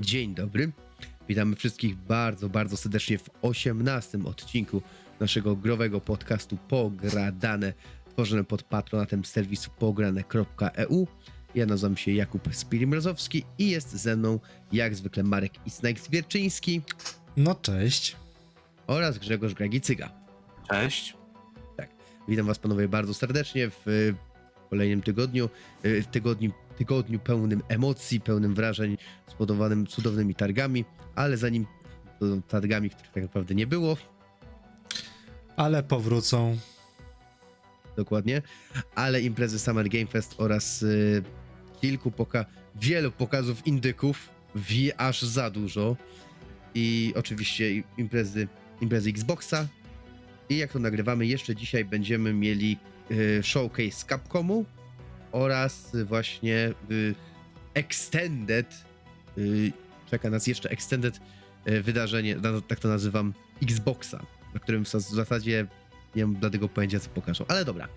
Dzień dobry. Witamy wszystkich bardzo, bardzo serdecznie w 18 odcinku naszego growego podcastu Pogradane, tworzone pod patronatem serwisu pograne.eu. Ja nazywam się Jakub Spirimrozowski i jest ze mną jak zwykle Marek Isnajk-Zwierczyński No cześć. oraz Grzegorz Gragicyga. Cześć. Witam Was panowie bardzo serdecznie w y, kolejnym tygodniu, y, w tygodniu, tygodniu pełnym emocji, pełnym wrażeń, spowodowanym cudownymi targami, ale zanim targami, których tak naprawdę nie było, Ale powrócą. dokładnie, ale imprezy Summer Game Fest oraz y, kilku poka wielu pokazów indyków, wie aż za dużo. I oczywiście imprezy, imprezy Xboxa. I jak to nagrywamy, jeszcze dzisiaj będziemy mieli y, showcase Capcomu oraz właśnie y, Extended, y, czeka nas jeszcze Extended y, wydarzenie, tak to nazywam, Xboxa, na którym w zas- w zasadzie nie mam dlatego pojęcia, co pokażą. Ale dobra.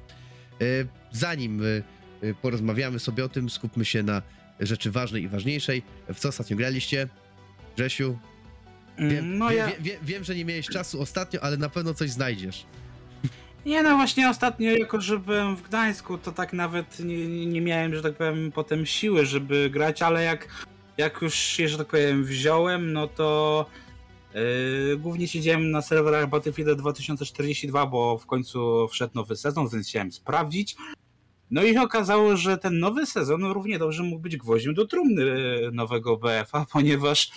Zanim porozmawiamy sobie o tym, skupmy się na rzeczy ważnej i ważniejszej. W co ostatnio graliście? Grzesiu? Wiem, no wie, ja. wie, wie, wiem, że nie miałeś czasu ostatnio, ale na pewno coś znajdziesz. Nie no właśnie ostatnio, jako że byłem w Gdańsku, to tak nawet nie, nie miałem, że tak powiem, potem siły, żeby grać, ale jak, jak już się, że tak powiem, wziąłem, no to yy, głównie siedziałem na serwerach Battlefield 2042, bo w końcu wszedł nowy sezon, więc chciałem sprawdzić. No i okazało, że ten nowy sezon równie dobrze mógł być gwoździem do trumny yy, nowego BF-a, ponieważ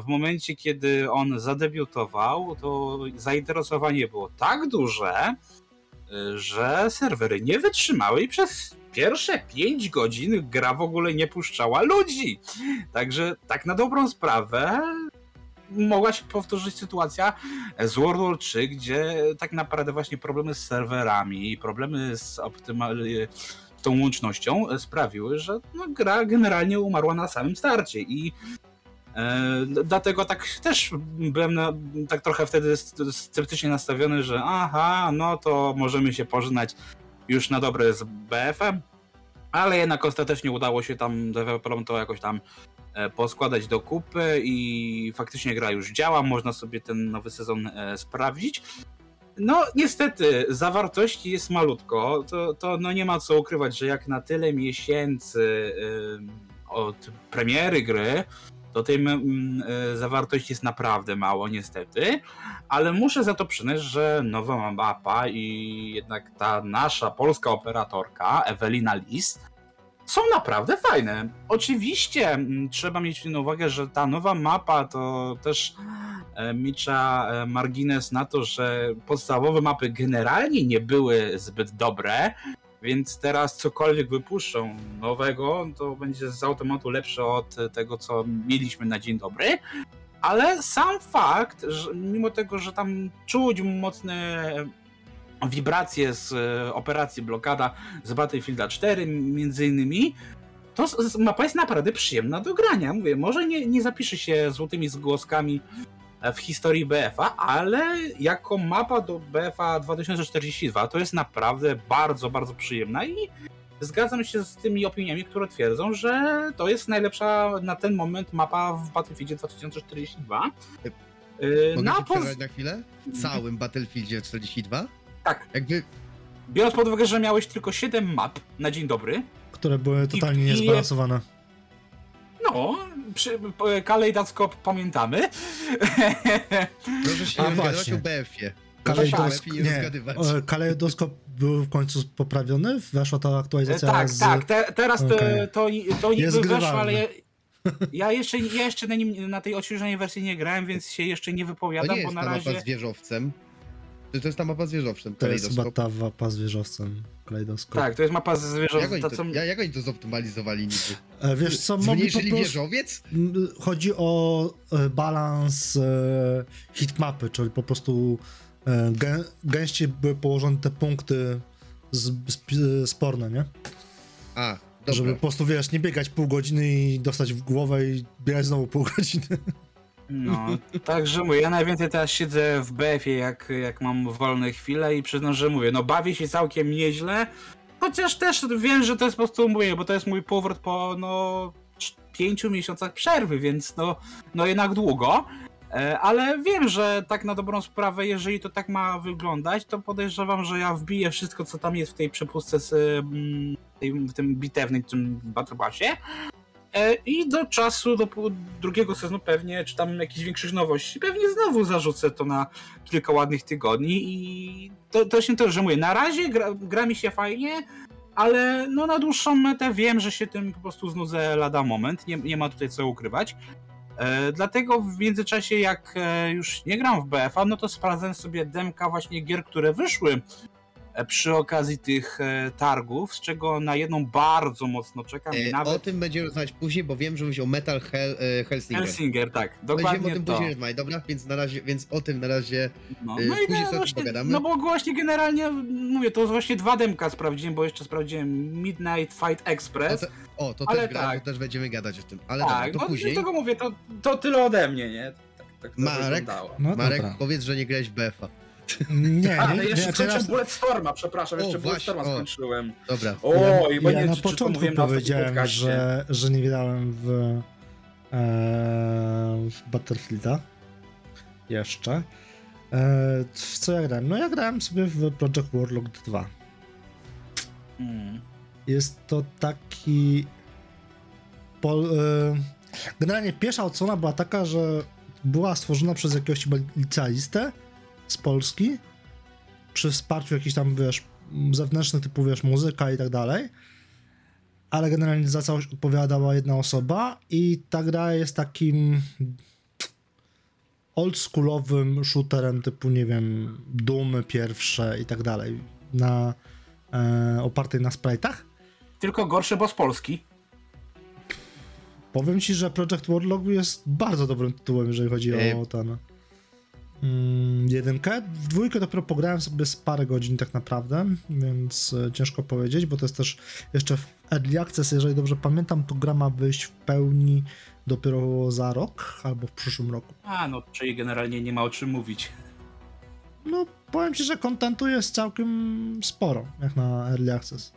w momencie, kiedy on zadebiutował, to zainteresowanie było tak duże, y, że serwery nie wytrzymały i przez pierwsze 5 godzin gra w ogóle nie puszczała ludzi. Także tak na dobrą sprawę mogła się powtórzyć sytuacja z World War 3, gdzie tak naprawdę właśnie problemy z serwerami i problemy z tą łącznością sprawiły, że no, gra generalnie umarła na samym starcie i dlatego tak też byłem na, tak trochę wtedy sceptycznie nastawiony, że aha, no to możemy się pożynać już na dobre z BF-em, ale jednak ostatecznie udało się tam deweloperom to jakoś tam e, poskładać do kupy i faktycznie gra już działa, można sobie ten nowy sezon e, sprawdzić. No niestety, zawartości jest malutko, to, to no nie ma co ukrywać, że jak na tyle miesięcy od premiery gry, to tej mm, e, zawartości jest naprawdę mało niestety, ale muszę za to przyznać, że nowa mapa i jednak ta nasza polska operatorka Ewelina Lis są naprawdę fajne. Oczywiście mm, trzeba mieć na uwagę, że ta nowa mapa to też e, micza e, margines na to, że podstawowe mapy generalnie nie były zbyt dobre, więc teraz cokolwiek wypuszczą nowego, to będzie z automatu lepsze od tego, co mieliśmy na dzień dobry. Ale sam fakt, że mimo tego, że tam czuć mocne wibracje z e, operacji blokada z Battlefielda 4 między innymi, to mapa jest naprawdę przyjemna do grania. Mówię, może nie, nie zapisze się złotymi zgłoskami w historii BF-a, ale jako mapa do BF-a 2042 to jest naprawdę bardzo, bardzo przyjemna i zgadzam się z tymi opiniami, które twierdzą, że to jest najlepsza na ten moment mapa w Battlefieldzie 2042. Yy, Mogę na poz- na chwilę? W całym Battlefieldzie 42? Tak. Jakby, Biorąc pod uwagę, że miałeś tylko 7 map na dzień dobry, Które były totalnie I- i- niezbalansowane. No, przy, kalejdoskop pamiętamy. proszę się A właśnie. o BF-ie. Nie kalejdoskop był w końcu poprawiony? Weszła ta aktualizacja tak, z... tak, te, teraz to, Okej. to, to niby Jest weszło, ale ja, ja jeszcze, ja jeszcze na, nim, na tej odświeżonej wersji nie grałem, więc się jeszcze nie To wypowiadam, nie bo jest na razie... z wieżowcem. To, to jest ta mapa z wieżowcem, To jest chyba ta mapa z wieżowcem. Kalejdoskop. Tak, to jest mapa z zwierząt. Jak oni, to, ja- jak oni to zoptymalizowali niby? E, Wiesz co, mogli po prostu... wieżowiec? Chodzi o e, balans e, hitmapy, czyli po prostu e, gę, gęściej były położone te punkty z, z, sporne, nie? A, dobra. Żeby po prostu, wiesz, nie biegać pół godziny i dostać w głowę i biegać znowu pół godziny. No, także mówię, ja najwięcej teraz siedzę w BF-ie, jak, jak mam wolne chwile i przyznam, że mówię, no bawię się całkiem nieźle, chociaż też wiem, że to jest po prostu, mówię, bo to jest mój powrót po, no, pięciu miesiącach przerwy, więc no, no jednak długo. E, Ale wiem, że tak na dobrą sprawę, jeżeli to tak ma wyglądać, to podejrzewam, że ja wbiję wszystko, co tam jest w tej przepustce mm, w tym bitewnym, tym Battle. E, I do czasu, do drugiego sezonu pewnie, czy tam jakichś większych nowości, pewnie znowu zarzucę to na kilka ładnych tygodni i to, to się mówię, na razie gra, gra mi się fajnie, ale no na dłuższą metę wiem, że się tym po prostu znudzę lada moment, nie, nie ma tutaj co ukrywać. E, dlatego w międzyczasie, jak e, już nie gram w BFA, no to sprawdzę sobie demka właśnie gier, które wyszły przy okazji tych e, targów, z czego na jedną bardzo mocno czekam E, nawet O tym będziemy rozmawiać później, bo wiem, że mówisz o Metal Hell, e, Hellsinger. Helsinger, tak, Będziemy dokładnie o tym to. później rozmawiać, dobra? Więc na razie, więc o tym na razie No, no i później sobie właśnie, pogadamy. no bo właśnie generalnie, mówię, to właśnie dwa demka sprawdziłem, bo jeszcze sprawdziłem Midnight Fight O, Express. to, o, to też gra, tak. to też będziemy gadać o tym. Ale tak, dobra, to no później. dlatego mówię, to, to tyle ode mnie, nie? Tak, tak to Marek? No Marek, powiedz, że nie grałeś w BFA. Nie, A, nie, jeszcze skończyłem teraz, Bulletstorma, przepraszam, O, jeszcze Bulletstorma skończyłem. Dobra. O, ja, i ja nie na czy, czy początku na ostatnim powiedziałem, podcaście. że, że nie grałem w, e, w Battlefielda. Jeszcze. E, w co ja grałem? No ja grałem sobie w Project Warlock 2. Mm. Jest to taki. Po, e, generalnie pierwsza ocena była taka, że była stworzona przez jakiegoś licealistę z Polski przy wsparciu jakichś tam, wiesz, zewnętrznych typu, wiesz, muzyka i tak dalej. Ale generalnie za całość odpowiadała jedna osoba i ta gra jest takim oldschoolowym shooterem typu, nie wiem, Doomy pierwsze i tak dalej. Na, e, opartej na sprite'ach. Tylko gorszy, bo z Polski. Powiem ci, że Project Warlock jest bardzo dobrym tytułem, jeżeli chodzi Ej. o ten mm, jedynkę. W dwójkę dopiero pograłem sobie z parę godzin tak naprawdę, więc e, ciężko powiedzieć, bo to jest też jeszcze w Early Access, jeżeli dobrze pamiętam, to gra ma wyjść w pełni dopiero za rok albo w przyszłym roku. A, no, czyli generalnie nie ma o czym mówić. No, powiem ci, że kontentu jest całkiem sporo, jak na Early Access.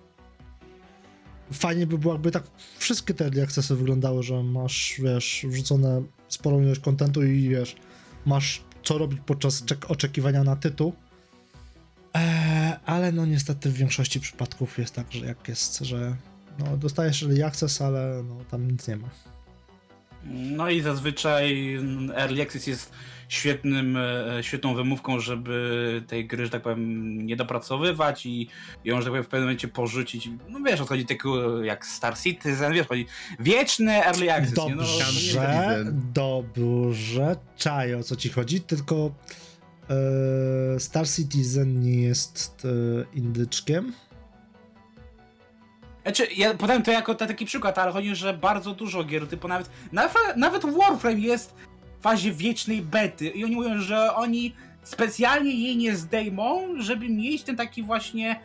Fajnie by było, jakby tak wszystkie te Early Accessy wyglądały, że masz, wiesz, wrzucone sporą ilość kontentu i wiesz, masz co robić podczas czek- oczekiwania na tytuł. Eee, ale no niestety w większości przypadków jest tak, że jak jest, że no, dostajesz Early Access, ale no, tam nic nie ma. No i zazwyczaj Early Access jest świetnym, e, świetną wymówką, żeby tej gry, że tak powiem, nie dopracowywać i ją, że tak powiem, w pewnym momencie porzucić. No wiesz, o co chodzi takiego jak Star Citizen, wiesz, chodzi wieczny Early Access. nie? No, Dobrze, no nie dobrze, czaję o co ci chodzi, tylko e, Star Citizen nie jest e, indyczkiem. Znaczy, ja podałem to jako ta- taki przykład, ale chodzi, że bardzo dużo gier, typu nawet, nawet, nawet Warframe jest fazie wiecznej bety i oni mówią, że oni specjalnie jej nie zdejmą, żeby mieć ten taki właśnie,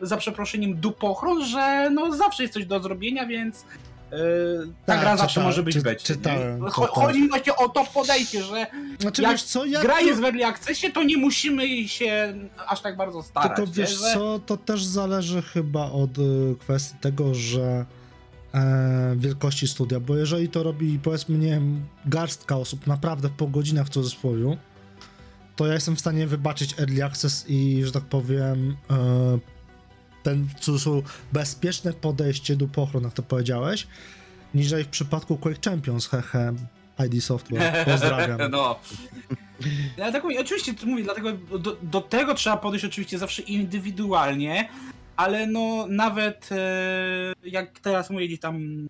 e, za przeproszeniem, dupochron, że no zawsze jest coś do zrobienia, więc e, ta Tak, gra zawsze czyta- może być czy- becie. czytałem to. Chodzi mi właśnie o to podejście, że Znaczy, Jak wiesz co, ja gra jest w early accessie, to nie musimy się aż tak bardzo starać. tylko wiesz nie? Że- co, to też zależy chyba od e, kwestii tego, że e, wielkości studia, bo jeżeli to robi powiedzmy, nie wiem, garstka osób naprawdę po godzinach w cudzysłowie, to ja jestem w stanie wybaczyć Early Access i, że tak powiem, e, ten w cudzysłowie bezpieczne podejście do pochron, jak to powiedziałeś, niżeli w przypadku Quake Champions, hehe, ID Software, pozdrawiam. No. Ja tak mówię, oczywiście mówię, dlatego do, do tego trzeba podejść oczywiście zawsze indywidualnie, ale no nawet e, jak teraz mówię gdzieś tam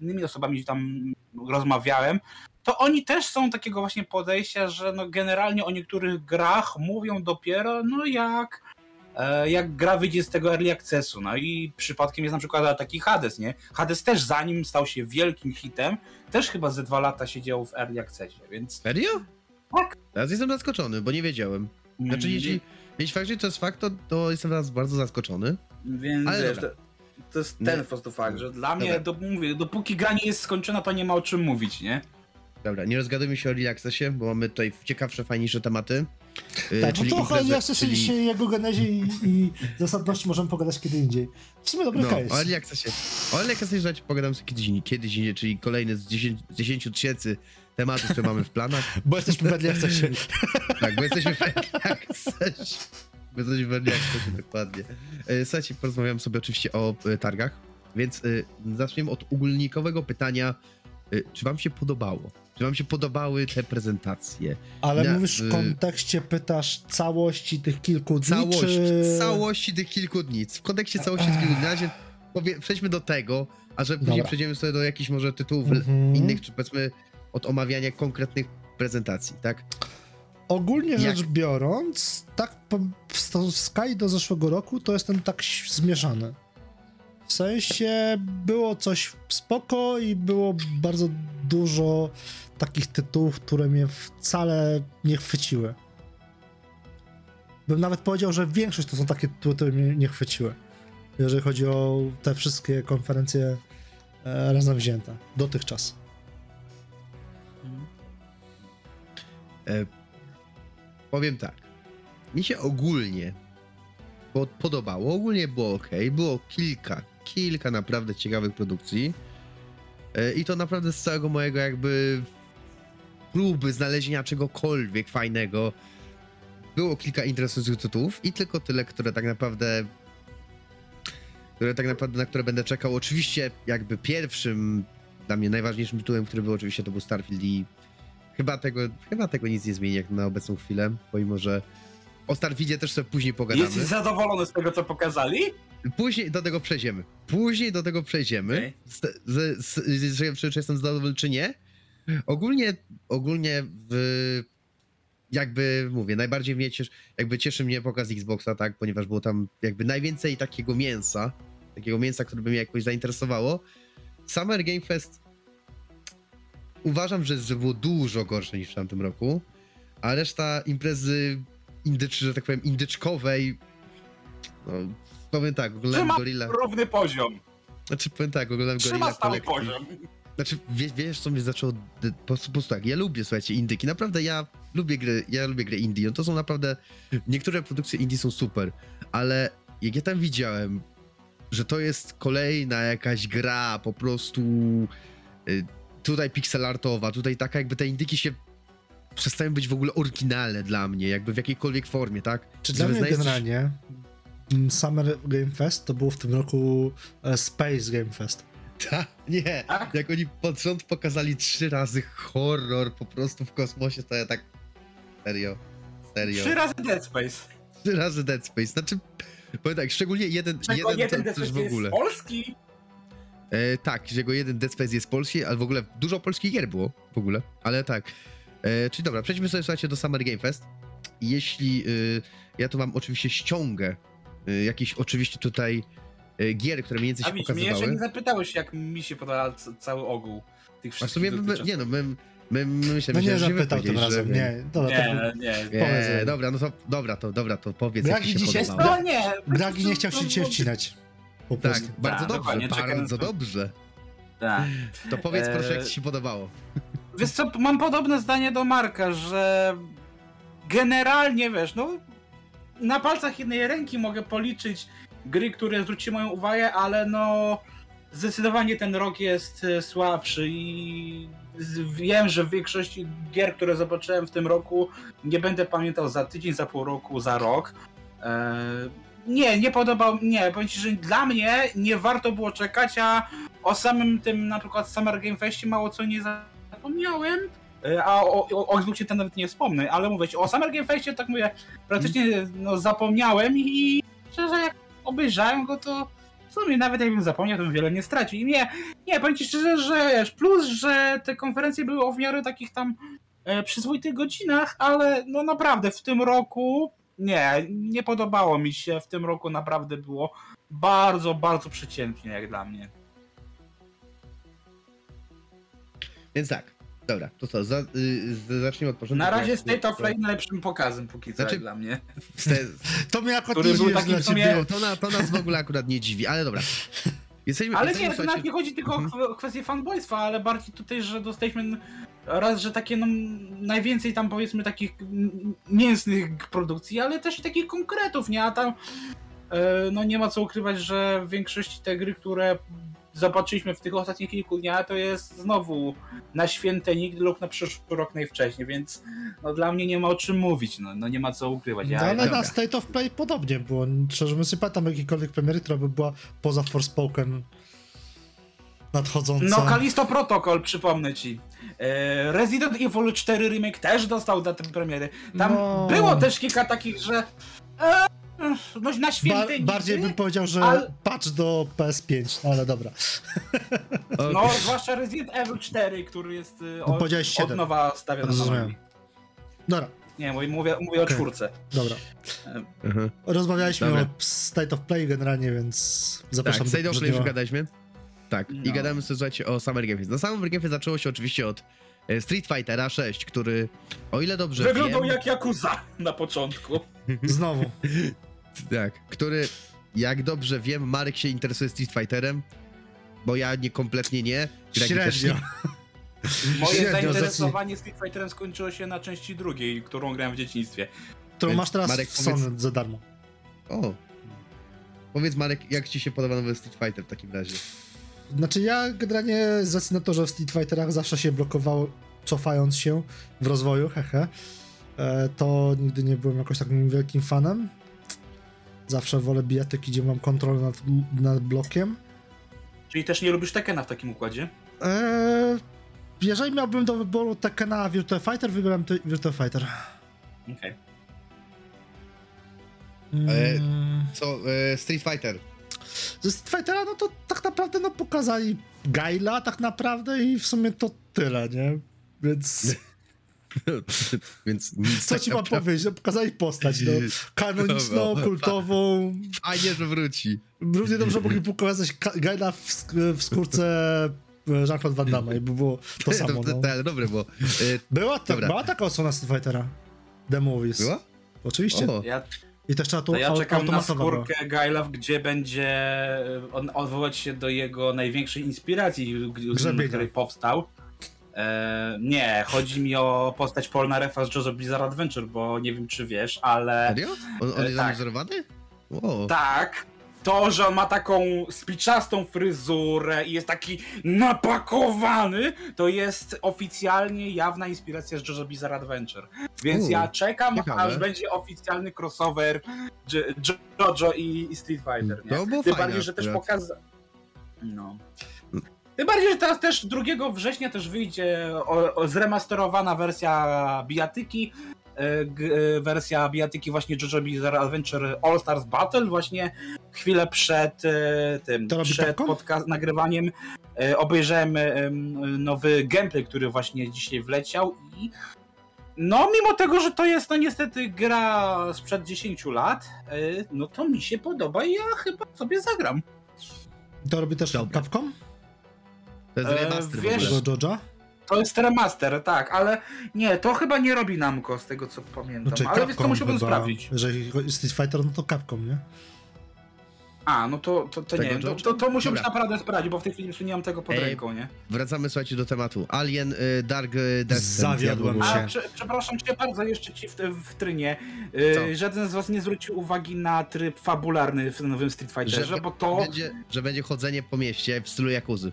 innymi osobami tam rozmawiałem, to oni też są takiego właśnie podejścia, że no generalnie o niektórych grach mówią dopiero no jak e, jak gra wyjdzie z tego early accessu. No i przypadkiem jest na przykład taki Hades, nie? Hades też zanim stał się wielkim hitem, też chyba ze dwa lata siedział w early accessie, więc Serio? Tak. Teraz jestem zaskoczony, bo nie wiedziałem. Znaczy, Mm, jeśli, jeśli faktycznie to jest fakt, to, to jestem teraz bardzo zaskoczony. Więc Ale wiesz, to, to jest Nie. ten po prostu fakt, że dla mnie, do, mówię, dopóki gra nie jest skończona, to nie ma o czym mówić, nie? Dobra, nie rozgadujmy się o Accessie, bo mamy tutaj ciekawsze, fajniejsze tematy. Y, Tak, no to o imprezy- ja chcę czyli- dzisiaj jego genezie i, i zasadności możemy pogadać kiedy indziej. W sumie dobry No, case. o Early Accessie. O Early Accessie rzecz pogadam sobie kiedyś, indziej- kiedyś indziej, czyli kolejny z 10 z 10 tysięcy tematów, które mamy w planach. Bo jesteśmy w Early Accessie. Tak, bo jesteśmy w Early Accessie. Bo jesteśmy Early Accessie, dokładnie. E, Słuchajcie, porozmawiam sobie oczywiście o e, targach, więc zaczniemy od ogólnikowego pytania. Czy wam się podobało? Czy wam się podobały te prezentacje? Ale Na- mówisz w y- kontekście, pytasz całości tych kilku dni, Całość, czy... całości tych kilku dni. W kontekście całości tych kilku dni. Na razie powie, przejdźmy do tego, a że później Dobra. przejdziemy sobie do jakichś może tytułów Mhm. innych, czy powiedzmy od omawiania konkretnych prezentacji, tak? Ogólnie Jak- rzecz biorąc, tak w sto- w skali do zeszłego roku to jestem tak zmieszany. W sensie było coś spoko i było bardzo dużo takich tytułów, które mnie wcale nie chwyciły. Bym nawet powiedział, że większość to są takie tytuły, które mnie nie chwyciły. Jeżeli chodzi o te wszystkie konferencje e, razem wzięte. Dotychczas. E, powiem tak. Mi się ogólnie po- podobało, ogólnie było ok. Było kilka, kilka naprawdę ciekawych produkcji. E, I to naprawdę z całego mojego jakby próby znalezienia czegokolwiek fajnego. Było kilka interesujących tytułów i tylko tyle, które tak naprawdę które tak naprawdę, na które będę czekał. Oczywiście jakby pierwszym, dla mnie najważniejszym tytułem, który był oczywiście to był Starfield i chyba tego, chyba tego nic nie zmieni jak na obecną chwilę, pomimo, że o Starfieldzie też sobie później pogadamy. Jesteś zadowolony z tego, co pokazali? Później do tego przejdziemy. Później do tego przejdziemy. Okej. Z, z, z, czy, czy jestem zadowolony, czy nie. Ogólnie, ogólnie w, jakby mówię, najbardziej mnie cieszy, jakby cieszy mnie pokaz Xboxa, tak, ponieważ było tam jakby najwięcej takiego mięsa, takiego mięsa, które by mnie jakoś zainteresowało. Summer Game Fest uważam, że, że było dużo gorsze niż w tamtym roku, a reszta imprezy indycz, że tak powiem, indyczkowej, no, powiem tak, oglądałem Trzyma Gorilla, równy poziom. znaczy powiem tak, oglądałem Trzyma Gorilla stały Collective. poziom. Znaczy, wie, wiesz, co mnie zaczęło. Po, prostu- po prostu tak, ja lubię, słuchajcie, indyki. Naprawdę ja lubię gry, ja lubię gry indie. No to są naprawdę. Niektóre produkcje indie są super, ale jak ja tam widziałem, że to jest kolejna jakaś gra, po prostu. Y, tutaj pixelartowa, tutaj taka, jakby te indyki się przestają być w ogóle oryginalne dla mnie, jakby w jakiejkolwiek formie, tak? Czy dla mnie coś- generalnie Summer Game Fest to było w tym roku e, Space Game Fest. Ta, nie. Tak? Jak oni pod rząd pokazali trzy razy horror po prostu w kosmosie, to ja tak. Serio. Serio. Trzy razy Dead Space. Trzy razy Dead Space. Znaczy, powiem tak, szczególnie jeden, Czego jeden, jeden to Dead też Space w ogóle. jest Polski? E, tak, że jego jeden Dead Space jest polski, ale w ogóle dużo polskich gier było w ogóle, ale tak. E, czyli dobra, przejdźmy sobie słuchajcie do Summer Game Fest. Jeśli y, ja tu mam oczywiście ściągę jakichś oczywiście tutaj y, gier, które mniej więcej A się widzisz, mnie jeszcze pokazywały. nie zapytałeś, jak mi się podoba cały ogół tych A w wszystkich sumie, my, nie no, my, my, my myślę, No nie zapytał tym powiedzieli, że- razem, nie. Dobra, to Nie, nie. Nie, dobra, no to, dobra, to, dobra, to powiedz, Bragi jak ci się dzisiaj podobało. No nie. Bragi nie chciał się dzisiaj wcinać. Po Tak, prostu. bardzo Tak, dobrze, czekam- bardzo dobrze. Tak. To powiedz proszę, jak ci się podobało. Wiesz co, mam podobne zdanie do Marka, że generalnie, wiesz, no na palcach jednej ręki mogę policzyć gry, które zwróciły moją uwagę, ale no zdecydowanie ten rok jest e, słabszy i wiem, że w większości gier, które zobaczyłem w tym roku nie będę pamiętał za tydzień, za pół roku, za rok. E, nie, nie podobał, nie, powiem ci, że dla mnie nie warto było czekać, a o samym tym na przykład Summer Game Festie mało co nie zapomniałem, a o, o, Xboxie to nawet nie wspomnę, ale mówię ci, o Summer Game Festie tak mówię, praktycznie no, zapomniałem i szczerze jak obejrzałem go, to w sumie nawet jakbym zapomniał, to bym wiele nie stracił. I nie, nie, powiem ci szczerze, że wiesz, plus, że te konferencje były o w miarę takich tam e, przyzwoitych godzinach, ale no naprawdę w tym roku nie, nie podobało mi się, w tym roku naprawdę było bardzo, bardzo przeciętnie jak dla mnie. Więc tak, dobra, to co, za, y, zacznijmy od początku. Na razie State of Play najlepszym pokazem póki co Znaczy- dla mnie. Ste- To mnie akurat Który nie był dla sumie- ciebie... to, na, to nas w ogóle akurat nie dziwi, ale dobra. Jesteśmy, Ale jesteśmy, nie, to słuchajcie- nawet nie chodzi tylko Mhm. o kwestię fanboystwa, ale bardziej tutaj, że dostaliśmy oraz, że takie no, najwięcej tam powiedzmy takich mięsnych produkcji, ale też i takich konkretów, nie? A tam e, no nie ma co ukrywać, że w większości te gry, które zobaczyliśmy w tych ostatnich kilku dniach, to jest znowu na święte nigdy lub na przyszły rok najwcześniej, więc no dla mnie nie ma o czym mówić, no, no nie ma co ukrywać. No, Ja, ale dobra. na State of Play podobnie było. Szczerze mówiąc, nie pamiętam jakiejkolwiek premiery, która by była poza Forspoken nadchodząca. No, Kalisto Protocol, przypomnę ci. E, Resident Evil 4 Remake też dostał datę premiery. Tam No. było też kilka takich, że. No, na Ba święte nigdy, bardziej bym powiedział, że ale- patch do PS5, no ale dobra. No, zwłaszcza Resident Evil 4, który jest e, No, od, od nowa stawiony na Rozumiem. nogi. Dobra, Nie, mówię, mówię, mówię o czwórce. dobra. Aha. Rozmawialiśmy Dobra. o State of Play generalnie, więc zapraszam Tak, State of Play już gadaliśmy. Tak, i No. gadamy sobie, słuchajcie, o Summer Game Fest. No Summer Game Fest zaczęło się oczywiście od Street Fightera 6, który, o ile dobrze Wyglądał wiem... jak Yakuza na początku. Znowu. Tak, który, jak dobrze wiem, Marek się interesuje Street Fighterem, bo ja nie, kompletnie nie. Gregi też Średnio. nie. Moje Średnio, zainteresowanie Street Fighterem skończyło się na części drugiej, którą grałem w dzieciństwie. Którą Więc masz teraz Marek, w Sony powiedz- za darmo. O. Powiedz Marek, jak ci się podoba nowy Street Fighter w takim razie? Znaczy ja generalnie z racji na to, że w Street Fighterach zawsze się blokowało cofając się w rozwoju, hehe, e, to nigdy nie byłem jakoś takim wielkim fanem. Zawsze wolę bijatyki, gdzie mam kontrolę nad, nad blokiem. Czyli też nie lubisz Tekena w takim układzie? E, jeżeli miałbym do wyboru Tekkena a Virtua Fighter, wybieram ty- Virtua Fighter. Okej. Mm, Co, e, Street Fighter? Ze Street Fightera, no to tak naprawdę no pokazali Gaila tak naprawdę i w sumie to tyle, nie? Więc Więc nic co tak ci mam naprawdę- powiedzieć? No, pokazali postać, no. Kanoniczną, kultową. Fajnie, że wróci. Równie dobrze mogli pokazać Ka- Gaila w, sk- w skórce e, Jean-Claude Van Damme i by było to samo, no. ale dobre, bo... E, Była, ta, była taka odsłona Street Fightera. The Movies. była? Oczywiście. O, Ja, I też trzeba to ja czekam na skórkę Gaila, gdzie będzie e, on odwołać się do jego największej inspiracji, Grzebienia. który powstał. E, nie, chodzi mi o postać Polnarefa z Jojo Bizarre Adventure, bo nie wiem czy wiesz, ale serio? On, on E, jest tak. Wow. tak, to, że on ma taką spiczastą fryzurę i jest taki napakowany, to jest oficjalnie jawna inspiracja z JoJo Bizarre Adventure. Więc U, ja czekam, ciekawe. aż będzie oficjalny crossover JoJo i, i Street Fighter, nie? To było Tym bardziej, że też akurat. pokaza... No. Tym bardziej, że teraz też 2 września też wyjdzie zremasterowana wersja bijatyki, wersja bijatyki właśnie JoJo Bizarre Adventure All Stars Battle właśnie chwilę przed e, tym, To przed Capcom? podca- nagrywaniem e, obejrzałem em, nowy gameplay, który właśnie dzisiaj wleciał i no mimo tego, że to jest no niestety gra sprzed 10 lat, e, no to mi się podoba i ja chyba sobie zagram. To robi też Dobra. Capcom? To jest E, remaster w wiesz- ogóle. To jest remaster, tak, ale nie, to chyba nie robi Namco z tego co pamiętam, Znaczy ale więc to musiałbym chyba. sprawdzić. Jeżeli Street Fighter, no to Capcom, nie? A, no to, to, to nie, to, George'a? to, to musiałbym Dobra. naprawdę sprawdzić, bo w tej chwili jeszcze nie mam tego pod Ej, ręką, nie? Wracamy, słuchajcie, do tematu. Alien y, Dark y, Descent. Zawiodłem się. A, prze, przepraszam cię bardzo jeszcze ci w, w trynie. Yy, żaden z was nie zwrócił uwagi na tryb fabularny w nowym Street Fighterze, Że bo to... Będzie, że będzie chodzenie po mieście w stylu Jakuzy.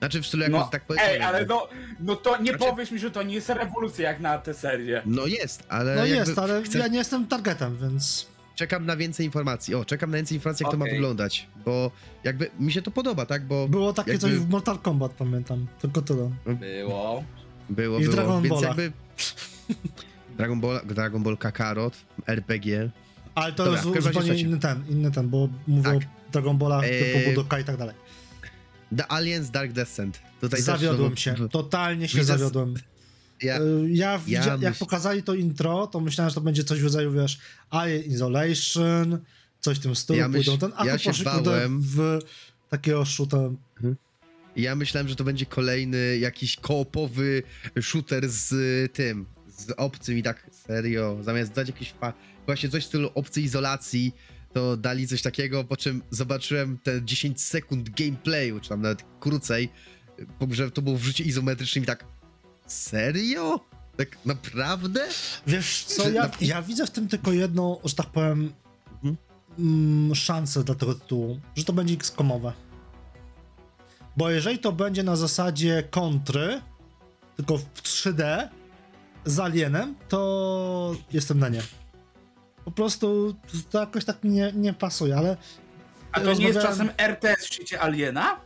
Znaczy w stylu Jakuzy, No, tak powiem. ej, ale no, no to nie Znaczy- powiesz mi, że to nie jest rewolucja jak na tę serię. No jest, ale No jest, ale chcę, ja nie jestem targetem, więc... czekam na więcej informacji. O, czekam na więcej informacji, jak to ma wyglądać, bo jakby mi się to podoba, tak, bo Było takie Jakby- coś w Mortal Kombat, pamiętam. Tylko tyle. Było. było, I w było, Dragon więc jakby Dragon Ball, Dragon Ball Kakarot, RPG. Ale to Dobra, jest zupełnie inny ten, inny ten, bo mówię Tak. o Dragon Ballach Eee, typu Budokai i tak dalej. The Aliens Dark Descent. Tutaj Zawiodłem się, totalnie się zawiodłem. Ja, E, Ja, widzia- jak myśl- pokazali to intro, to myślałem, że to będzie coś w rodzaju, wiesz, Alien Isolation, coś w tym stylu, Ja myśl- pójdą ten, a ja tu się bałem. w takiego shoota. ja myślałem, że to będzie kolejny jakiś koopowy shooter z y, tym, z obcym i tak serio, zamiast dać jakieś fa- właśnie coś w stylu obcej izolacji, to dali coś takiego, po czym zobaczyłem te 10 sekund gameplayu, czy tam nawet krócej, że to było w rzucie izometrycznym i tak Serio? Tak naprawdę? Wiesz co, ja, ja widzę w tym tylko jedną, że tak powiem, Mhm. mm, szansę dla tego tytułu, że to będzie X-komowe. Bo jeżeli to będzie na zasadzie kontry, tylko w 3D, z Alienem, to jestem na nie. Po prostu to jakoś tak nie, nie pasuje, ale A to nie jest rozmawiałem- czasem RTS w świecie Aliena?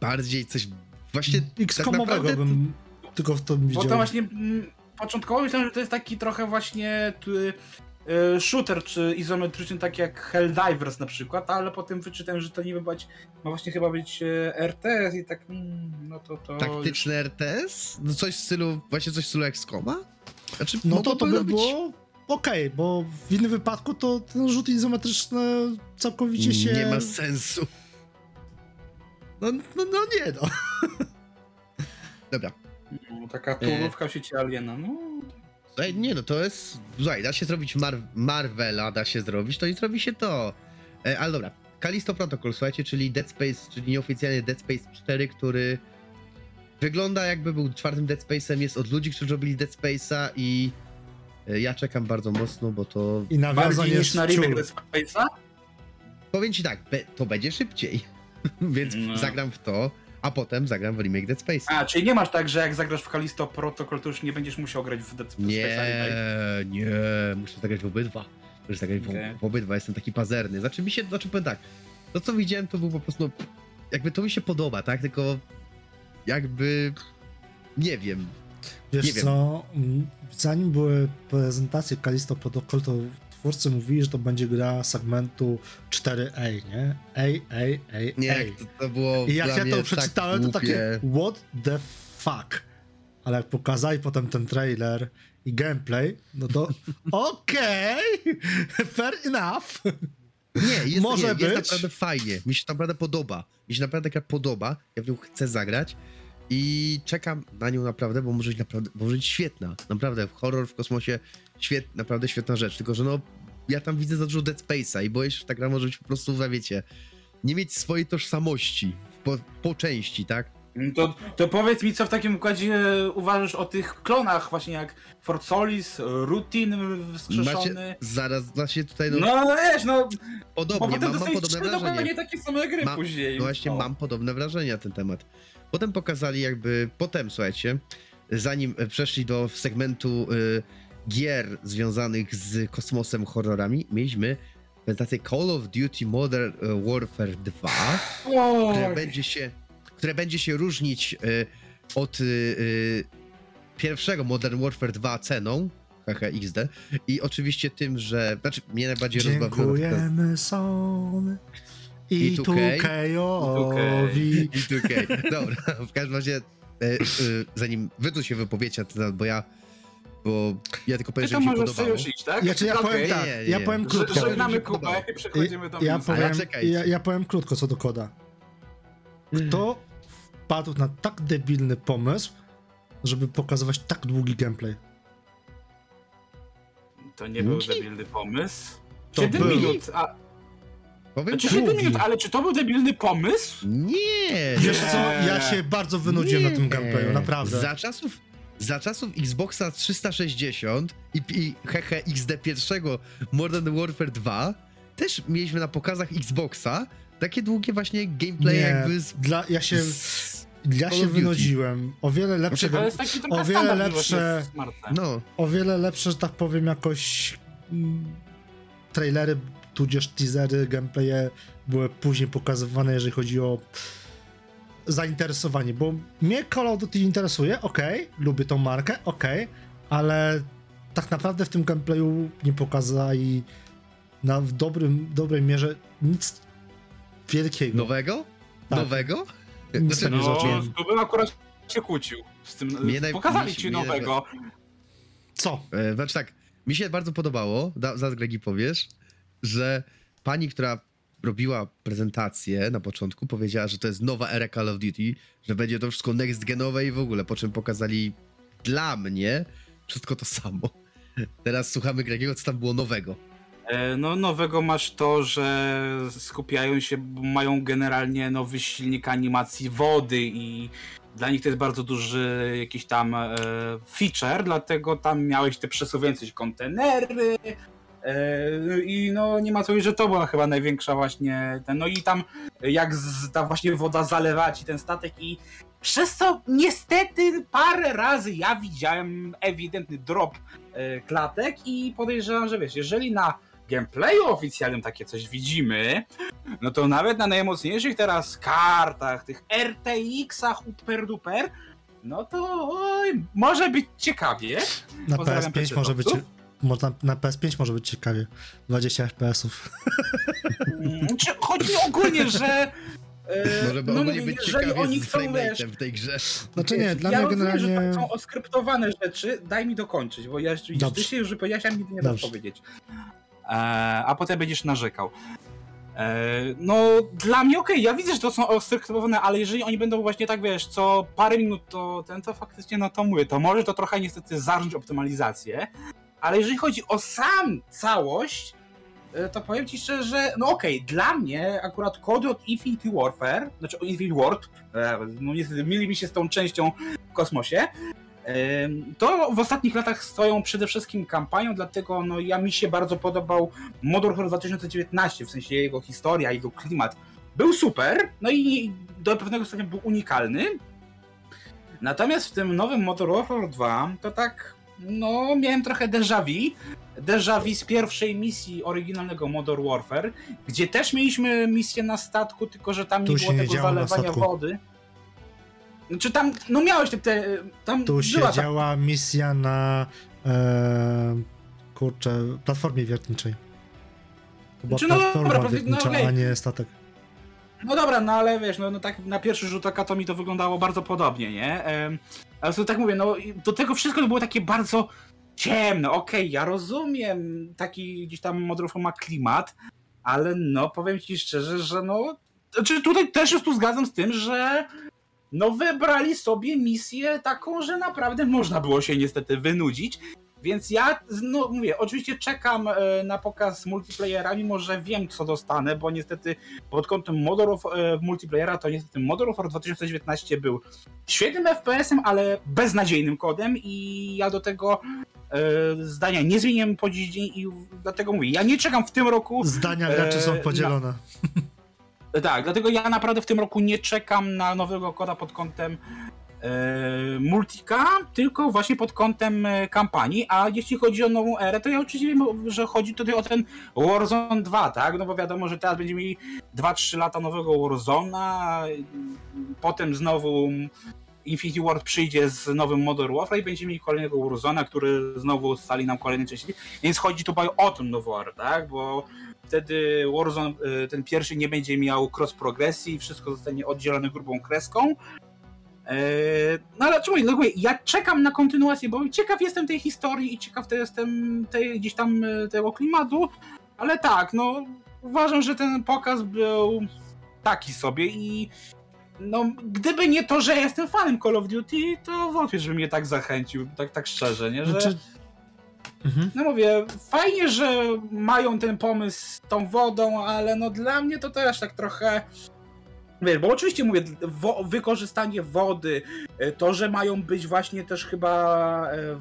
Bardziej coś właśnie tak X-komowego naprawdę bym tylko w tym Bo widział. to właśnie mm, początkowo myślałem, że to jest taki trochę właśnie tu, y, shooter czy izometryczny, tak jak Helldivers na przykład, ale potem wyczytałem, że to niby być, ma właśnie chyba być e, RTS i tak, mm, no to to... taktyczny RTS? No coś w stylu, właśnie coś w stylu XCOMa? Znaczy, No to to by być- było okej, bo w innym wypadku to ten rzut izometryczny całkowicie się... Nie ma sensu. No, no, no nie no. Dobra. No, taka turówka w świecie Aliena, no... Ej, nie no, to jest... Słuchaj, da się zrobić Mar Marvela, da się zrobić, to i zrobi się to. E, ale dobra. Callisto Protocol, słuchajcie, czyli Dead Space, czyli nieoficjalnie Dead Space 4, który wygląda jakby był czwartym Dead Space'em, jest od ludzi, którzy robili Dead Space'a i e, ja czekam bardzo mocno, bo to... I nawiązanie Bardziej niż na remake. Dead Space'a? Powiem ci tak, be, to będzie szybciej, więc No. zagram w to, a potem zagram w remake Dead Space'a. A, czyli nie masz tak, że jak zagrasz w Callisto Protocol, to już nie będziesz musiał grać w Dead Space'a Nie, remake? nie, muszę zagrać w obydwa. Muszę zagrać w, Okej. w obydwa, jestem taki pazerny. Znaczy mi się, znaczy powiem tak, to co widziałem to był po prostu, no, jakby to mi się podoba, tak, tylko jakby, nie wiem, Wiesz nie co, zanim były prezentacje Callisto Protocol, to twórcy mówili, że to będzie gra segmentu 4A, nie? A, A, A, nie, A. jak to, to było I jak ja to tak przeczytałem, to głupie. takie what the fuck. Ale jak pokazali potem ten trailer i gameplay, no to okej, fair enough. Nie, jest, Może nie, być. jest naprawdę fajnie. Mi się to naprawdę podoba. Mi się naprawdę gra podoba. Ja w nią chcę zagrać i czekam na nią naprawdę, bo może być naprawdę, może być świetna. Naprawdę, horror w kosmosie, świet, naprawdę świetna rzecz. Tylko, że no, ja tam widzę za dużo Dead Space'a i boję się, że ta gra może być po prostu, we wiecie, nie mieć swojej tożsamości po, po części, tak? To, to powiedz mi, co w takim układzie e, uważasz o tych klonach, właśnie jak Fort Solis, Routine wskrzeszony. Macie, zaraz, właśnie tutaj, no, No wiesz, no, podobnie, mam, mam podobne trzy dokładnie wrażenie. takie same gry Ma- później. No właśnie, No. mam podobne wrażenia na ten temat. Potem pokazali jakby, potem słuchajcie, zanim przeszli do segmentu y, gier związanych z kosmosem, horrorami, mieliśmy prezentację Call of Duty Modern e, Warfare 2, O, które będzie się, które będzie się różnić y, od y, y, pierwszego Modern Warfare 2 ceną, haha, XD, i oczywiście tym, że, znaczy mnie najbardziej rozbawiło... Dziękujemy Sony i, I 2K. 2K-owi. I 2K. Dobra, w każdym razie, e, e, zanim wy tu się wypowiecie, na ten temat, bo ja, bo ja tylko Ty powiem, że to mi się podobało. sobie już iść, tak? Ja, czy ja Okej. powiem tak, Nie, nie, ja powiem Że- krótko. Żegnamy Kubę i przechodzimy do Ja powiem, ja, ja powiem krótko co do koda. Kto wpadł na tak debilny pomysł, żeby pokazywać tak długi gameplay? To nie był debilny pomysł. To 7 był. minut, a... Powiem Znaczy ci, 7 długi. minut, ale czy to był debilny pomysł? nie! Wiesz co, ja się bardzo wynudziłem na tym nie. gameplayu, naprawdę. Za czasów, za czasów Xboxa 360 i, i hehe XD pierwszego Modern Warfare 2 też mieliśmy na pokazach Xboxa takie długie właśnie gameplay Nie, jakby z, dla, ja się, z, ja się wynudziłem. O wiele lepsze, To jest taki trochę o wiele lepsze- no, o wiele lepsze, że tak powiem, jakoś mm, trailery, tudzież teasery, gameplaye były później pokazywane, jeżeli chodzi o zainteresowanie, bo mnie Call of Duty interesuje, okej, lubię tą markę, okej, ale tak naprawdę w tym gameplayu nie pokazali na, w dobrym, dobrej mierze nic wielkiego. nowego? Tak. Nowego? Nic Znaczy, nie No, to bym akurat się kłócił z tym. Mnie Pokazali ci mnie nowego. Co? E, Znaczy tak, mi się bardzo podobało, da, zaraz Gregi powiesz, że pani, która robiła prezentację na początku, powiedziała, że to jest nowa era Call of Duty, że będzie to wszystko next genowe i w ogóle, po czym pokazali dla mnie wszystko to samo. Teraz słuchamy Gregiego, co tam było nowego. E, No, nowego masz to, że skupiają się, mają generalnie nowy silnik animacji wody i dla nich to jest bardzo duży jakiś tam e, feature, dlatego tam miałeś te przesuwające się kontenery i no nie ma co mówić, że to była chyba największa właśnie ten, no i tam jak z, ta właśnie woda zalewała ci ten statek i przez co niestety parę razy ja widziałem ewidentny drop e, klatek i podejrzewam, że wiesz, jeżeli na gameplayu oficjalnym takie coś widzimy, no to nawet na najmocniejszych teraz kartach, tych RTX-ach super duper, no to oj, może być ciekawie. Na Pozdrawiam PS5 może być. Można, na PS5 może być ciekawie. 20 FPS-ów. Mm, chodzi ogólnie, że e, Może by no ogólnie być jeżeli ciekawie oni z chcą, wiesz, framerate'em w tej grze. Znaczy nie, dla ja mnie rozumiem, że generalnie. tak są oskryptowane rzeczy, daj mi dokończyć, bo ja ty Dobrze. się już wypowiedziałeś, a nigdy nie dasz Dobrze. powiedzieć. E, a potem będziesz narzekał. E, no, dla mnie okej, ja widzę, że to są oskryptowane, ale jeżeli oni będą właśnie tak, wiesz, co parę minut, to ten to faktycznie, no to mówię, to może to trochę niestety zarządzić optymalizację, ale jeżeli chodzi o sam całość, e, to powiem ci szczerze, że no okej, dla mnie akurat kody od Infinity Warfare, znaczy Infinity Ward, e, no niestety myli mi się z tą częścią w kosmosie, em, to w ostatnich latach stoją przede wszystkim kampanią, dlatego no ja mi się bardzo podobał Modern Warfare 2019, w sensie jego historia, jego klimat był super, no i do pewnego stopnia był unikalny. Natomiast w tym nowym Modern Warfare 2 to tak, no miałem trochę déjà vu. Déjà vu z pierwszej misji oryginalnego Modern Warfare, gdzie też mieliśmy misję na statku, tylko że tam nie Tu było się nie tego działo na zalewania wody. Znaczy tam, no miałeś te, te tam Tu się była ta działa misja na. E, kurczę, platformie wiertniczej. To była Znaczy, no platforma dobra, no wiertnicza, okej. a nie statek. No dobra, no ale wiesz, no, no tak na pierwszy rzut oka to mi to wyglądało bardzo podobnie, nie? Em, ale to tak mówię, no do tego wszystko to było takie bardzo ciemne. Okej, ja rozumiem taki gdzieś tam Modern ma klimat, ale no powiem ci szczerze, że no. Znaczy tutaj też się tu zgadzam z tym, że no wybrali sobie misję taką, że naprawdę można było się niestety wynudzić. Więc ja, no mówię, oczywiście czekam e, na pokaz multiplayera, mimo że wiem co dostanę, bo niestety pod kątem Modern of, e, multiplayera to niestety Modern Warfare 2019 był świetnym FPS-em, ale beznadziejnym kodem i ja do tego e, zdania nie zmieniłem po dziś dzień i dlatego mówię, ja nie czekam w tym roku Zdania graczy są E, podzielone. tak, dlatego ja naprawdę w tym roku nie czekam na nowego koda pod kątem e, multika, tylko właśnie pod kątem e, kampanii, a jeśli chodzi o nową erę, to ja oczywiście wiem, że chodzi tutaj o ten Warzone 2, tak? No bo wiadomo, że teraz będziemy mieli 2-3 lata nowego Warzona, potem znowu Infinity Ward przyjdzie z nowym Modern Warfare i będziemy mieli kolejnego Warzona, który znowu stali nam kolejne części, więc chodzi tutaj o ten nowy erę, tak? Bo wtedy Warzone, y, ten pierwszy nie będzie miał cross progresji, wszystko zostanie oddzielone grubą kreską. Eee, No ale czemu no mówię, ja czekam na kontynuację, bo ciekaw jestem tej historii i ciekaw jestem tej, gdzieś tam y, tego klimatu, ale tak, no uważam, że ten pokaz był taki sobie i no gdyby nie to, że jestem fanem Call of Duty, to wątpię, żeby mnie tak zachęcił, tak, tak szczerze, nie? Że... Znaczy... Mhm. No mówię, fajnie, że mają ten pomysł z tą wodą, ale no dla mnie to też tak trochę. Wiesz, bo oczywiście mówię, wo wykorzystanie wody, e, to, że mają być właśnie też chyba e,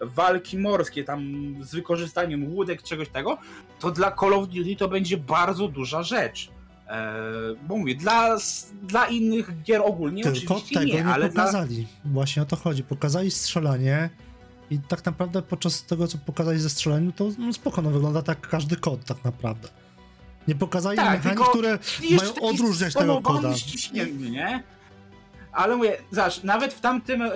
walki morskie, tam z wykorzystaniem łódek, czegoś tego, to dla Call of Duty to będzie bardzo duża rzecz. E, bo mówię, dla, dla innych gier ogólnie Tylko oczywiście tego nie, nie, ale dla, pokazali. Właśnie o to chodzi. Pokazali strzelanie i tak naprawdę podczas tego, co pokazali ze strzelaniem, to no spoko, no wygląda tak każdy kod tak naprawdę. Nie pokazali Tak, mechanik, które mają odróżniać tego koda. ściśnięty, nie? Ale mówię, zobacz, nawet w tamtym, e,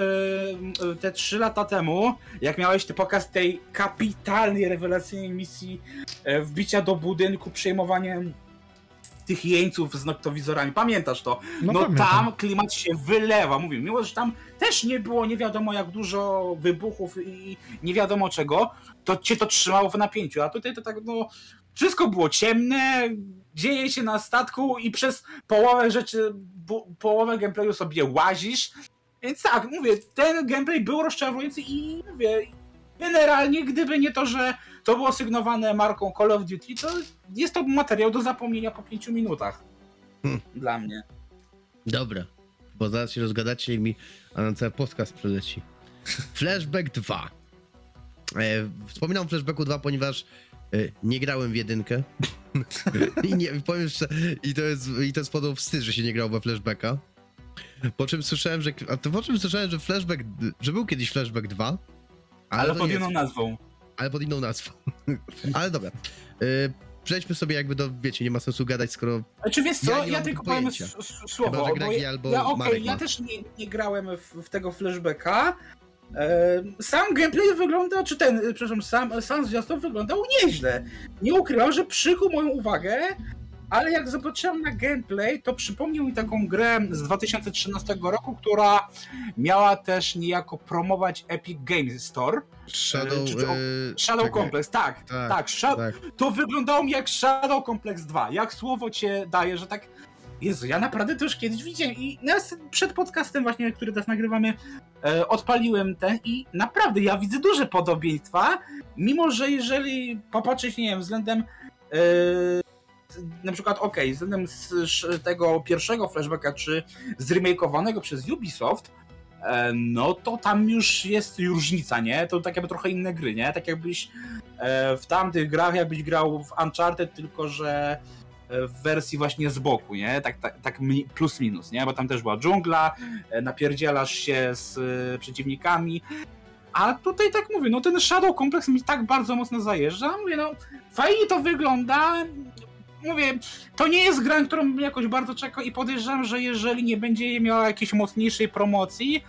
te 3 lata temu, jak miałeś ty pokaz tej kapitalnej, rewelacyjnej misji e, wbicia do budynku, przejmowaniem tych jeńców z noktowizorami, pamiętasz to? No, pamiętam. tam klimat się wylewa, mówię, mimo że tam też nie było nie wiadomo jak dużo wybuchów i nie wiadomo czego, to cię to trzymało w napięciu, a tutaj to tak, no, wszystko było ciemne, dzieje się na statku i przez połowę rzeczy, połowę gameplayu sobie łazisz, więc tak, mówię, ten gameplay był rozczarowujący i mówię, generalnie gdyby nie to, że to było sygnowane marką Call of Duty, to jest to materiał do zapomnienia po 5 minutach. Hmm. Dla mnie. Dobra. bo zaraz się rozgadacie i mi a na cały podcast przeleci. Flashback 2. E, wspominam o Flashbacku 2, ponieważ nie grałem w jedynkę. I nie, powiem że i to jest, i to jest podobno wstyd, że się nie grał we Flashbacka. Po czym słyszałem, że, a to po czym słyszałem, że Flashback, że był kiedyś Flashback 2, Ale, to pod inną jest- nazwą. ale pod inną nazwą. ale dobra. Y, przejdźmy sobie jakby do, wiecie, nie ma sensu gadać, skoro... Znaczy wiesz co, Ja ja, tylko powiem słowo. Chyba, że Gregi ja, albo ja, okej, Marek ja ma. też nie, nie grałem w, w tego flashbacka. E, Sam gameplay wygląda, czy ten, e, przepraszam, sam, sam zwiastun wyglądał nieźle. Nie ukrywam, że przykuł moją uwagę, ale jak zobaczyłem na gameplay, to przypomniał mi taką grę z 2013 roku, która miała też niejako promować Epic Games Store. Shadow... czy to- y, Shadow czekaj. Complex, tak, Tak, tak, Tak. to wyglądało mi jak Shadow Complex 2. Jak słowo cię daje, że tak. Jezu, ja naprawdę to już kiedyś widziałem i przed podcastem właśnie, który teraz nagrywamy, e, odpaliłem ten i naprawdę ja widzę duże podobieństwa, mimo że jeżeli popatrzeć, nie wiem, względem e, na przykład, okej, względem z, tego pierwszego flashbacka, czy zremakeowanego przez Ubisoft, e, no to tam już jest różnica, nie? To tak jakby trochę inne gry, nie? Tak jakbyś w tamtych grach jakbyś grał w Uncharted, tylko że w wersji właśnie z boku, nie? Tak, tak, tak plus minus, nie? Bo tam też była dżungla, e, napierdzielasz się z e, przeciwnikami, a tutaj tak mówię, no ten Shadow Complex mi tak bardzo mocno zajeżdża, mówię, no fajnie to wygląda, mówię, to nie jest gra, którą jakoś bardzo czekał i podejrzewam, że jeżeli nie będzie miała jakiejś mocniejszej promocji,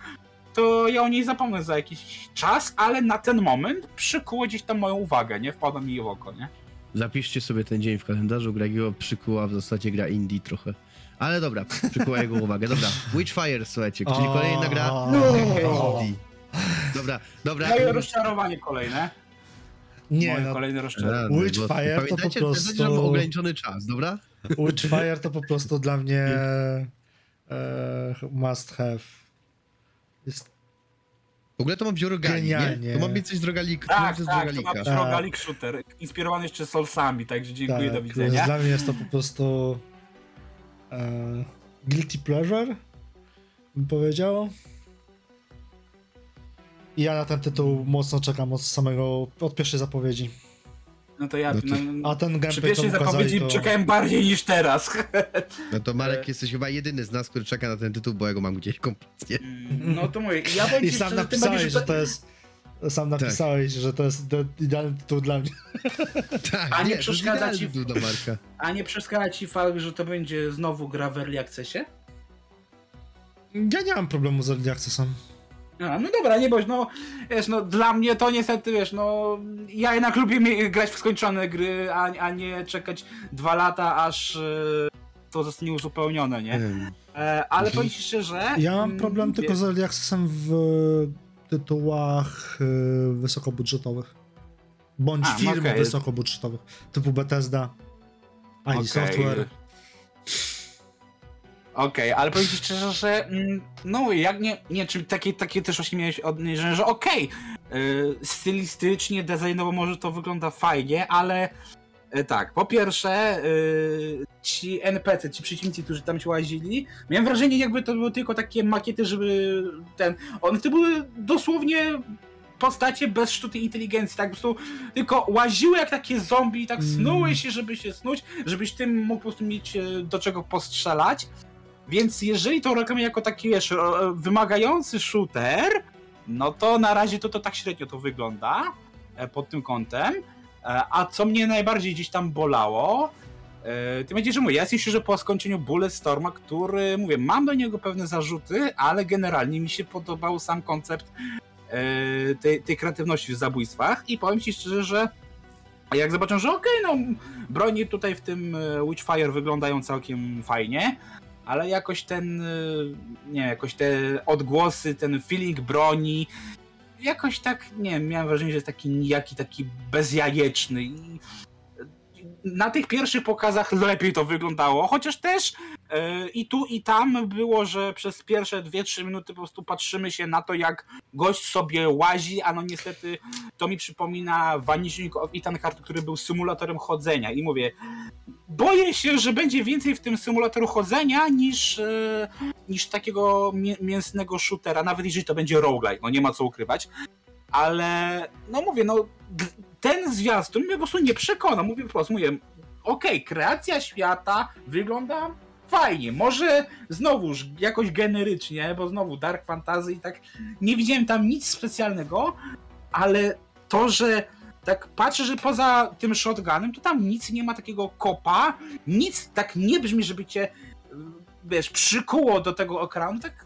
to ja o niej zapomnę za jakiś czas, ale na ten moment przykuło gdzieś tam moją uwagę, nie? Wpadło mi w oko, nie? Zapiszcie sobie ten dzień w kalendarzu, Gregiego przykuła w zasadzie gra indie trochę. Ale dobra, przykuła jego uwagę. Dobra, Witchfire, słuchajcie, czyli kolejna gra O. indie. Dobra, dobra. Moje rozczarowanie kolejne. Nie, Moje no, kolejne rozczarowanie. Witchfire to po Pamiętajcie, prostu- pamiętajcie, że ograniczony czas, dobra? Witchfire to po prostu dla mnie e, must have. Jest, W ogóle to ma być rogali, nie? Genialnie. To ma być coś z rogalika. Tak, tak, to ma być Tak. rogalik shooter, inspirowany jeszcze Soulsami, także dziękuję, do tak, widzenia. Dla mnie jest to po prostu e, guilty pleasure, bym powiedział. I ja na ten tytuł mocno czekam od samego, od pierwszej zapowiedzi. No to ja No to- no, A ten przy pierwszej zapowiedzi to... czekałem bardziej niż teraz. No to Marek, jesteś chyba jedyny z nas, który czeka na ten tytuł, bo ja go mam gdzieś kompletnie. No to mówię, ja powiem I ci sam szczerze, tym napisałeś, bardziej, że to jest... Sam Tak. napisałeś, że to jest de- idealny tytuł dla mnie. Tak, A nie nie, przeszkadza ci- tytuł do Marka. A nie przeszkadza ci fakt, że to będzie znowu gra w Early Accessie? Ja nie mam problemu z Early Accessem. A, no dobra, nie bądź, no wiesz, no dla mnie to niestety, wiesz, no ja jednak lubię grać w skończone gry, a, a nie czekać dwa lata, aż e, to zostanie uzupełnione, nie? E, ale Mhm. powiem ci szczerze... Ja mam mm, problem tylko z Early Accessem w tytułach y, wysokobudżetowych. Bądź A, firm okej. wysokobudżetowych, typu Bethesda, ID Okej. Software. Okej, ale powiem ci szczerze, że mm, no jak nie, nie, czy takie, takie też właśnie miałeś odniesienie, że okej, y, stylistycznie, designowo może to wygląda fajnie, ale y, tak, po pierwsze y, ci NPC, ci przeciwnicy, którzy tam się łazili, miałem wrażenie jakby to były tylko takie makiety, żeby ten, one to były dosłownie postacie bez sztucznej inteligencji, tak po prostu tylko łaziły jak takie zombie i tak Mm. snuły się, żeby się snuć, żebyś tym mógł po prostu mieć e, do czego postrzelać. Więc jeżeli to reklamuje jako taki, wiesz, wymagający shooter, no to na razie to, to tak średnio to wygląda e, pod tym kątem. E, A co mnie najbardziej gdzieś tam bolało, e, tym bardziej, że mówię, ja jestem że po skończeniu Bulletstorma, który, mówię, mam do niego pewne zarzuty, ale generalnie mi się podobał sam koncept tej, tej kreatywności w zabójstwach i powiem ci szczerze, że jak zobaczę, że okej, no broni tutaj w tym Witchfire wyglądają całkiem fajnie, ale jakoś ten, e, nie wiem, jakoś te odgłosy, ten feeling broni, jakoś tak, nie wiem, miałem wrażenie, że jest taki nijaki, taki bezjajeczny i na tych pierwszych pokazach lepiej to wyglądało, chociaż też I tu i tam było, że przez pierwsze 2-3 minuty po prostu patrzymy się na to, jak gość sobie łazi, a no niestety to mi przypomina Vanishing of Ethan Hart, który był symulatorem chodzenia. I mówię, boję się, że będzie więcej w tym symulatorze chodzenia niż, e, niż takiego mię- mięsnego shootera, nawet jeżeli to będzie roguelike, no nie ma co ukrywać, ale no mówię, no ten zwiastun mnie po prostu nie przekona, mówię po prostu, mówię, okej, kreacja świata wygląda fajnie, może znowuż jakoś generycznie, bo znowu Dark Fantasy i tak nie widziałem tam nic specjalnego, ale to, że tak patrzę, że poza tym shotgunem, to tam nic nie ma takiego kopa, nic tak nie brzmi, żeby cię wiesz, przykuło do tego ekranu, tak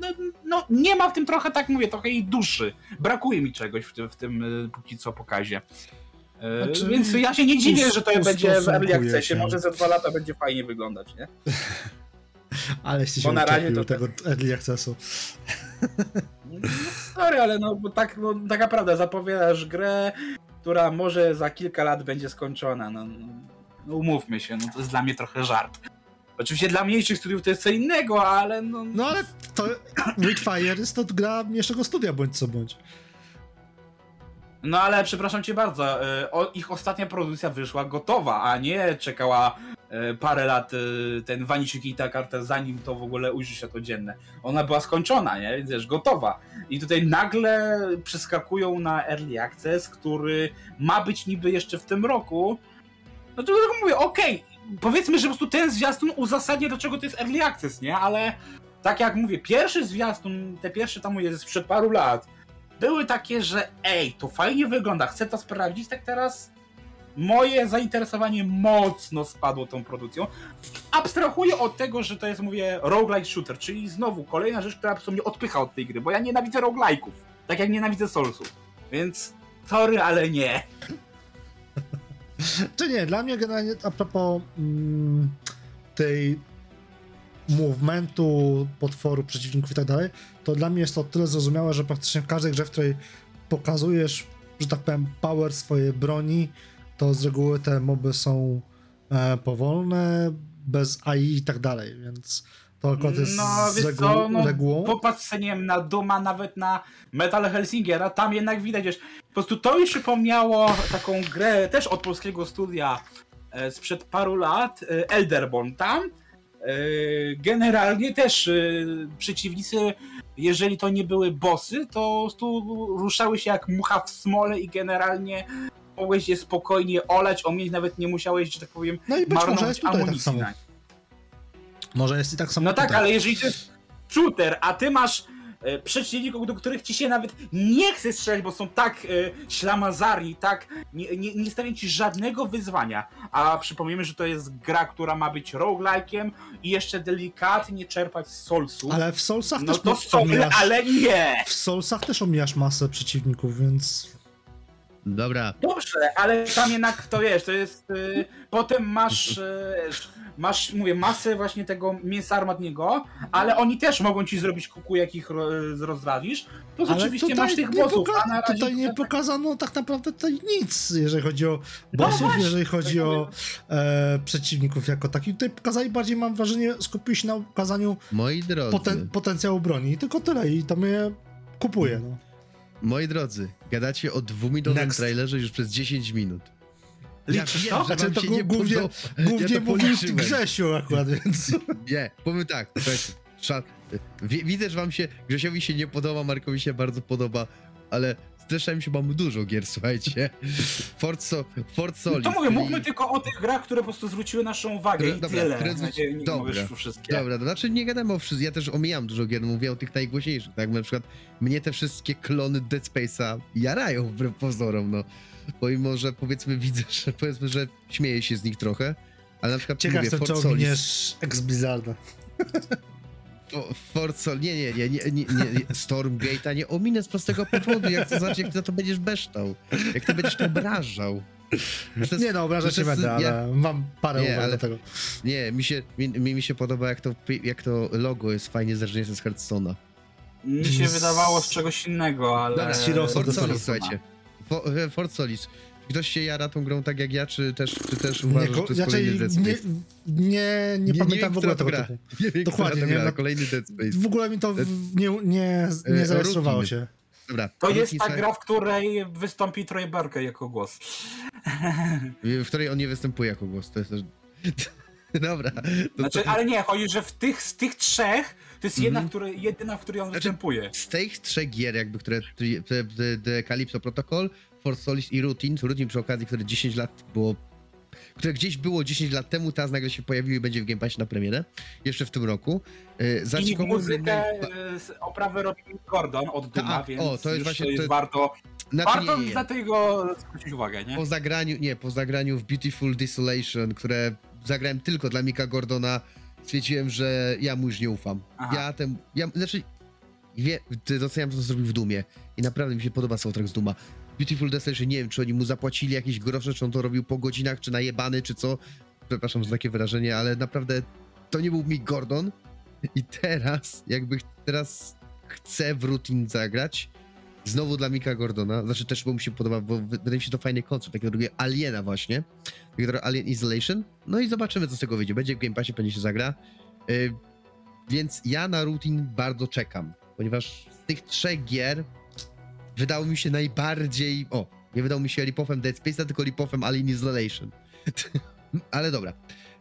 no, no nie ma w tym trochę, tak mówię, trochę jej duszy. Brakuje mi czegoś w tym, w tym y, póki co pokazie. Znaczy, Więc ja się nie dziwię, że to będzie w Early Accessie. Może za dwa lata będzie fajnie wyglądać, nie? Ale się Bo na razie to tego Early Accessu. No, sorry, ale no bo tak, no, taka prawda, zapowiadasz grę, która może za kilka lat będzie skończona. No, no, umówmy się, no to jest dla mnie trochę żart. Oczywiście dla mniejszych studiów to jest co innego, ale no. No ale to Witchfire jest to gra mniejszego studia, bądź co bądź. No ale przepraszam cię bardzo, o, ich ostatnia produkcja wyszła gotowa, a nie czekała y, parę lat y, ten Vanishing i ta karta, zanim to w ogóle ujrzy światło dzienne. Ona była skończona, nie? Więc wiesz, gotowa. I tutaj nagle przeskakują na Early Access, który ma być niby jeszcze w tym roku. No to tylko mówię, okej, powiedzmy, że po prostu ten zwiastun uzasadnia, dlaczego to jest Early Access, nie? Ale tak jak mówię, pierwszy zwiastun, te pierwsze tam mówię, sprzed paru lat, były takie, że ej, to fajnie wygląda, chcę to sprawdzić, tak teraz moje zainteresowanie mocno spadło tą produkcją. Abstrahuję od tego, że to jest, mówię, roguelike shooter, czyli znowu kolejna rzecz, która po mnie odpycha od tej gry, bo ja nienawidzę roguelike'ów, tak jak nienawidzę Soulsów. Więc sorry, ale nie. Czy nie, dla mnie generalnie a propos mm, tej movementu, potworu, przeciwników i tak dalej, to dla mnie jest to tyle zrozumiałe, że praktycznie w każdej grze, w której pokazujesz, że tak powiem, power swojej broni, to z reguły te moby są e, powolne, bez AI i tak dalej, więc to akurat jest No, z reguł, co, no, regułą. popatrz sobie, nie wiem, na Duma, nawet na Metal Helsingiera, tam jednak widać, wiesz, po prostu to mi przypomniało taką grę też od polskiego studia e, sprzed paru lat, e, Elderborn, tam generalnie też e, przeciwnicy, jeżeli to nie były bossy, to prostu ruszały się jak mucha w smole i generalnie mogłeś je spokojnie olać, omieć, nawet nie musiałeś, że tak powiem, No i być może marnować jest tutaj tak amunicji samo. na nie. Może jest i tak samo No tak, tutaj. ale jeżeli to jest shooter, a ty masz e, przeciwników, do których ci się nawet nie chce strzelać, bo są tak e, ślamazarni, tak nie, nie, nie stawiają ci żadnego wyzwania. A przypomnijmy, że to jest gra, która ma być roguelike'iem i jeszcze delikatnie czerpać z Soulsów. Ale w Soulsach no też to omijasz, ale nie! w Soulsach też omijasz masę przeciwników, więc Dobra, Dobrze, ale tam jednak to wiesz, to jest. Y, potem masz. Y, masz, mówię, masę właśnie tego mięsa armatniego, ale oni też mogą ci zrobić kuku, jak ich ro. To Ale oczywiście masz tych bossów, poka- razie. Tutaj nie pokazano tak naprawdę tutaj nic, jeżeli chodzi o bossów, właśnie, jeżeli chodzi tak o e, przeciwników jako takich. Tutaj pokazali bardziej, mam wrażenie, skupili się na ukazaniu moi drodzy, poten- potencjału broni. I tylko tyle i to mnie kupuje. No. Moi drodzy, gadacie o dwuminutowym Next. trailerze już przez 10 minut. Liczysz ja to? wiem, Znaczy, to się głó- nie głównie- podoba. Głównie ja mówił. Grzesiu akurat, więc... Nie, powiem tak, widzę, że wam się, Grzesiowi się nie podoba, Markowi się bardzo podoba, ale zresztą się mam dużo gier, słuchajcie. Fort, so, Fort Solis. To mówię, mówmy tylko o tych grach, które po prostu zwróciły naszą uwagę Które- i dobra, tyle. które zwróci- Nie, nie dobra. wszystkie. Dobra, to znaczy nie gadamy o wszystkich, ja też omijam dużo gier, mówię o tych najgłośniejszych, tak, na przykład mnie te wszystkie klony Dead Space'a jarają wbrew pozorom, no. Pomimo, że powiedzmy widzę, że powiedzmy, że śmieję się z nich trochę, ale na przykład Ciekaw mówię, jestem, czy Fort Solis, ominiesz ex-Blizzarda. Fo- Fort Sol, nie, nie, nie, nie, nie, nie Stormgate'a nie ominę z prostego powodu, jak to znaczy, jak ty na to będziesz beształ, jak ty będziesz to obrażał. Jest- Nie no, obrażać jest- będę, ja- ale mam parę Nie, uwag ale- do tego. Nie, mi się, mi, mi, się podoba, jak to, jak to logo jest fajnie zależnie z Hearthstone'a. Mi się Z- wydawało z czegoś innego, ale. Dobra, Storm. słuchajcie. Fo- Fort Solis. Ktoś się jara tą grą tak jak ja, czy też, czy też uważasz, Nie, że to jest raczej kolejny Dead nie, Space? nie, nie, pamiętam w ogóle tego która typu. to gra. Nie wiem, Dokładnie, nie, gra, kolejny Dead Space. W ogóle mi to w, nie, nie, nie E, zarejestrowało się. Dobra. To jest ta gra, w której wystąpi Troy Barker jako głos. w której on nie występuje jako głos. To jest też... Dobra. To, Znaczy, to, ale nie, chodzi, że w tych, z tych trzech to jest jedna, Mhm. w której, jedyna, w której on Znaczy- występuje. z tych trzech gier, jakby, które te Calypso Protocol, Force Solis i Routine, Routine przy okazji, które 10 lat było które gdzieś było 10 lat temu, teraz nagle się pojawiły i będzie w Game Passie na premierę, jeszcze w tym roku. Yy, I Zaczkomo- muzykę, z oprawę robi Gordon od Duma, Tak, więc o, to jest właśnie- to jest to- warto, Znaczy, warto nie, nie, nie. na tego zwrócić uwagę, nie? Po zagraniu, nie, po zagraniu w Beautiful Desolation, które zagrałem tylko dla Mika Gordona, stwierdziłem, że ja mu już nie ufam. Aha. Ja ten, ja, znaczy, wie, doceniam to, co zrobił w Dumie i naprawdę mi się podoba soundtrack z Duma. Beautiful Desolation, nie wiem, czy oni mu zapłacili jakieś grosze, czy on to robił po godzinach, czy najebany, czy co. Przepraszam za takie wyrażenie, ale naprawdę to nie był Mick Gordon. I teraz, jakby teraz chcę w Routine zagrać, Znowu dla Mika Gordona, znaczy też bo mi się podoba, bo wy- wydaje mi się to fajny koncept, takiego drugiego Aliena właśnie, takiego Alien Isolation, no i zobaczymy co z tego wyjdzie, będzie w Game Passie, pewnie się zagra, yy, więc ja na Routine bardzo czekam, ponieważ z tych trzech gier wydało mi się najbardziej, o, nie wydał mi się ripofem Dead Space'a, tylko ripofem Alien Isolation, ale dobra.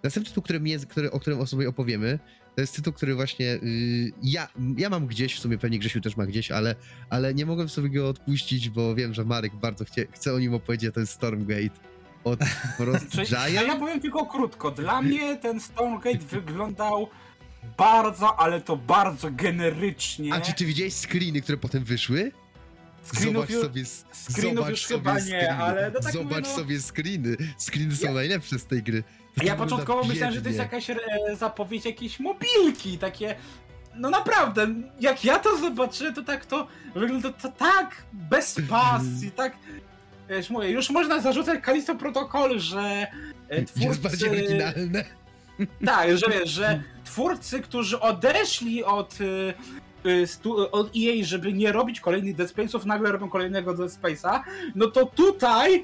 Następny tytuł, który mnie, który, o którym sobie opowiemy, to jest tytuł, który właśnie yy, ja, ja mam gdzieś, w sumie pewnie Grzesiu też ma gdzieś, ale, ale nie mogłem sobie go odpuścić, bo wiem, że Marek bardzo chcie, chce o nim opowiedzieć, to jest Stormgate od Czy, a ja Giant. powiem tylko krótko. Dla mnie ten Stormgate wyglądał bardzo, ale to bardzo generycznie. A czy ty widziałeś screeny, które potem wyszły? Screenów Zobacz już- sobie, screenów zobacz już sobie chyba nie, screeny. ale no tak Zobacz mówię, no- sobie screeny. Screeny są Ja- najlepsze z tej gry. To Ja początkowo myślałem, że to jest jakaś e, zapowiedź jakiejś mobilki, takie... No naprawdę, jak ja to zobaczyłem, to tak to wygląda to tak bez pasji, tak... Wiesz, mówię, już można zarzucać Kalisto Protocol, że e, twórcy... Jest bardziej oryginalne. Tak, że wiesz, że twórcy, którzy odeszli od, stu, od EA, żeby nie robić kolejnych Dead Space'ów, nagle robią kolejnego Dead Space'a, no to tutaj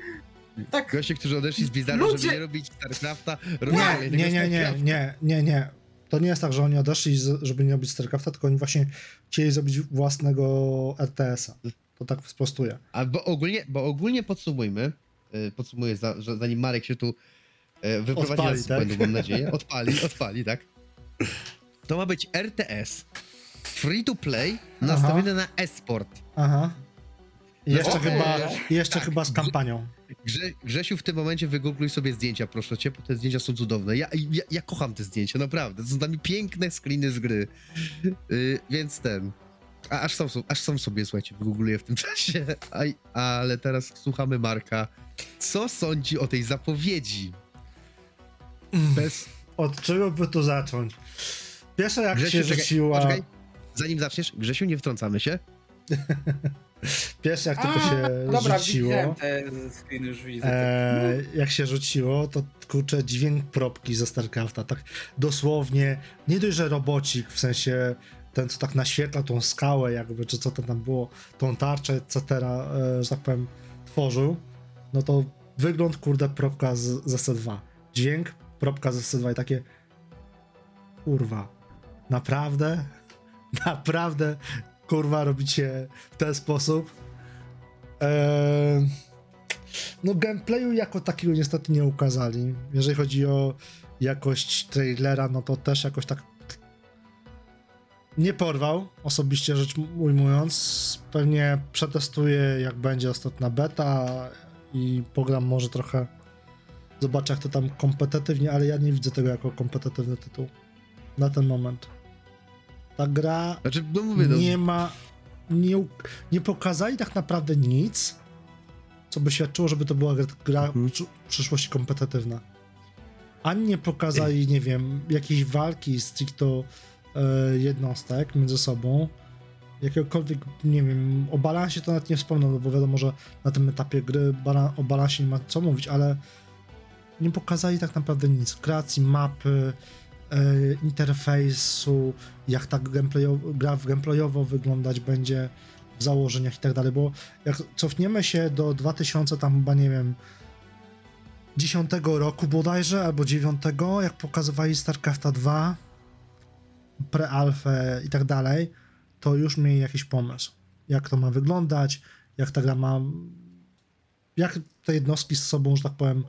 tak Goście, którzy odeszli z Blizzardu, Ludzie- żeby nie robić StarCrafta, robią Nie, nie, nie, nie, nie, nie, nie. To nie jest tak, że oni odeszli, żeby nie robić StarCrafta, tylko oni właśnie chcieli zrobić własnego RTS-a. To tak sprostuję. A bo ogólnie, bo ogólnie podsumujmy, y, podsumuję, za, że zanim Marek się tu y, wyprowadzi Odpali, nas z tak? błędu, mam nadzieję. Odpali, odpali, tak? To ma być RTS free to play nastawiony na e-sport. Aha. No jeszcze okej. chyba, jeszcze Tak. chyba z kampanią. Grze, Grzesiu, w tym momencie wygoogluj sobie zdjęcia, proszę cię, bo te zdjęcia są cudowne. Ja, ja, ja kocham te zdjęcia, naprawdę. To są dla mnie piękne screeny z gry. Y, więc ten. A, aż, sam, aż sam sobie, słuchajcie, wygoogluję w tym czasie. Aj, ale teraz słuchamy Marka. Co sądzi o tej zapowiedzi? Bez. Od czego by tu zacząć? Pierwsze jak się czekaj, rzuciła... poczekaj. Zanim zaczniesz, Grzesiu, nie wtrącamy się. Pierwsze jak tylko A, się dobra, rzuciło... widziałem te screeny, już widzę. E, jak się rzuciło, to kurczę dźwięk propki ze StarCrafta, tak dosłownie, nie dość, że robocik, w sensie ten, co tak naświetla tą skałę jakby, czy co to tam było, tą tarczę, etc., e, że tak powiem, tworzył, no to wygląd, kurde, propka z, z SC2. Dźwięk, propka z SC2 i takie kurwa, naprawdę? Naprawdę, kurwa, robicie w ten sposób? Eee, no gameplayu jako takiego niestety nie ukazali. Jeżeli chodzi o jakość trailera, no to też jakoś tak nie porwał, osobiście rzecz ujmując. Pewnie przetestuję jak będzie ostatnia beta i pogram może trochę zobaczę jak to tam kompetytywnie, ale ja nie widzę tego jako kompetytywny tytuł na ten moment. Ta gra Znaczy, no mówię, no, nie ma. Nie, nie pokazali tak naprawdę nic, co by świadczyło, żeby to była gra, Mhm. w przyszłości kompetytywna. Ani nie pokazali, nie wiem, jakiejś walki stricto e, jednostek między sobą. Jakiegokolwiek, nie wiem, o balansie to nawet nie wspomnę, no bo wiadomo, że na tym etapie gry o balansie nie ma co mówić, ale nie pokazali tak naprawdę nic. Kreacji mapy, interfejsu, jak ta gameplayo, gra w gameplayowo wyglądać będzie. w założeniach i tak dalej, bo jak cofniemy się do 2000 tam chyba nie wiem 10 roku bodajże, albo 9, jak pokazywali StarCrafta 2, pre-alfę i tak dalej, to już mieli jakiś pomysł, jak to ma wyglądać, jak ta gra ma, jak te jednostki z sobą, że tak powiem,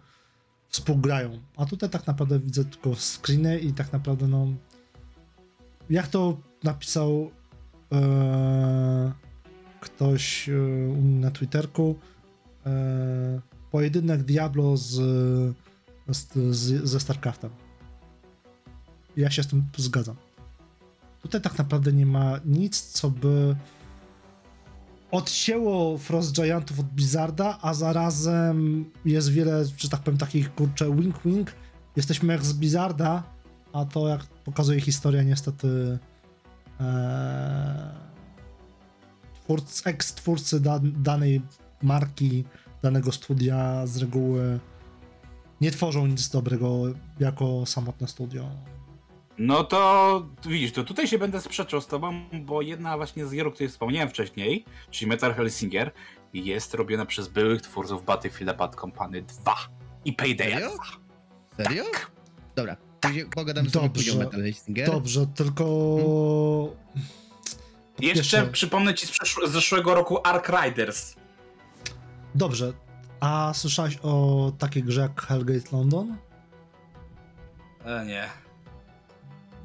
współgrają. A tutaj tak naprawdę widzę tylko screeny i tak naprawdę no, jak to napisał e, ktoś e, na Twitterku, e, pojedynek Diablo z, z, z, ze StarCraftem. Ja się z tym zgadzam. Tutaj tak naprawdę nie ma nic, co by odcięło Frost Giantów od Blizzarda, a zarazem jest wiele, że tak powiem, takich kurczę wink-wink. Jesteśmy jak z Blizzarda, a to jak pokazuje historia niestety e, twórcy, ex-twórcy da, danej marki, danego studia z reguły nie tworzą nic dobrego jako samotne studio. No to widzisz, to tutaj się będę sprzeczał z tobą, bo jedna właśnie z gier, o której wspomniałem wcześniej, czyli Metal Hellsinger, jest robiona przez byłych twórców Battlefield Bad Company 2 i Payday Serio? 2. Serio? Tak. Dobra, później pogadamy sobie Dobrze. o Metal Hellsinger. Dobrze, tylko. Po Jeszcze przypomnę ci z, z zeszłego roku Ark Riders. Dobrze. A słyszałeś o takiej grze jak Hellgate London? E, nie.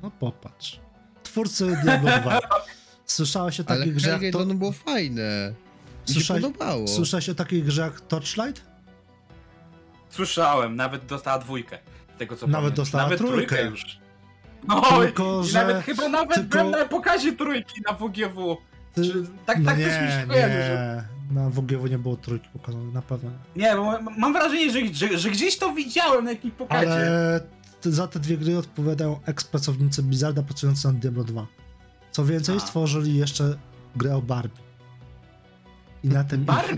No popatrz. Twórcy Diablo 2. Słyszałeś o Ale takiej grze jak to... London było fajne. Słyszałeś- podobało. Słyszałeś o takiej grze jak Torchlight? Słyszałem, nawet dostała dwójkę. Tego co Nawet pamiętam. dostała nawet trójkę. już. No Tylko, i że- nawet chyba nawet tylko- byłem na pokazie trójki na WGW. Ty... Czy, tak no tak nie, też mi się kojarzy, że... Na WGW nie było trójki pokazanej, na pewno nie. Bo mam wrażenie, że, że, że gdzieś to widziałem na jakimś pokazie. Ale za te dwie gry odpowiadają eks-pracownicy Blizzarda pracujący nad Diablo 2. Co więcej, A. stworzyli jeszcze grę o Barbie. I na tym, ich, Barbie.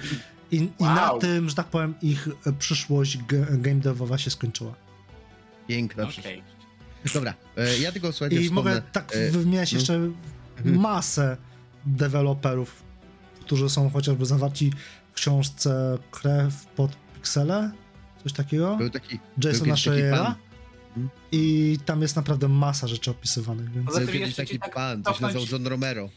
i, i na Wow. tym, że tak powiem, ich e, przyszłość game devowa się skończyła. Piękna Okej. przyszłość. Dobra, e, ja tylko słuchajcie, I wspomnę. mogę tak e, wymieniać no. jeszcze Mhm. masę deweloperów, którzy są chociażby zawarci w książce Krew pod piksele, coś takiego, Był taki, Jasona kiedyś taki pan. Mhm. I tam jest naprawdę masa rzeczy opisywanych, więc... Poza tym kiedyś taki tak pan, coś cofnąć- nazywał John Romero.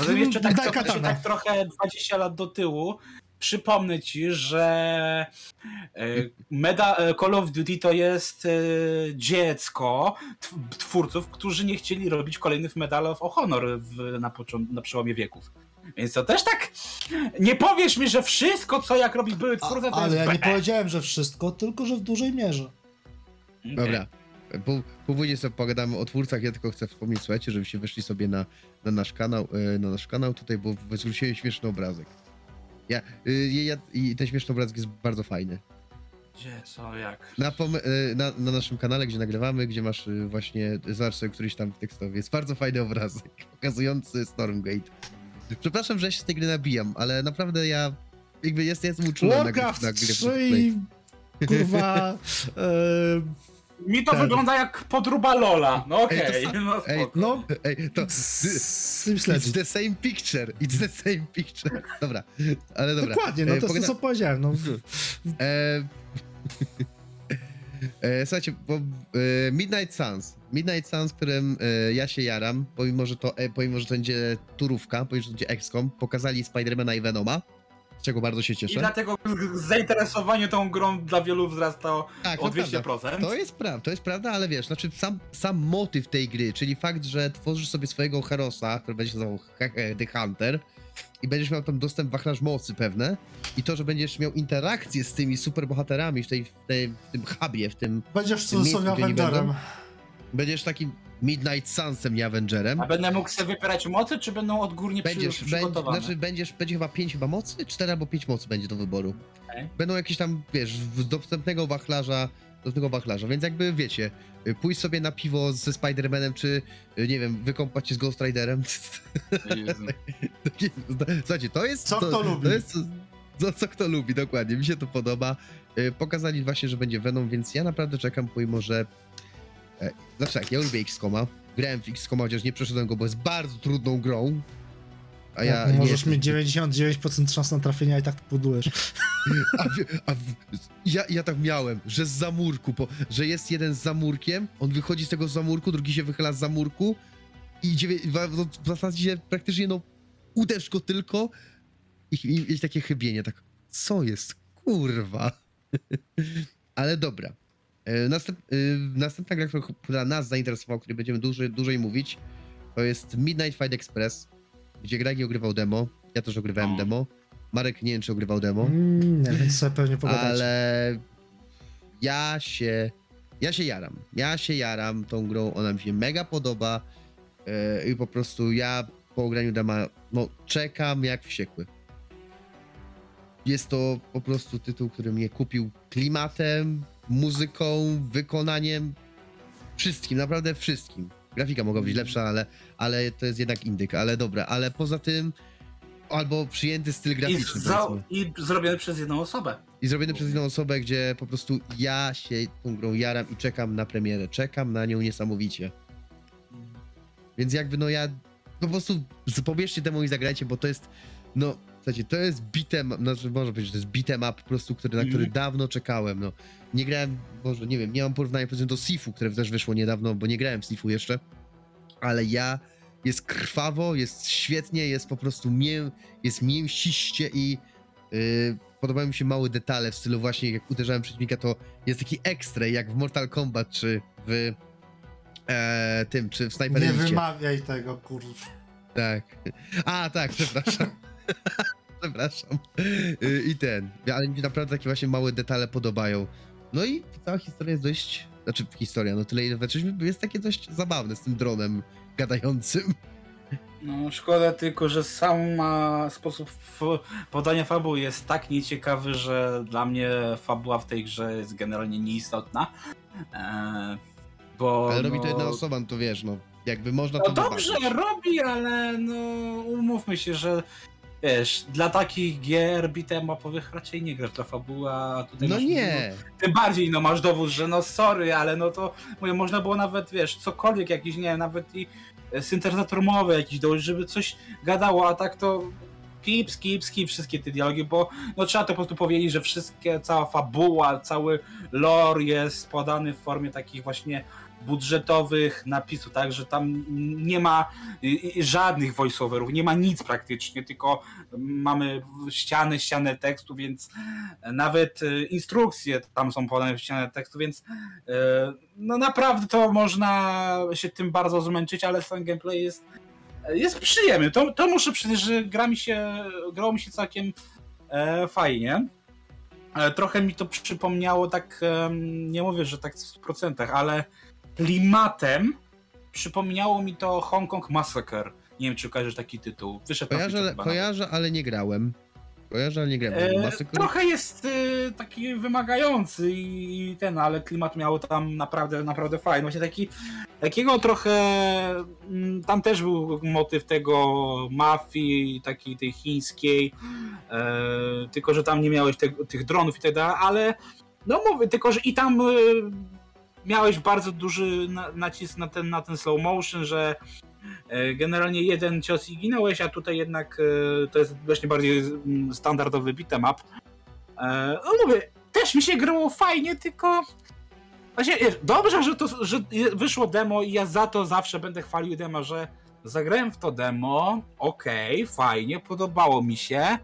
Ale jeszcze tak, się tak trochę 20 lat do tyłu. Przypomnę ci, że e, Meda, e, Call of Duty to jest e, dziecko tw- twórców, którzy nie chcieli robić kolejnych Medal of Honor w, na, na przełomie wieków. Więc to też tak. Nie powiesz mi, że wszystko, co jak robi były twórcy, to Ale jest ja nie powiedziałem, że wszystko, tylko że w dużej mierze. Dobra. Po, później sobie pogadamy o twórcach, ja tylko chcę wspomnieć, słuchajcie, żebyście weszli sobie na, na nasz kanał, e, na nasz kanał tutaj, bo zwróciłem śmieszny obrazek. Ja, y, ja, I ten śmieszny obrazek jest bardzo fajny. Gdzie, co, jak? Na, pom- e, na, na naszym kanale, gdzie nagrywamy, gdzie masz właśnie, zobacz sobie któryś tam tekstowy, jest bardzo fajny obrazek, pokazujący Stormgate. Przepraszam, że się z tej gry nabijam, ale naprawdę ja jakby jest, jestem uczulony na, Warcraft na 3 to play. i kurwa... e, Mi to Tak. wygląda jak podruba Lola. No okej, sa- no ej, no, Ej, to... It's the same picture. It's the same picture. Dobra, ale dobra. Dokładnie, no E, to pogada- co powiedziałem. No. E... e, słuchajcie, bo e, Midnight Suns. Midnight Suns, którym e, ja się jaram, pomimo że, to, e, pomimo, że to będzie turówka, pomimo, że to będzie XCOM, pokazali Spidermana i Venoma, czego bardzo się I cieszę. dlatego zainteresowanie tą grą dla wielu wzrasta o Tak, o to prawda. 200%. To jest prawda, to jest prawda, ale wiesz, znaczy sam, sam motyw tej gry, czyli fakt, że tworzysz sobie swojego herosa, który będzie się nazywał He- He- The Hunter i będziesz miał tam dostęp wachlarz mocy pewne i to, że będziesz miał interakcję z tymi superbohaterami w, tej, w, tej, w tym hubie, w tym, Będziesz w Tym miejscu, cudzysłowie będą? będziesz takim Midnight Sunsem, nie Avengerem. A będę mógł sobie wybierać mocy, czy będą odgórnie Będziesz, będzie, przygotowane? znaczy będziesz, będzie chyba 5 chyba mocy, 4 albo 5 mocy będzie do wyboru. Okej. Będą jakieś tam, wiesz, w- dostępnego wachlarza, dostępnego wachlarza, więc jakby wiecie, y, pójść sobie na piwo ze Spider-Manem, czy y, nie wiem, wykąpać się z Ghost Riderem. Słuchajcie, to jest... Co to, kto lubi. To jest co, co kto lubi, dokładnie, mi się to podoba. Y, Pokazali właśnie, że będzie Venom, więc ja naprawdę czekam, pomimo, że... e, Znaczy tak, ja lubię XCOMa, grałem w XCOMa, chociaż nie przeszedłem go, bo jest bardzo trudną grą. A ja Jak nie możesz mieć 99% szans na trafienia i tak to budujesz. A, a ja, ja tak miałem, że z zamurku, po, że jest jeden z zamurkiem, on wychodzi z tego zamurku, drugi się wychyla z zamurku i w, w, w zasadzie praktycznie no uderz go tylko i, i, i takie chybienie, tak co jest, kurwa. Ale dobra. E, Następ, e, następna gra, która- nas zainteresowała, o której będziemy dłużej, dłużej mówić, to jest Midnight Fight Express, gdzie Gregi ogrywał demo, ja też ogrywałem demo. Marek nie wiem, czy ogrywał demo. Mm, nie, więc sobie pewnie pogadać. Ale ja się. Ja się jaram. Ja się jaram tą grą. Ona mi się mega podoba. Yy, I po prostu ja po ograniu dema, no czekam jak wściekły. Jest to po prostu tytuł, który mnie kupił klimatem, muzyką, wykonaniem, wszystkim, naprawdę wszystkim. Grafika mogła być lepsza, ale, ale to jest jednak indyk, ale dobra, ale poza tym albo przyjęty styl I, graficzny. za, powiedzmy. I zrobiony przez jedną osobę. I zrobiony przez jedną osobę, gdzie po prostu ja się tą grą jaram i czekam na premierę. Czekam na nią niesamowicie. Więc jakby no ja po prostu pobierzcie demo i zagrajcie, bo to jest no słuchajcie, to jest bitem, znaczy można powiedzieć, że to jest bitem up po prostu, który, na który Mhm. dawno czekałem, no. Nie grałem, może nie wiem, nie mam porównania powiedzmy do Sifu, które też wyszło niedawno, bo nie grałem w Sifu jeszcze, ale ja jest krwawo, jest świetnie, jest po prostu mię, jest mięsiście i yy, podobają mi się małe detale w stylu właśnie jak uderzałem przeciwnika, to jest taki ekstra, jak w Mortal Kombat, czy w e, tym, czy w Sniper Nie wymawiaj tego, kurwa. Tak. A, tak, przepraszam. przepraszam. Y, I ten. Ale mi się naprawdę takie właśnie małe detale podobają. No i cała historia jest dość. Znaczy, historia, no tyle ile weszliśmy, jest takie dość zabawne z tym dronem gadającym. No, szkoda tylko, że sam sposób podania fabuły jest tak nieciekawy, że dla mnie fabuła w tej grze jest generalnie nieistotna. Eee, bo, Ale robi to no, jedna osoba, no to wiesz, no. Jakby można No to dobrze zobaczyć. robi, ale no umówmy się, że wiesz, dla takich gier beat'em upowych raczej nie grasz dla fabuły, a tutaj No nie. No, tym bardziej no masz dowód, że no sorry, ale no to mówię, można było nawet, wiesz, cokolwiek jakiś, nie wiem, nawet i e, syntezator mowy jakiś dołożyć, żeby coś gadało, a tak to skip, skip, skip wszystkie te dialogi, bo no trzeba to po prostu powiedzieć, że wszystkie, cała fabuła, cały lore jest podany w formie takich właśnie budżetowych napisów, tak, że tam nie ma żadnych voiceoverów, nie ma nic praktycznie, tylko mamy ściany, ścianę tekstu, więc nawet y, instrukcje tam są podane w ścianę tekstu, więc y, no naprawdę to można się tym bardzo zmęczyć, ale sam gameplay jest jest przyjemny. To, to muszę przyznać, że gra mi się, grało mi się całkiem e, fajnie. E, trochę mi to przypomniało tak, nie mówię, że tak w 100%, ale klimatem przypomniało mi to Hong Kong Massacre. Nie wiem, czy kojarzysz taki tytuł. Wyszedł Kojarzę, kojarzę, ale nie grałem. Kojarzę, ale nie grałem. E, trochę jest e, taki wymagający i ten, ale klimat miał tam naprawdę, naprawdę fajny. Właśnie taki, takiego trochę, mm, tam też był motyw tego mafii, takiej tej chińskiej, e, tylko że tam nie miałeś te, tych dronów i tak dalej, ale no mówię, tylko że i tam e, miałeś bardzo duży na, nacisk na ten, na ten slow motion, że E, Generalnie jeden cios i ginąłeś, a tutaj jednak e, to jest właśnie bardziej mm, standardowy beat'em up. E, No mówię, też mi się grało fajnie, tylko właśnie dobrze, że to że wyszło demo i ja za to zawsze będę chwalił demo, że zagrałem w to demo, okej, fajnie, podobało mi się,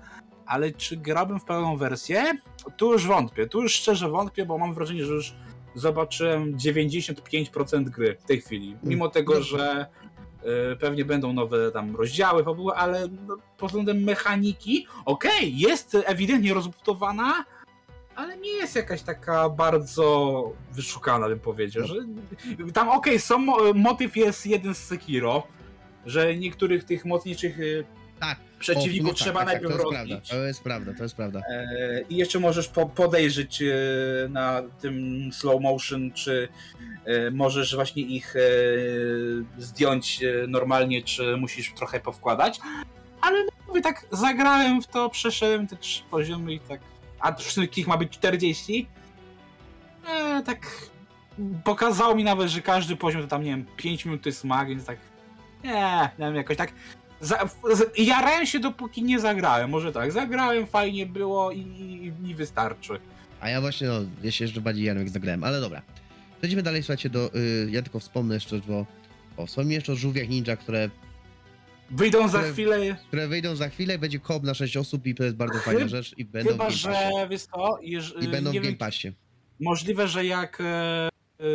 ale czy grałbym w pełną wersję? Tu już wątpię, tu już szczerze wątpię, bo mam wrażenie, że już zobaczyłem 95% gry w tej chwili. Mimo tego, że y, pewnie będą nowe tam rozdziały, fabuły, ale no, pod względem mechaniki, okej, jest ewidentnie rozbudowana, ale nie jest jakaś taka bardzo wyszukana, bym powiedział. Że tam okej, są mo- motyw jest jeden z Sekiro, że niektórych tych mocniejszych y, Tak. tak, trzeba tak, tak, najpierw to jest rozbić. prawda, to jest prawda, to jest prawda. E, I jeszcze możesz po, podejrzeć e, na tym slow motion, czy e, możesz właśnie ich e, zdjąć e, normalnie, czy musisz trochę powkładać. Ale no, mówię, tak zagrałem w to, przeszedłem te trzy poziomy i tak. A wszystkich ma być 40. E, tak pokazało mi nawet, że każdy poziom to tam, nie wiem, 5 minut to jest mag, więc tak. Nie, nie wiem, jakoś tak Za, z, jarałem się dopóki nie zagrałem, może tak, zagrałem, fajnie było i, i, i wystarczy. A ja właśnie, no, ja się jeszcze bardziej jaram jak zagrałem, ale dobra. Przejdźmy dalej, słuchajcie, do... Y, ja tylko wspomnę jeszcze, bo... O, wspomnę jeszcze o żółwiach ninja, które, Wyjdą za Które- chwilę, które wyjdą za chwilę, będzie koop na 6 osób i to jest bardzo fajna rzecz i będą chyba, w Game że, Passie. wiesz co, jeż, I będą w Game Passie. możliwe, że jak e,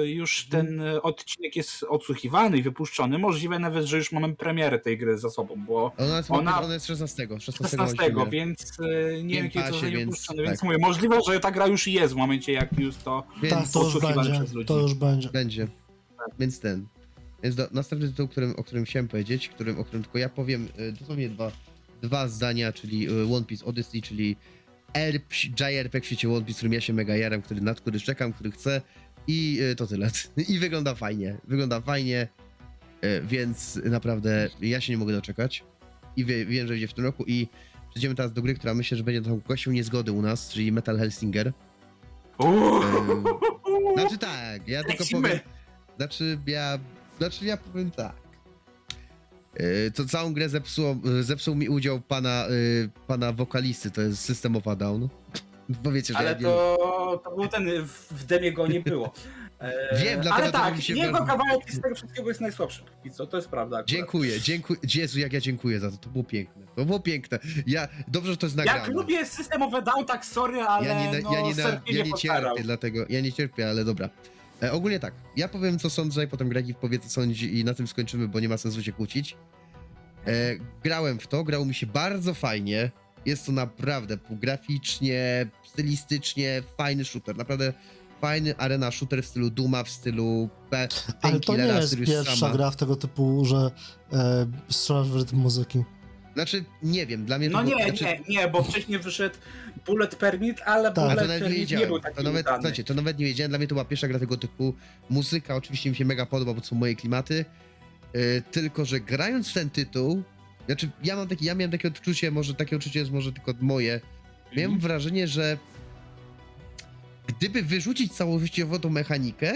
już ten e, odcinek jest odsłuchiwany i wypuszczony, możliwe nawet, że już mamy premierę tej gry za sobą, bo Ona jest, Ona- ona jest 16, 16, 16, będzie. więc e, nie wiem kiedy to zostanie więc wypuszczone, tak. więc mówię, możliwe, że ta gra już jest w momencie, jak już to... Więc Tak, to już odsłuchiwany będzie, przez ludzi. to już będzie. będzie. Więc ten. Więc do, następny tytuł, którym, o którym chciałem powiedzieć, którym, o którym tylko ja powiem y, dosłownie dwa, dwa zdania, czyli y, One Piece Odyssey, czyli RP, JRPG w świecie One Piece, którym ja się mega jaram, który, na który czekam, który chcę i y, to tyle. I wygląda fajnie, wygląda fajnie, y, więc naprawdę ja się nie mogę doczekać i wie, wiem, że będzie w tym roku i przejdziemy teraz do gry, która myślę, że będzie tą kością niezgody u nas, czyli Metal Hellsinger. Yy, Znaczy tak, ja tylko powiem. Znaczy ja. Znaczy ja powiem tak. Yy, To całą grę zepsuło, zepsuł mi udział pana, pana wokalisty, to jest System of a Down. Powiecie, że Ale ja nie... to, to był ten, w, demie go nie było. E, Wiem, dlatego Ale to tak, mi się jego bardzo- kawałek z tego wszystkiego jest najsłabszy. I co, to jest prawda. akurat. Dziękuję, dziękuję. Jezu, jak ja dziękuję za to. To było piękne. To było piękne. Ja. Dobrze, że to jest nagrane. Jak lubię systemowe down, tak sorry, ale ja nie, no, ja nie, serce ja nie cierpię, dlatego. Ja nie cierpię, ale dobra. E, ogólnie tak. Ja powiem, co sądzę, i potem Gregi powie, co sądzi, i na tym skończymy, bo nie ma sensu się kłócić. E, grałem w to, grało mi się bardzo fajnie. Jest to naprawdę graficznie, stylistycznie fajny shooter. Naprawdę fajny arena shooter w stylu Duma, w stylu P. Ale to nie jest pierwsza Sama. gra w tego typu, że e, strzelasz w rytm muzyki. Znaczy, nie wiem, dla mnie No to było, nie, znaczy, nie, nie, bo wcześniej wyszedł Bullet Permit, ale Tak. Bullet to nawet nie Permit nie, wiedziałem. był taki to nawet, udany. słuchajcie, to nawet nie wiedziałem. Dla mnie to była pierwsza gra tego typu. Muzyka oczywiście mi się mega podoba, bo to są moje klimaty. Yy, tylko, że grając w ten tytuł, znaczy ja mam taki, ja miałem takie odczucie, może takie odczucie jest może tylko moje. Miałem Mhm. wrażenie, że gdyby wyrzucić całościowo tą mechanikę,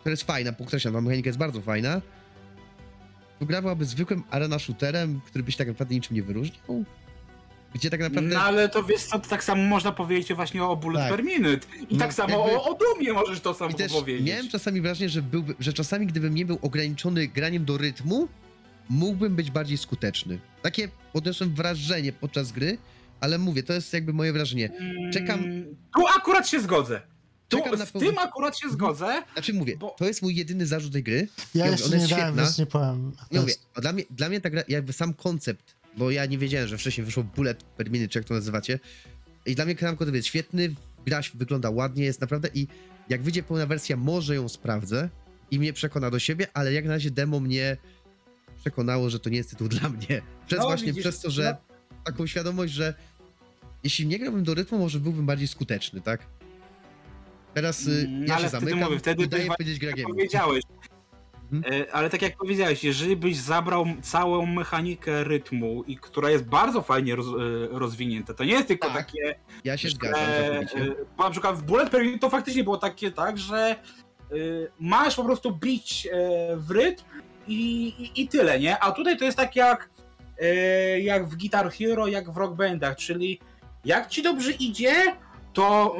która jest fajna, podkreślam, ta mechanika jest bardzo fajna, to gra byłaby zwykłym arena shooterem, który by się tak naprawdę niczym nie wyróżniał. Gdzie tak naprawdę... No ale to wiesz co, to tak samo można powiedzieć właśnie o Bullet Tak. per Minute. I No, tak samo jakby- o, o Dumie możesz to samo powiedzieć. miałem czasami wrażenie, że, byłby, że czasami gdybym nie był ograniczony graniem do rytmu, mógłbym być bardziej skuteczny. Takie odniosłem wrażenie podczas gry, ale mówię, to jest jakby moje wrażenie. czekam- Mm, Tu akurat się zgodzę. Tu, Czekam na w tym akurat się zgodzę. Znaczy mówię, Bo- to jest mój jedyny zarzut tej gry. Ja Ja mówię, jeszcze ona nie jest dałem, świetna. nie powiem. Nie to mówię, dla mnie, dla mnie ta gra, jakby sam koncept, bo ja nie wiedziałem, że wcześniej wyszło Bullet per Minute, czy jak to nazywacie. I dla mnie sam koncept jest świetny, gra wygląda ładnie, jest naprawdę i jak wyjdzie pełna wersja, może ją sprawdzę i mnie przekona do siebie, ale jak na razie demo mnie przekonało, że to nie jest tytuł dla mnie. Przez No, właśnie widzisz, przez to, że taką świadomość, że jeśli nie grałbym do rytmu, może byłbym bardziej skuteczny, tak? Teraz y, Mm, ja ale się wtedy zamykam mówię, wtedy i daję powiedzieć Tak powiedziałeś. Mhm. E, Ale tak jak powiedziałeś, jeżeli byś zabrał całą mechanikę rytmu, i która jest bardzo fajnie roz, e, rozwinięta, to nie jest tylko Tak, takie. Ja się że, zgadzam e. Bo na przykład w Bullet Permit to faktycznie było takie tak, że masz po prostu bić w rytm i, i, tyle, nie? A tutaj to jest tak jak, e, jak w Guitar Hero, jak w Rock Bandach, czyli jak ci dobrze idzie, to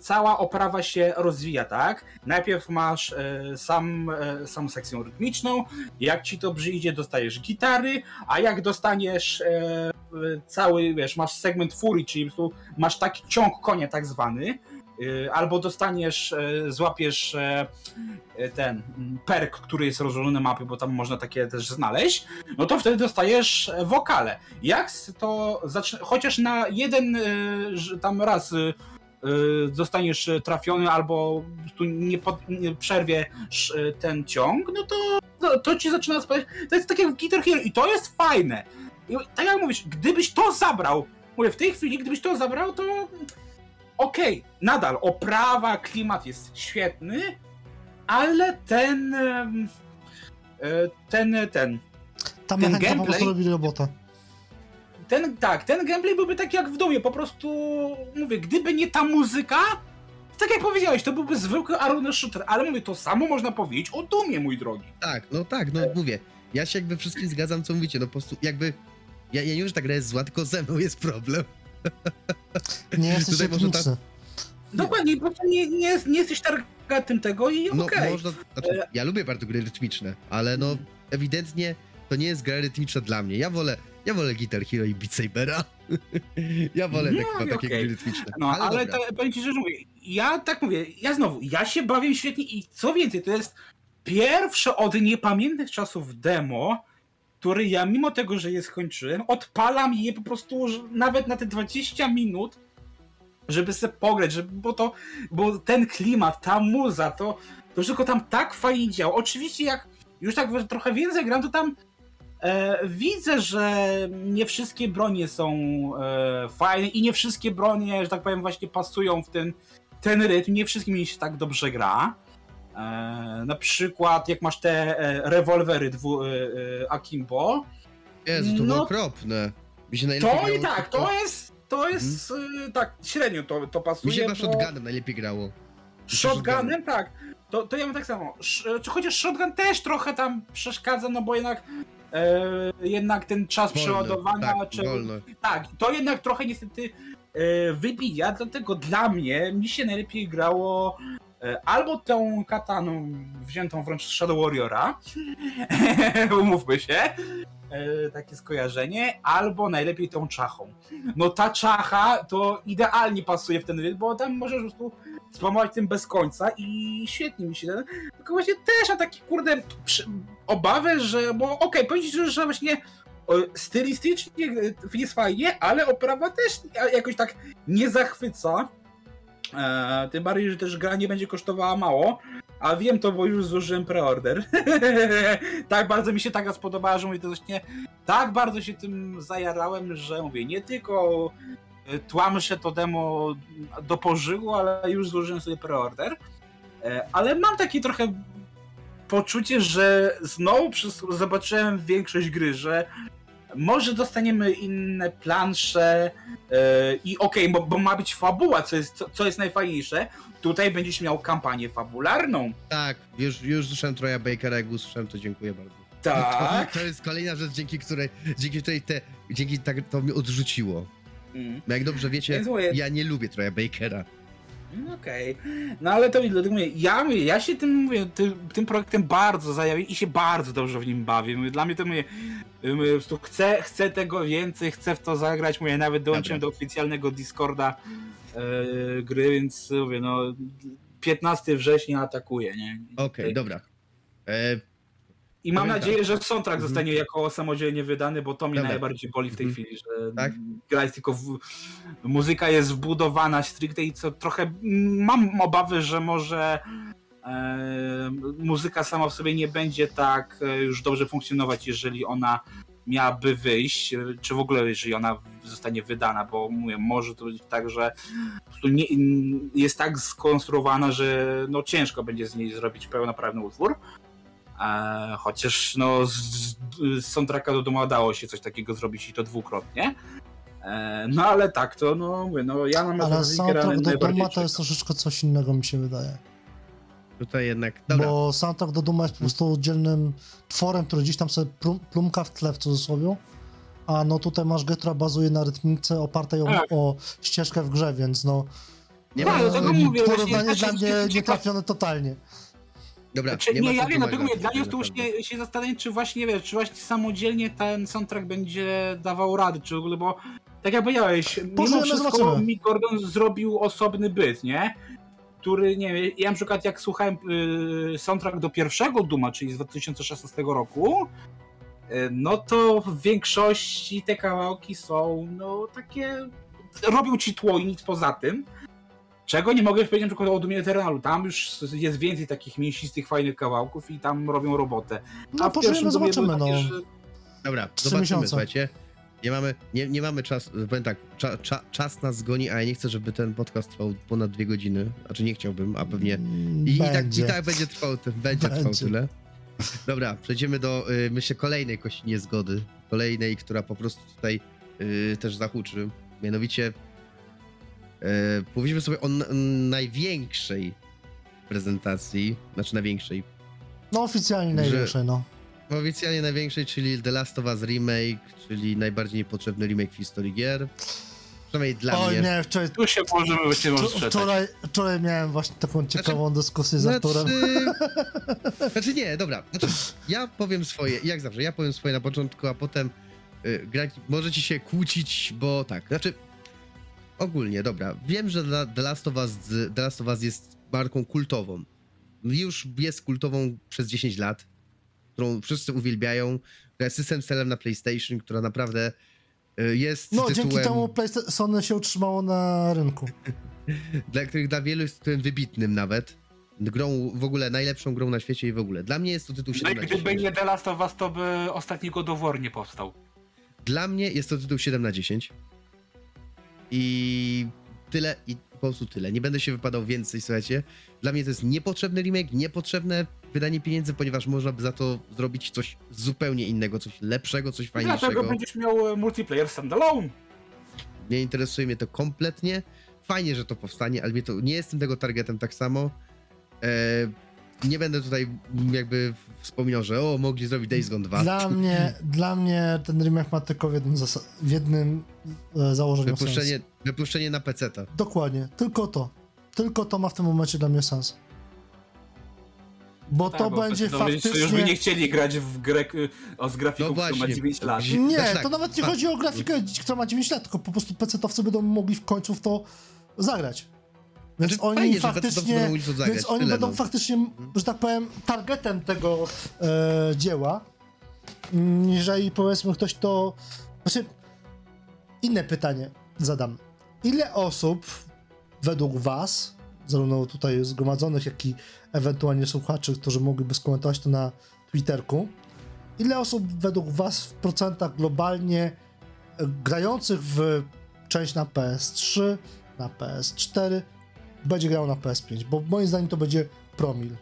cała oprawa się rozwija, tak? Najpierw masz e, sam, e, samą sekcję rytmiczną, jak ci dobrze idzie, dostajesz gitary, a jak dostaniesz e, e, cały, wiesz, masz segment fury, czyli masz taki ciąg konia tak zwany, albo dostaniesz, e, złapiesz e, ten mm, perk, który jest rozłożony na mapie, bo tam można takie też znaleźć, no to wtedy dostajesz e, wokale. Jak to zaczyna, chociaż na jeden tam raz zostaniesz trafiony albo tu nie, pod, nie przerwie sz- e, ten ciąg, no to, to, to ci zaczyna spadać. To jest tak jak w Guitar Hero i to jest fajne. I tak jak mówisz, gdybyś to zabrał, mówię, w tej chwili, gdybyś to zabrał, to okej, nadal oprawa, klimat jest świetny, ale ten e, ten, ten, Ta ten mechanika po gameplay- prostu robi robotę. ten, tak, ten gameplay byłby taki jak w Dumie, po prostu, mówię, gdyby nie ta muzyka, tak jak powiedziałeś, to byłby zwykły arena shooter, ale mówię, to samo można powiedzieć o Dumie, mój drogi. Tak, no tak, no mówię. Ja się jakby wszystkim zgadzam, co mówicie, no po prostu jakby... Ja, ja nie wiem, że ta gra jest zła, tylko ze mną jest problem. Nie jesteś Tutaj można rytmiczny. Dokładnie, po prostu nie, nie, nie jesteś targetem tego i No okej. można... Znaczy, ja lubię bardzo gry rytmiczne, ale no ewidentnie to nie jest gra rytmiczna dla mnie. Ja wolę, ja wolę Guitar Hero i Beat Sabera. ja wolę No, tak, chyba takie gry rytmiczne. No, ale, dobra. to, powiem ci, że mówię, ja tak mówię, ja znowu, ja się bawię świetnie i co więcej, to jest pierwsze od niepamiętnych czasów demo, który ja mimo tego, że je skończyłem, odpalam je po prostu nawet na te 20 minut, żeby sobie pograć, żeby, bo to, bo ten klimat, ta muza, to, to wszystko tam tak fajnie działa. Oczywiście jak już tak trochę więcej gram, to tam E, widzę, że nie wszystkie bronie są e, fajne i nie wszystkie bronie, że tak powiem, właśnie pasują w ten, ten rytm. Nie wszystkim się tak dobrze gra. E, na przykład, jak masz te e, rewolwery dwu, e, Akimbo, Jezu, to no- było okropne. Mi się najlepiej to i tak, to jest, to jest e, tak, średnio to, to pasuje. Mi się bo- shotgunem najlepiej grało. Shotgunem, tak. To, to ja mam tak samo. Sz, chociaż shotgun też trochę tam przeszkadza, no bo jednak e, jednak ten czas Wolno, przeładowania, tak, czy, tak, to jednak trochę niestety e, wybija, dlatego dla mnie mi się najlepiej grało albo tą kataną wziętą wręcz z Shadow Warriora, umówmy się, e, takie skojarzenie, albo najlepiej tą czachą. No ta czacha to idealnie pasuje w ten rytm, bo tam możesz po prostu spamować tym bez końca i świetnie mi się ten, tylko właśnie też mam taki kurde przy, obawę, że, bo okej, okay, powiedzieć, że, właśnie o, stylistycznie e, jest fajnie, ale oprawa też jakoś tak nie zachwyca. E, tym bardziej, że też gra nie będzie kosztowała mało. A wiem to, bo już zużyłem preorder. tak bardzo mi się taka spodobała, że mówię, to właśnie tak bardzo się tym zajarałem, że mówię, nie tylko e, tłamszę to demo do pożygu, ale już złożyłem sobie preorder. E, Ale mam takie trochę poczucie, że znowu zobaczyłem większość gry, że może dostaniemy inne plansze e, i okej, bo, bo ma być fabuła, co jest, co, co jest najfajniejsze. Tutaj będziesz miał kampanię fabularną. Tak, już, już słyszałem Troja Bakera, jak usłyszałem, to dziękuję bardzo. Tak. To, to jest kolejna rzecz, dzięki której, dzięki której te, dzięki tak to mnie odrzuciło. Mm. No jak dobrze wiecie, ja nie lubię Troja Bakera. No Okej. No ale to dlatego mówię, ja, mówię, ja się tym, mówię, tym, tym projektem bardzo zajawię i się bardzo dobrze w nim bawię. Mówię, dla mnie to mówię, mówię, po prostu chcę, chcę tego więcej, chcę w to zagrać. Mówię, nawet dołączyłem do oficjalnego Discorda e, gry, więc mówię, no 15 września atakuje, nie? Okej, dobra. E, I mam nadzieję, że soundtrack Mhm. zostanie jako samodzielnie wydany, bo to mnie Dobra. najbardziej boli w tej Mhm. chwili, że Tak? gra jest tylko w... muzyka jest wbudowana stricte i co trochę mm, mam obawy, że może e, muzyka sama w sobie nie będzie tak e, już dobrze funkcjonować, jeżeli ona miałaby wyjść, e, czy w ogóle jeżeli ona zostanie wydana, bo mówię, może to być tak, że nie, jest tak skonstruowana, że no ciężko będzie z niej zrobić pełnoprawny utwór. E, chociaż no, z, z, z soundtracka do domu dało się coś takiego zrobić i to dwukrotnie. E, no ale tak, to no mówię, no ja na Ale soundtrack do Duma to jest troszeczkę coś innego, mi się wydaje. tutaj jednak, dobra. Bo soundtrack do Duma jest po prostu oddzielnym tworem, który gdzieś tam sobie plum, plumka w tle w cudzysłowie. A no tutaj masz G, która bazuje na rytmice opartej o, Tak. o ścieżkę w grze, więc no. Nie Tak, ma, dlatego mówię, Porównanie właśnie, dla mnie nietrafione totalnie. Dobra, Znaczy, nie, nie, ma ja wiem, dlatego mówię, dla mnie tu naprawdę. się, się zastanawiam, czy właśnie wiesz, czy właśnie samodzielnie ten soundtrack będzie dawał rady, czy w ogóle, bo tak jak powiedziałeś, mimo Pożyjemy, wszystko zobaczymy. mi Gordon zrobił osobny byt, nie? Który, nie wiem, ja na przykład jak słuchałem y, soundtrack do pierwszego Duma, czyli z 2016 roku, y, no to w większości te kawałki są, no takie, robią ci tło i nic poza tym. Czego nie mogę powiedzieć przykład o Dumie Eternalu. Tam już jest więcej takich mięsistych, fajnych kawałków i tam robią robotę. No w pożyjemy, pierwszym Dumie zobaczymy, no. takie, że- Dobra, zobaczymy, miesiące. słuchajcie. Nie mamy, nie, nie mamy czasu, powiem tak, cza, cza, czas nas goni, a ja nie chcę, żeby ten podcast trwał ponad dwie godziny. Znaczy nie chciałbym, a pewnie Mm, I, i, tak, będzie. I tak będzie trwał, ty- będzie trwał Będzie. tyle. Dobra, przejdziemy do, y, myślę, kolejnej kości niezgody. Kolejnej, która po prostu tutaj y, też zahuczy. Mianowicie y, powiedzieliśmy sobie o największej prezentacji, znaczy największej. No oficjalnie że- największe, no. oficjalnie największej, czyli The Last of Us Remake, czyli najbardziej niepotrzebny remake w historii gier. Przynajmniej dla Oj, mnie. miałem wczoraj, Tu się możemy właściwie wczo- sprzeczać. wczoraj, wczoraj miałem właśnie taką ciekawą dyskusję z Arturem. Znaczy... znaczy nie, dobra. Znaczy, ja powiem swoje, jak zawsze, ja powiem swoje na początku, a potem y, graki, możecie się kłócić, bo tak, znaczy ogólnie, dobra, wiem, że dla The Last of Us, The Last of Us jest marką kultową. Już jest kultową przez 10 lat, którą wszyscy uwielbiają, która jest system sellerem na PlayStation, która naprawdę y, jest No, tytułem... dzięki temu PlayStation Sony się utrzymało na rynku. dla których dla wielu jest tytułem wybitnym nawet. Grą w ogóle najlepszą grą na świecie i w ogóle. Dla mnie jest to tytuł No 7 i gdyby 10. nie The Last of Us, to by ostatni God of War nie powstał. Dla mnie jest to tytuł 7 na 10. I tyle, i po prostu tyle. Nie będę się wypadał więcej, słuchajcie. Dla mnie to jest niepotrzebny remake, niepotrzebne wydanie pieniędzy, ponieważ można by za to zrobić coś zupełnie innego, coś lepszego, coś Dlatego fajniejszego. będziesz miał e, multiplayer standalone. Nie interesuje mnie to kompletnie. Fajnie, że to powstanie, ale mnie to nie jestem tego targetem tak samo. E, nie będę tutaj jakby wspominał, że o, mogli zrobić Days Gone 2. Dla mnie, dla mnie ten remake ma tylko w jednym, w jednym e, założeniu Wypuszczenie, sens. wypuszczenie na PC-ta. Dokładnie, tylko to. Tylko to ma w tym momencie dla mnie sens. Bo Tak, to bo będzie to Już by nie faktycznie... chcieli grać w grę y, o z grafiką, No która ma właśnie. 9 lat. Nie, Znaczy tak, to nawet nie tak. chodzi o grafikę, która ma 9 lat, tylko po prostu PC-towcy będą mogli w końcu w to zagrać. Więc Znaczy, oni fajnie, faktycznie, będą zagrać, więc oni będą no. faktycznie, że tak powiem, targetem tego e, dzieła, mm, jeżeli powiedzmy ktoś to, znaczy, inne pytanie zadam. Ile osób według was, zarówno tutaj zgromadzonych, jak i ewentualnie słuchaczy, którzy mogliby skomentować to na Twitterku, ile osób według was w procentach globalnie e, grających w część na PS3, na PS4 będzie grał na PS5? Bo moim zdaniem to będzie promil.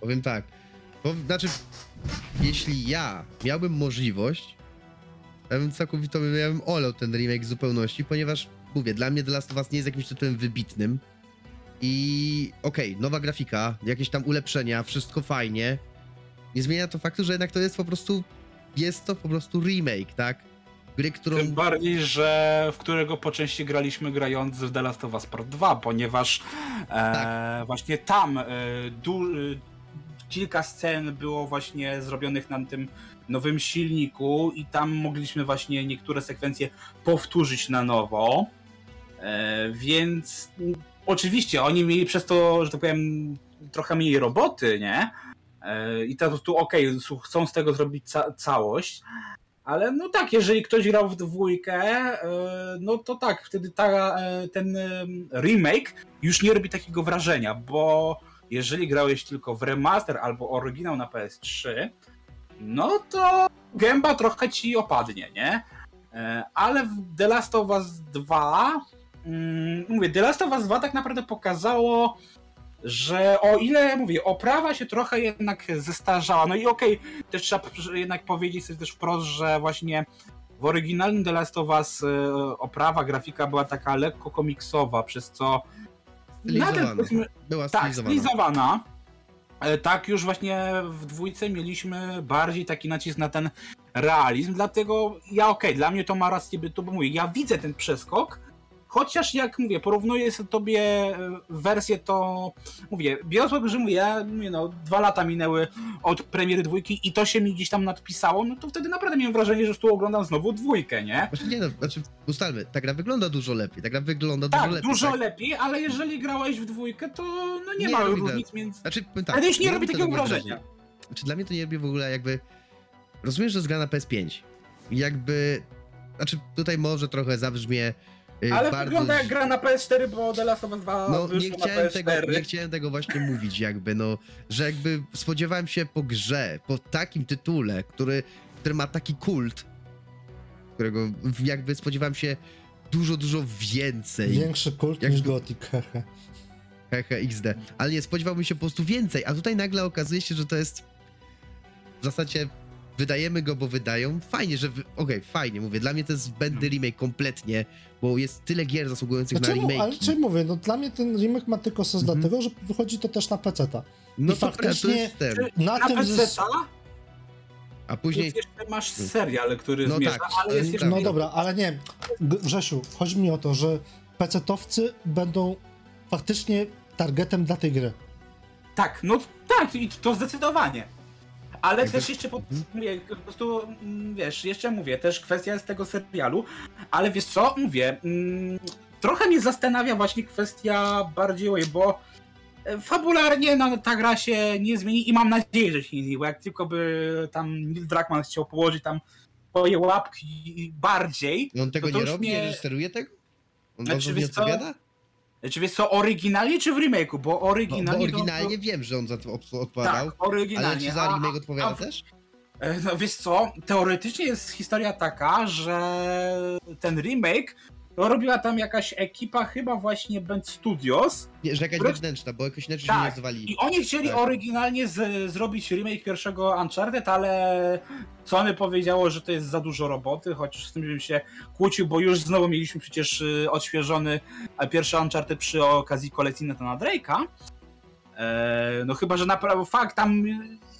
Powiem tak. Bo, znaczy, jeśli ja miałbym możliwość, ja bym całkowito ja bym olał ten remake w zupełności, ponieważ mówię, dla mnie The Last of Us nie jest jakimś tytułem wybitnym. I okej, nowa grafika, jakieś tam ulepszenia, wszystko fajnie. Nie zmienia to faktu, że jednak to jest po prostu. Jest to po prostu remake, tak? Gry, którą. Tym bardziej, że w którego po części graliśmy grając w The Last of Us Part 2, ponieważ e, Tak. właśnie tam e, du, e, kilka scen było właśnie zrobionych na tym nowym silniku i tam mogliśmy właśnie niektóre sekwencje powtórzyć na nowo. E, więc m, oczywiście oni mieli przez to, że tak powiem, trochę mniej roboty, nie? E, I to tu okej, su- chcą z tego zrobić ca- całość. Ale no tak, jeżeli ktoś grał w dwójkę, e, no to tak, wtedy ta, e, ten e, remake już nie robi takiego wrażenia, bo jeżeli grałeś tylko w remaster albo oryginał na PS3, no to gęba trochę ci opadnie, nie? Ale w The Last of Us 2, mm, mówię, The Last of Us 2 tak naprawdę pokazało, że o ile, mówię, oprawa się trochę jednak zestarzała, no i okej, też trzeba jednak powiedzieć sobie też wprost, że właśnie w oryginalnym The Last of Us e, oprawa, grafika była taka lekko komiksowa, przez co na ten, Stylizowana. powiedzmy, Była tak, stylizowana. E, Tak, już właśnie w dwójce mieliśmy bardziej taki nacisk na ten realizm, dlatego ja okej, dla mnie to ma rację bytu, bo mówię, ja widzę ten przeskok, chociaż jak mówię, porównuję sobie tobie e, wersję, to mówię, biorąc pod uwagę, że mówię, ja, mówię, no, dwa lata minęły od premiery dwójki i to się mi gdzieś tam nadpisało, no to wtedy naprawdę miałem wrażenie, że tu oglądam znowu dwójkę, nie? Znaczy, nie no, znaczy, ustalmy, ta gra wygląda dużo lepiej, ta gra wygląda Tak, dużo lepiej. dużo tak? lepiej, ale jeżeli grałeś w dwójkę, to no nie, Nie ma różnic między... Znaczy, tak. Ale już nie robi robi takiego wrażenia. Znaczy, dla mnie to nie robi w ogóle jakby... Rozumiem, że jest gra na PS5. Jakby... Znaczy, tutaj może trochę zabrzmie Ale bardzo... wygląda jak gra na PS4, bo The Last of Us 2 No, nie na chciałem, PS4. tego, nie chciałem tego właśnie mówić, jakby, no, że jakby spodziewałem się po grze, po takim tytule, który, który ma taki kult, którego jakby spodziewałem się dużo, dużo więcej. Większy kult Jak niż Gothic, hehe. Hehe, XD. Ale nie spodziewałbym się po prostu więcej, a tutaj nagle okazuje się, że to jest w zasadzie wydajemy go, bo wydają. Fajnie, że... wy- Okej, fajnie, mówię, dla mnie to jest zbędny remake kompletnie, bo jest tyle gier zasługujących Znaczy, na remake. ale czy mówię, no dla mnie ten remake ma tylko sens Mhm. dlatego, że wychodzi to też na PC-ta. No i to, faktycznie... to jest ten. Na, Na tym PC zys... A później, jeszcze masz serial, który No zmierza, tak, ale jest no jeszcze... No dobra, ale nie. Grzesiu, chodzi mi o to, że PC-towcy będą faktycznie targetem dla tej gry. Tak, no tak, i to zdecydowanie. Ale też jeszcze po, mówię, po prostu, mm, wiesz, jeszcze mówię, też kwestia jest tego serialu, ale wiesz co, mówię, mm, trochę mnie zastanawia właśnie kwestia bardziej, bo e, fabularnie no, ta gra się nie zmieni i mam nadzieję, że się nie zmieni, bo jak tylko by tam Neil Druckmann chciał położyć tam swoje łapki bardziej, on tego No to nie już robi, mnie- nie reżyseruje tego? On Znaczy, nie odpowiada? Czy wiesz co, oryginalnie czy w remake'u, bo No, oryginalnie... bo to- oryginalnie wiem, że on za to od- odpowiadał, tak, oryginalnie. ale czy za remake odpowiada a- też? E, No wiesz co, teoretycznie jest historia taka, że ten remake to robiła tam jakaś ekipa, chyba właśnie Band Studios Nie, że jakaś Wró- wewnętrzna, bo jakoś inaczej się Tak. nie nazywali. i oni chcieli Tak. oryginalnie z, zrobić remake pierwszego Uncharted, ale Sony powiedziało, że to jest za dużo roboty, chociaż z tym bym się kłócił, bo już znowu mieliśmy przecież y, odświeżony a pierwszy Uncharted przy okazji kolekcji Nathana Drake'a. E, no chyba, że naprawdę fakt tam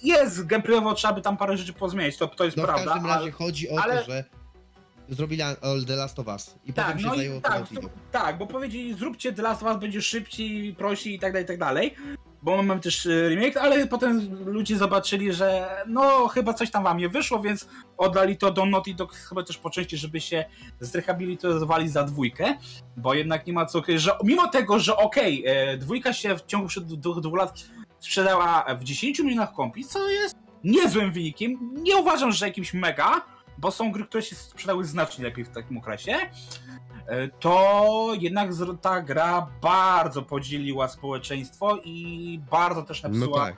jest gameplayowo, trzeba by tam parę rzeczy pozmieniać, to, to jest No w prawda. każdym ale- razie chodzi o ale- to, że zrobili All The Last of Us i Tak, potem się no zajęło i tak, to, tak, bo powiedzieli zróbcie The Last of Us, będzie szybciej, prościej i tak dalej, i tak dalej. Bo mamy też y, remake, ale potem ludzie zobaczyli, że no chyba coś tam wam nie wyszło, więc oddali to do Naughty Dog chyba też po części, żeby się zrehabilitowali za dwójkę, bo jednak nie ma co, że mimo tego, że okej, e, dwójka się w ciągu dwóch, dwóch lat sprzedała w 10 milionach kompli, co jest niezłym wynikiem, nie uważam, że jakimś mega, bo są gry, które się sprzedały znacznie lepiej w takim okresie, e, to jednak ta gra bardzo podzieliła społeczeństwo i bardzo też No napsuła tak.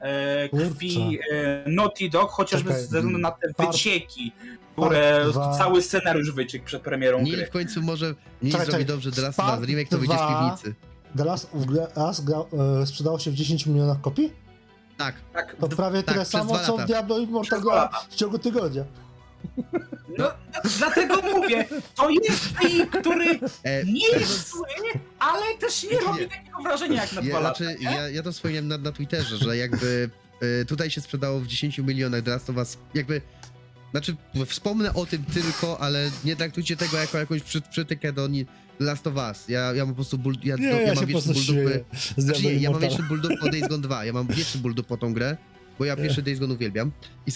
e, krwi Kurczę. e, Naughty Dog, chociażby Czekaj, ze względu na te part- wycieki, które cały scenariusz wyciekł przed premierą Neil gry. w końcu może nie Czekaj, zrobi dobrze The Last of Us Remake, to wyjdzie z piwnicy. The Last of Us gra, sprzedało się w 10 milionach kopii? Tak, Tak, To prawie tak, tyle samo, co. Diablo Immortal Przez dwa gra w ciągu tygodnia. No, dlatego mówię, to jest wynik, który e, nie jest zły, ale też nie robi takiego wrażenia jak na dwa ja, lata. znaczy, ja, ja to wspomniałem na, na Twitterze, że jakby e, tutaj się sprzedało w 10 milionach The Last of Us, jakby znaczy wspomnę o tym tylko, ale nie traktujcie tego jako jakąś przy, przytykę do ni- Last of Us. Ja, ja mam po prostu ból, ja, Nie, do, ja, ja się mam po wieczny prostu ból dupy. śmieję z Znaczy nie, ja mam wieczny ból dupy o Days Gone 2, ja mam wieczny ból dupy o tą grę, bo ja pierwszy Days Gone uwielbiam i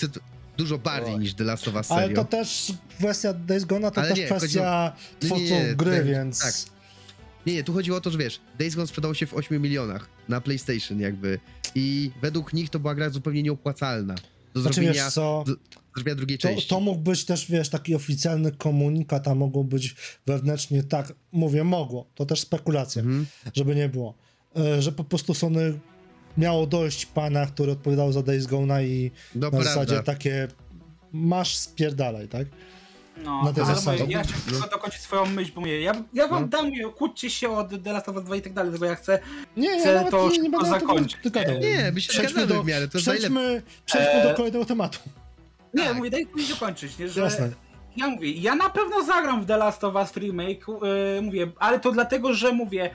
dużo bardziej niż The Last of Us Ale serio. to też kwestia Days Gone'a to Ale też nie, kwestia nie, twórców nie, gry, tak, więc... tak. Nie, nie, tu chodziło o to, że wiesz, Days Gone sprzedało się w 8 milionach na PlayStation jakby i według nich to była gra zupełnie nieopłacalna do Znaczy zrobienia, wiesz co, do zrobienia drugiej to, części. to mógł być też, wiesz, taki oficjalny komunikat, a mogło być wewnętrznie tak, mówię, mogło, to też spekulacja, Mhm. żeby nie było, e, że po prostu Sony miało dość pana, który odpowiadał za Days Gone'a i No na prawda. zasadzie takie masz spierdalaj, tak? No, na tej ale zasadzie. mówię, ja chcę tylko dokończyć swoją myśl, bo mówię, ja, ja wam No. dam, kłóćcie się od The Last of Us 2 i tak dalej, tylko ja chcę Nie, Chcę ja nawet to nie, nie będę zakończyć. Nie, my się Przejdźmy do- w miarę, to. Przejdźmy, przejdźmy E, do kolejnego tematu. Nie, Tak. mówię, daj mi dokończyć, nie, że Jasne. ja mówię, ja na pewno zagram w The Last of Us Remake, yy, mówię, ale to dlatego, że mówię,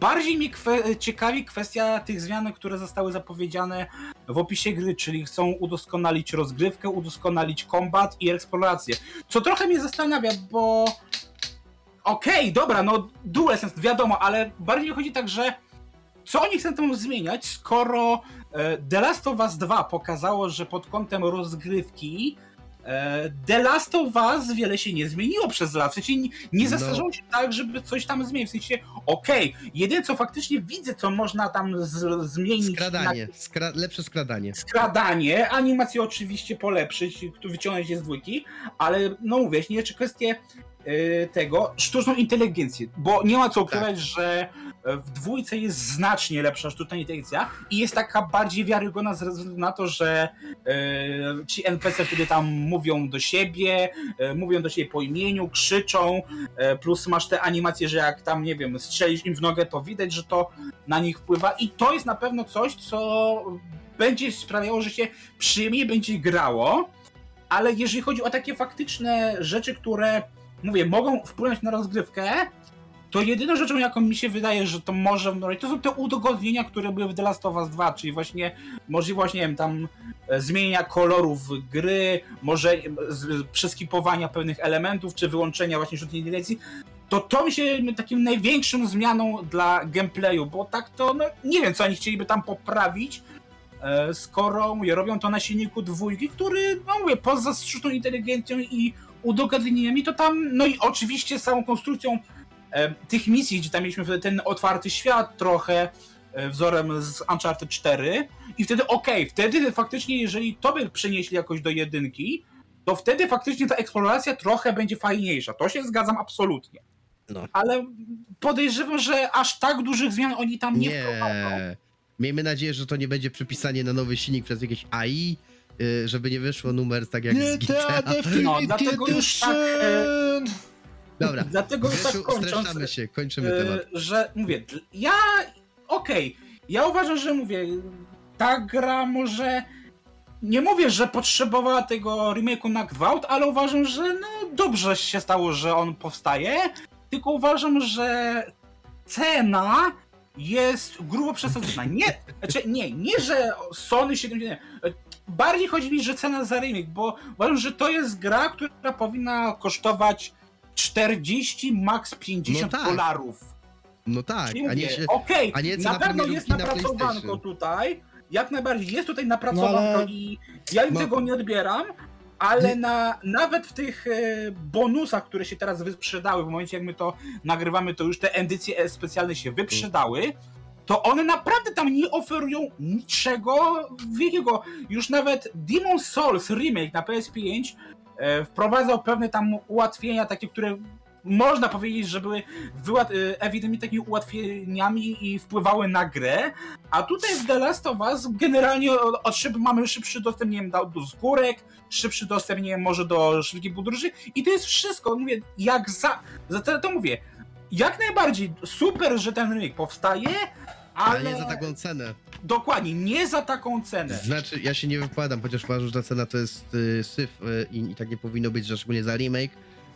bardziej mnie kwe- ciekawi kwestia tych zmian, które zostały zapowiedziane w opisie gry, czyli chcą udoskonalić rozgrywkę, udoskonalić kombat i eksplorację, co trochę mnie zastanawia, bo okej, dobra, no DualSense, wiadomo, ale bardziej chodzi tak, że co oni chcą tam zmieniać, skoro e, The Last of Us 2 pokazało, że pod kątem rozgrywki The Last of Us wiele się nie zmieniło przez lata. W sensie nie, nie No. zastarzało się tak, żeby coś tam zmienić. W sensie, okej, jedyne co faktycznie widzę, co można tam z, zmienić. Skradanie, skra lepsze skradanie. Skradanie, animację oczywiście polepszyć, wyciągnąć je z dwójki, ale no mówię, nie czy kwestie e, tego, sztuczną inteligencję, bo nie ma co ukrywać, że e, w dwójce jest znacznie lepsza sztuczna inteligencja i jest taka bardziej wiarygodna ze względu na to, że e, ci NPC wtedy tam mówią do siebie, e, mówią do siebie po imieniu, krzyczą, e, plus masz te animacje, że jak tam, nie wiem, strzelisz im w nogę, to widać, że to na nich wpływa i to jest na pewno coś, co będzie sprawiało, że się przyjemniej będzie grało, ale jeżeli chodzi o takie faktyczne rzeczy, które, mówię, mogą wpłynąć na rozgrywkę, to jedyną rzeczą, jaką mi się wydaje, że to może wdrożyć, to są te udogodnienia, które były w The Last of Us 2, czyli właśnie możliwość, nie wiem, tam e, zmienienia kolorów gry, może e, przeskipowania pewnych elementów, czy wyłączenia właśnie sztucznej inteligencji, to to mi się takim największą zmianą dla gameplayu, bo tak to, no nie wiem, co oni chcieliby tam poprawić, e, skoro mówię, robią to na silniku dwójki, który, no mówię, poza sztuczną inteligencją i udogodnieniami, to tam, no i oczywiście samą konstrukcją e, tych misji, gdzie tam mieliśmy wtedy ten otwarty świat trochę e, wzorem z Uncharted 4 i wtedy okej, wtedy faktycznie jeżeli to by przenieśli jakoś do jedynki, to wtedy faktycznie ta eksploracja trochę będzie fajniejsza. To się zgadzam absolutnie. No. Ale podejrzewam, że aż tak dużych zmian oni tam nie, Nie. wprowadzą. Miejmy nadzieję, że to nie będzie przypisanie na nowy silnik przez jakieś AI, żeby nie wyszło numer tak jak z GTA. No, dlatego już tak, e, Dobra, Dlatego już tak kończąc, się, kończymy e, temat. że mówię, ja okej, ja uważam, że mówię, ta gra może nie mówię, że potrzebowała tego remake'u na gwałt, ale uważam, że no dobrze się stało, że on powstaje, tylko uważam, że cena jest grubo przesadzona. Nie, znaczy nie, nie, że Sony 70. Bardziej chodzi mi, że cena za remake, bo uważam, że to jest gra, która powinna kosztować 40, max 50 No tak. dolarów. No tak, Czyli a nie się... Okej, a nie na pewno jest na napracowanko PlayStation. tutaj. Jak najbardziej jest tutaj napracowanko No i ja im No. tego nie odbieram, ale na, nawet w tych e, bonusach, które się teraz wysprzedały, w momencie jak my to nagrywamy, to już te edycje e, specjalne się wyprzedały, to one naprawdę tam nie oferują niczego wielkiego. Już nawet Demon Souls remake na PS5 e, wprowadzał pewne tam ułatwienia, takie, które można powiedzieć, że były e, ewidentnie takimi ułatwieniami i wpływały na grę, a tutaj w The Last of Us generalnie od, szyb mamy szybszy dostęp, nie wiem, do, do szybszy dostęp, nie wiem, może do szybkiej podróży. I to jest wszystko, mówię, jak za, za to, to mówię, jak najbardziej super, że ten remake powstaje, ale, Ale nie za taką cenę. dokładnie, nie za taką cenę. Znaczy, ja się nie wypowiadam, chociaż uważam, że ta cena to jest y, syf y, i, i tak nie powinno być, że szczególnie za remake.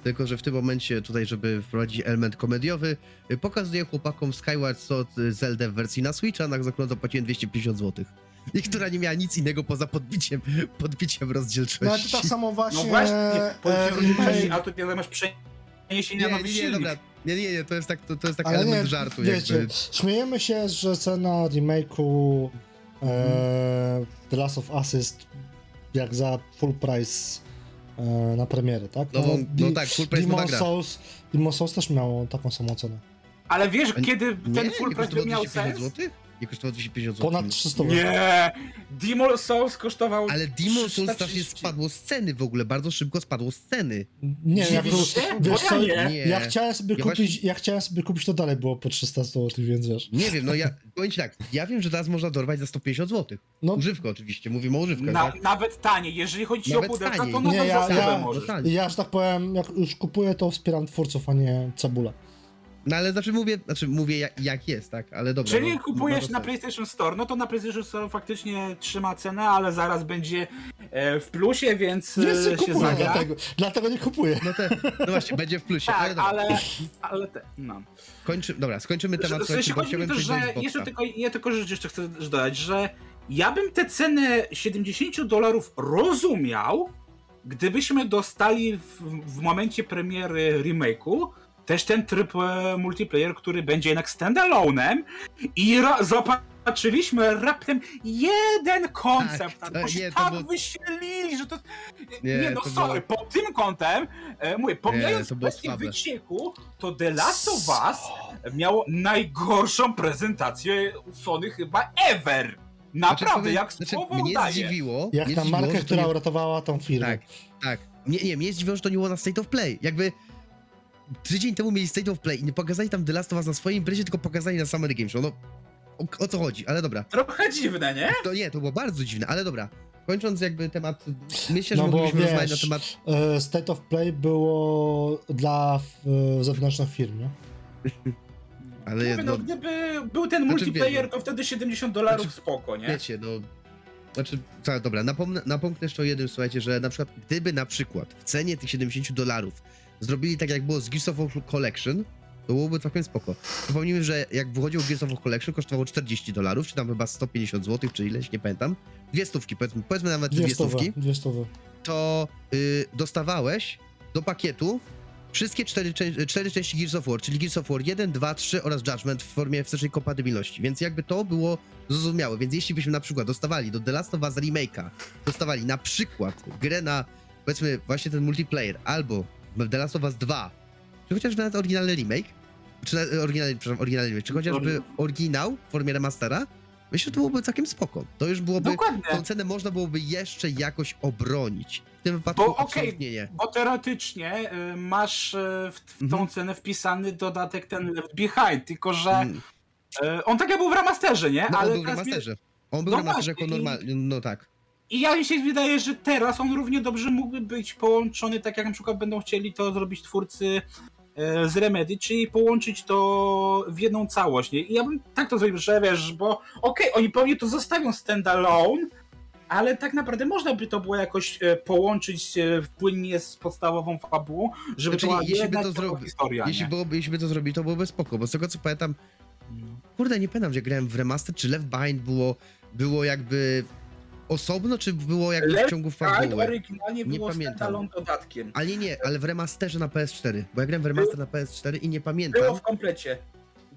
Tylko, że w tym momencie tutaj, żeby wprowadzić element komediowy, y, pokazuję chłopakom Skyward Sword y, Zelda w wersji na Switcha, na za którą zapłaciłem 250 zł. I która nie miała nic innego poza podbiciem, podbiciem rozdzielczości. No ale to tak samo właśnie... No właśnie, e, powiedziałem, a tu nie masz przeniesienia Nie, nowy nie, nie, dobra. Nie, nie, nie, to jest tak, to, to jest taki Ale element nie, żartu wiecie, jakby. śmiejemy się, że cena remake'u e, The Last of Us jest jak za full price e, na premiery, tak? No, bo- no Di- tak, full price Demon nowa gra. Souls, Demon Souls też miało taką samą cenę. Ale wiesz, A kiedy Nie, ten nie full price by miał 250 sens? zł? Nie kosztowało 250 zł. Ponad 300 zł. Nie! Demon Souls kosztował Ale Demon Souls 330. strasznie spadło z ceny w ogóle, bardzo szybko spadło z ceny. Nie, ja, wiesz ja co, nie. Nie. ja chciałem sobie Ja kupić, właśnie- ja chciałem sobie kupić, to dalej było po 300 zł, więc wiesz. Nie wiem, no ja powiem ci tak, ja wiem, że teraz można dorwać za 150 zł. No, Używkę oczywiście, mówimy o używkach, Na, tak? nawet taniej, jeżeli chodzi ci o Nawet pudełka, taniej. to Nie, nawet ja- za ja- no tak. ja, że tak powiem, jak już kupuję, to wspieram twórców, a nie cebulę. No ale znaczy mówię, znaczy mówię jak, jak jest, tak? Ale dobra. Jeżeli no, kupujesz można na. PlayStation Store, no to na PlayStation Store faktycznie trzyma cenę, ale zaraz będzie e, w plusie, więc Nie się kupuję, zagra. dlatego, dlatego nie kupuję. No, te, no właśnie, będzie w plusie, ale Tak, dobra. ale, ale te, no. Kończy, dobra, skończymy temat, Że- słuchajcie, bo chciałbym to, że jeszcze tylko, ja tylko rzecz jeszcze chcę dodać, że ja bym tę cenę 70 dolarów rozumiał, gdybyśmy dostali w, w momencie premiery remake'u też ten tryb e, multiplayer, który będzie jednak standalone'em i ra- zobaczyliśmy raptem jeden koncept, Tak, tak, to- bo się nie, to tak było- wyślili, że to... Nie, Nie, no to sorry, było- pod tym kątem, e, mówię, pomijając było kwestię wycieku, to The Last of Us miało najgorszą prezentację Sony chyba ever. Znaczy, Naprawdę, powiem- jak znaczy, słowo Mnie daje. zdziwiło, Jak ta marka, która nie- uratowała tą firmę. Tak, tak. Nie, nie, mnie zdziwiło, że to nie było na State of Play. Jakby tydzień temu mieli State of Play i nie pokazali tam The Last of Us na swojej imprezie, tylko pokazali na Summer Game Show. No, o, o co chodzi? Ale dobra. Trochę dziwne, nie? To nie, to było bardzo dziwne, ale dobra. Kończąc jakby temat, myślę, że No moglibyśmy wiesz, rozmawiać na temat... e, State of Play było dla e, zewnętrznych firm, nie? Ale Mówię, no, no, gdyby był ten Znaczy, multiplayer, wiesz, to wtedy 70 dolarów Znaczy, spoko, nie? wiecie, no... Znaczy, tak, dobra, napomnę, napomknę jeszcze o jednym, słuchajcie, że na przykład, gdyby na przykład w cenie tych 70 dolarów zrobili tak jak było z Gears of War Collection, To byłoby całkiem spoko. Przypomnijmy, że jak wychodził Gears of War Collection, kosztowało 40 dolarów, czy tam chyba 150 zł, czy ileś, nie pamiętam. Dwie stówki, powiedzmy, powiedzmy nawet dwie, Dwie stówki. dwie stówy. To y, dostawałeś do pakietu wszystkie cztery, cztery części Gears of War, czyli Gears of War 1, 2, 3 oraz Judgment w formie wstecznej kompatybilności, więc jakby to było zrozumiałe. Więc jeśli byśmy na przykład dostawali do The Last of Us Remake'a, dostawali na przykład grę na, powiedzmy, właśnie ten multiplayer, albo The Last of Us 2, czy chociażby nawet oryginalny remake, czy na, oryginalny, przepraszam, oryginalny remake, czy chociażby oryginał w formie remastera, myślę, że to byłoby całkiem spoko. To już byłoby, Dokładnie. tą cenę można byłoby jeszcze jakoś obronić. W tym wypadku Bo absolutnie nie. Bo teoretycznie y, masz y, w, w tą Mhm. cenę wpisany dodatek ten Left Behind, tylko że Mm, y, on tak jak był w remasterze, nie? No, Ale on był w wie- remasterze. On był No w remasterze jako normalny, no tak. I ja mi się wydaje, że teraz on równie dobrze mógłby być połączony, tak jak na przykład będą chcieli to zrobić twórcy e, z Remedy, czyli połączyć to w jedną całość. Nie? I ja bym tak to zrobił, że wiesz, bo okej, oni pewnie to zostawią standalone, ale tak naprawdę można by to było jakoś e, połączyć e, płynnie z podstawową fabułą, żeby Znaczy, była jeśli by to zrobi- historia. Jeśli, byłoby, jeśli by to zrobili, to byłoby spoko, bo z tego co pamiętam, kurde, nie pamiętam, że grałem w remaster, czy Left Behind było, było jakby osobno, czy było jakby w Left ciągu Tak, fabuły. oryginalnie Nie było pamiętam. dodatkiem. Ale nie, ale w remasterze na PS4, bo ja grałem w remaster na PS4 i nie pamiętam. Było w komplecie.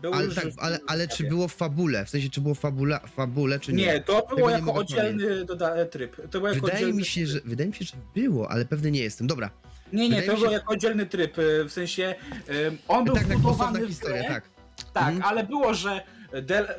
Było Ale tak, w- ale, ale czy było w fabule? W sensie, czy było w fabule, fabule czy nie? Nie, to Tego było nie jako oddzielny doda- tryb. To było Wydaje oddzielny mi, się, że, wydaje mi się, że było, ale pewny nie jestem. Dobra, Nie, nie, wydaje to się- jako oddzielny tryb, y, w sensie y, on był tak, tak, w historia, grę, tak. tak, Mhm. ale było, że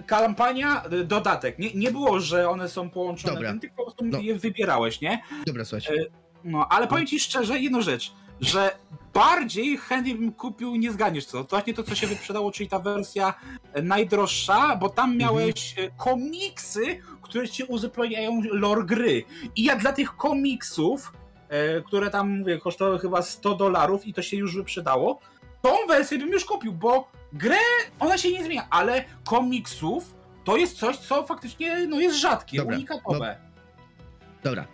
kampania, y, dodatek, nie, nie było, że one są połączone, Dobra. tym, tylko po prostu No. je wybierałeś, nie? Dobra, słuchajcie. No, ale powiem ci szczerze jedną rzecz, że bardziej chętnie bym kupił, nie zganiesz co, to właśnie to, co się wyprzedało, czyli ta wersja e, najdroższa, bo tam miałeś e, komiksy, które ci uzupełniają lore gry. I ja dla tych komiksów, e, które tam, mówię, kosztowały chyba 100 dolarów i to się już wyprzedało, tą wersję bym już kupił, bo grę, ona się nie zmienia, ale komiksów to jest coś, co faktycznie no, jest rzadkie, Dobra, unikatowe. Dobra.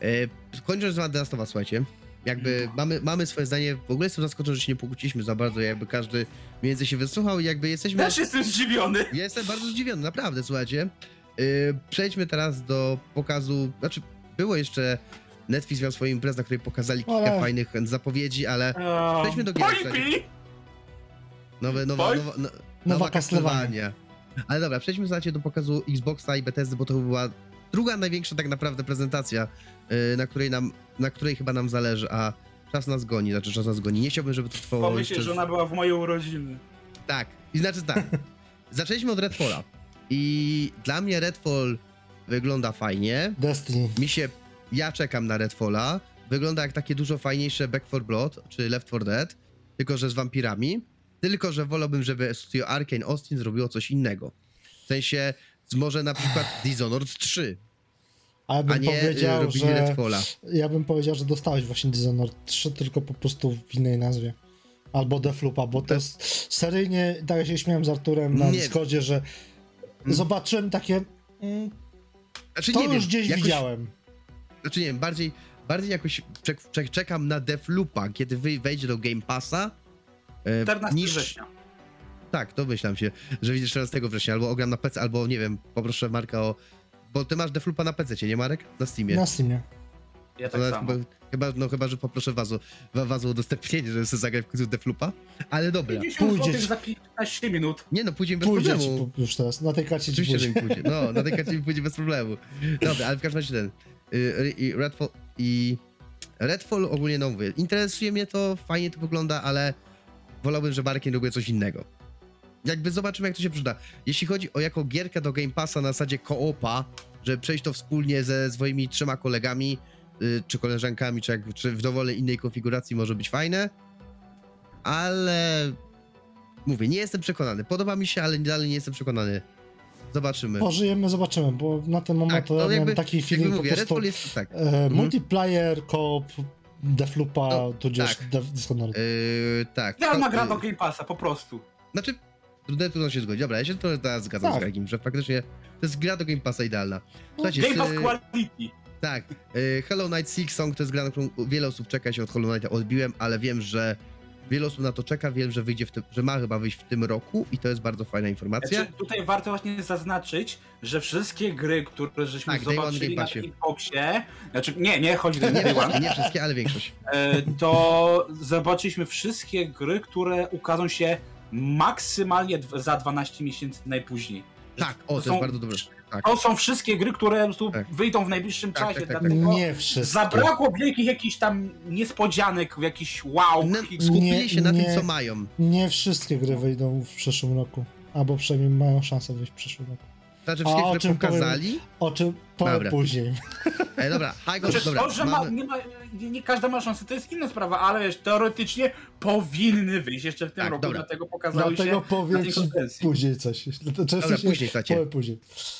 E, kończąc The Last of Us, słuchajcie. Jakby No. mamy, mamy swoje zdanie. W ogóle jestem zaskoczony, że się nie pokłóciliśmy za bardzo, jakby każdy między się wysłuchał i jakby jesteśmy... Też jestem zdziwiony. Ja jestem bardzo zdziwiony, naprawdę, słuchajcie. E, przejdźmy teraz do pokazu... Znaczy, było jeszcze... Netflix miał swoją imprezę, na której pokazali kilka Ale- fajnych zapowiedzi, ale Przejdźmy do gier, me! nowe, nowa, Oj. nowa, no, Castlevania. Castlevania. Ale dobra, przejdźmy słuchajcie do pokazu Xboxa i Bethesdy, bo to była druga największa tak naprawdę prezentacja, yy, na której nam, na której chyba nam zależy, a czas nas goni, znaczy czas nas goni. Nie chciałbym, żeby to trwało Pomyślcie, jeszcze... że ona była w moje urodziny. Tak, i znaczy tak. Zaczęliśmy od Redfalla i dla mnie Redfall wygląda fajnie. Destiny. Mi się... Ja czekam na Redfalla. Wygląda jak takie dużo fajniejsze Back 4 Blood, czy Left 4 Dead, tylko że z wampirami. Tylko, że wolałbym, żeby studio Arkane Austin zrobiło coś innego. W sensie, może na przykład Dishonored 3, A ja a bym nie y, powiedział, że... Redfalla. Ja bym powiedział, że dostałeś właśnie Dishonored 3, tylko po prostu w innej nazwie. Albo Defloopa, bo to jest seryjnie, tak jak się śmiałem z Arturem na Nie. Discordzie, że zobaczyłem takie... Mm, Znaczy, to nie już wiem, gdzieś jakoś, widziałem. Znaczy nie wiem, bardziej, bardziej jakoś czek, czek, czekam na Defloopa, kiedy wy, wejdzie do Game Passa, e, 14 niż, września. Tak, to myślałem się, że widzisz 14 września, albo ogram na PC, albo nie wiem, poproszę Marka o... Bo ty masz Defloopa na PC, nie Marek? Na Steamie. Na Steamie. Ja To tak nawet samo. chyba, chyba, no chyba, że poproszę Wazu, wa- Wazu o udostępnienie, żeby sobie zagrać w końcu Defloopa. Ale dobra. 50 Pójdzie ci. za 15 minut. Nie no, pójdziemy bez Pójdzie ci problemu. po- już teraz, na tej karcie ci Oczywiście, pójdzie. mi pójdzie. No, na tej karcie mi pójdzie bez problemu. Dobra, ale w każdym razie ten. Y, I Redfall i Redfall ogólnie no mówię. Interesuje mnie to, fajnie to wygląda, ale wolałbym, że Barkiem robił coś innego. Jakby zobaczymy, jak to się przyda. Jeśli chodzi o jako gierkę do Game Passa na zasadzie koopa, żeby przejść to wspólnie ze swoimi trzema kolegami, y, czy koleżankami, czy, jak, czy w dowolnej innej konfiguracji może być fajne, ale mówię, nie jestem przekonany. Podoba mi się, ale dalej nie jestem przekonany. Zobaczymy. Pożyjemy, zobaczymy, bo na ten moment Tak, to ja miałem jakby- taki feeling po mówię, prostu... Jest tak. E, Multiplayer, co-op, Defloopa, No, tudzież tak. Def- Dishonored. Yy, tak. Idealna To, gra yy, do Game Passa, po prostu. Znaczy, trudno trudno się zgodzić. Dobra, ja się to teraz zgadzam Tak. z Gregiem, że faktycznie to jest gra do Game Passa idealna. Słuchajcie, Game Pass Quality. tak, yy, Hollow Knight Six Song to jest gra, na którą wiele osób czeka, ja się od Hollow Knighta odbiłem, ale wiem, że Wiele osób na to czeka, wiem, że wyjdzie w tym, że ma chyba wyjść w tym roku i to jest bardzo fajna informacja. Znaczy, tutaj warto właśnie zaznaczyć, że wszystkie gry, które żeśmy Tak, zobaczyli na. Xboxie, znaczy nie, nie chodzi o Nie Day One, nie wszystkie, ale większość. e, to zobaczyliśmy wszystkie gry, które ukażą się maksymalnie za 12 miesięcy najpóźniej. Tak, o, to są- jest bardzo dobre. Tak. To są wszystkie gry, które po prostu Tak. wyjdą w najbliższym Tak, czasie, tak, tak, Nie wszystkie. zabrakło wielkich jakichś tam niespodzianek, jakichś wow. No, skupili Nie, się na nie. tym, co mają. Nie wszystkie gry wyjdą w przyszłym roku. Albo przynajmniej mają szansę wyjść w przyszłym roku. Znaczy A wszystkie, o które czym powiem- pokazali. O czym powiem Dobra. później. E, dobra, high Znaczy, dobra, to, że ma, mamy, nie, ma, nie, nie każda ma szansę, to jest inna sprawa, ale wiesz, teoretycznie powinny wyjść jeszcze w tym Tak, roku, dobra. dlatego pokazały Dlatego się powiem ci konferencji. później coś. Często Dobra, później, słuchajcie. powiem później.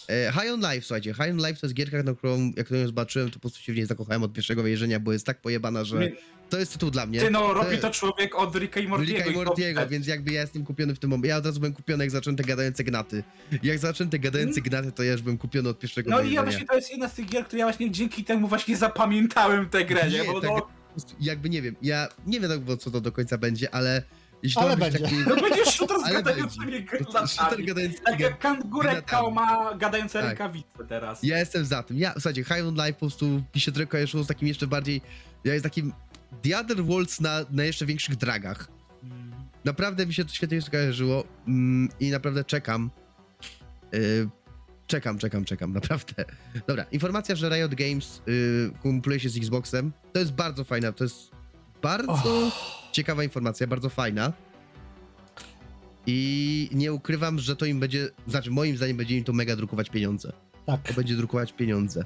E, High on Life, słuchajcie, High on Life to jest gierka, na którą, jak ją zobaczyłem, to po prostu się w niej zakochałem od pierwszego wejrzenia, bo jest tak pojebana, że to jest tytuł dla mnie. Ty no, robi To- człowiek od Ricka i Mortiego. Ricka i i to- Mortiego, więc jakby ja jestem kupiony w tym momencie. Ja od razu byłem kupiony, jak zacząłem te gadające gnaty. Jak zacząłem te gadające gnaty, to ja już byłem kupiony od pierwszego No i ja właśnie to jest jedna z tych gier, które ja właśnie dzięki temu właśnie zapamiętałem tę grę, nie? Nie, Bo tak, no, jakby nie wiem, ja nie wiem co to do końca będzie, ale jeśli Ale będzie. taki no będzie shooter z gadającymi shooter granatami. gadający Tak jak Kangurek ma gadające Tak. rękawice teraz. Ja jestem za tym. Ja, słuchajcie, High on Life po prostu mi się trochę kojarzyło z takim jeszcze bardziej, ja jest takim The Other Worlds na, na jeszcze większych dragach. Naprawdę mi się to świetnie skojarzyło mm, i naprawdę czekam. Yy, czekam, czekam, czekam, naprawdę. Dobra, informacja, że Riot Games yy, kumpluje się z Xboxem, to jest bardzo fajna, to jest bardzo ciekawa informacja, bardzo fajna. I nie ukrywam, że to im będzie, znaczy moim zdaniem będzie im to mega drukować pieniądze. Tak. To będzie drukować pieniądze.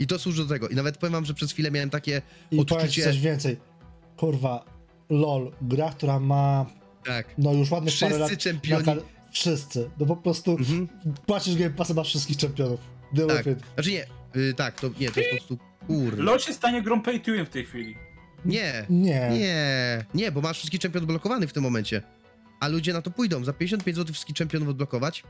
I to służy do tego. I nawet powiem wam, że przez chwilę miałem takie I odczucie... coś więcej. Kurwa, LOL, gra, która ma Tak. no już ładnych parę lat. Wszyscy na czempioni. kar- Wszyscy. No po prostu Mhm. płacisz Game Passa, masz wszystkich czempionów. Deal Tak. Znaczy nie, y, tak, to nie, to jest po prostu kur. LoL się stanie grą pay w tej chwili. Nie, Nie. nie, nie, bo masz wszystkich czempionów blokowanych w tym momencie. A ludzie na to pójdą. Za 55 zł wszystkich czempionów odblokować.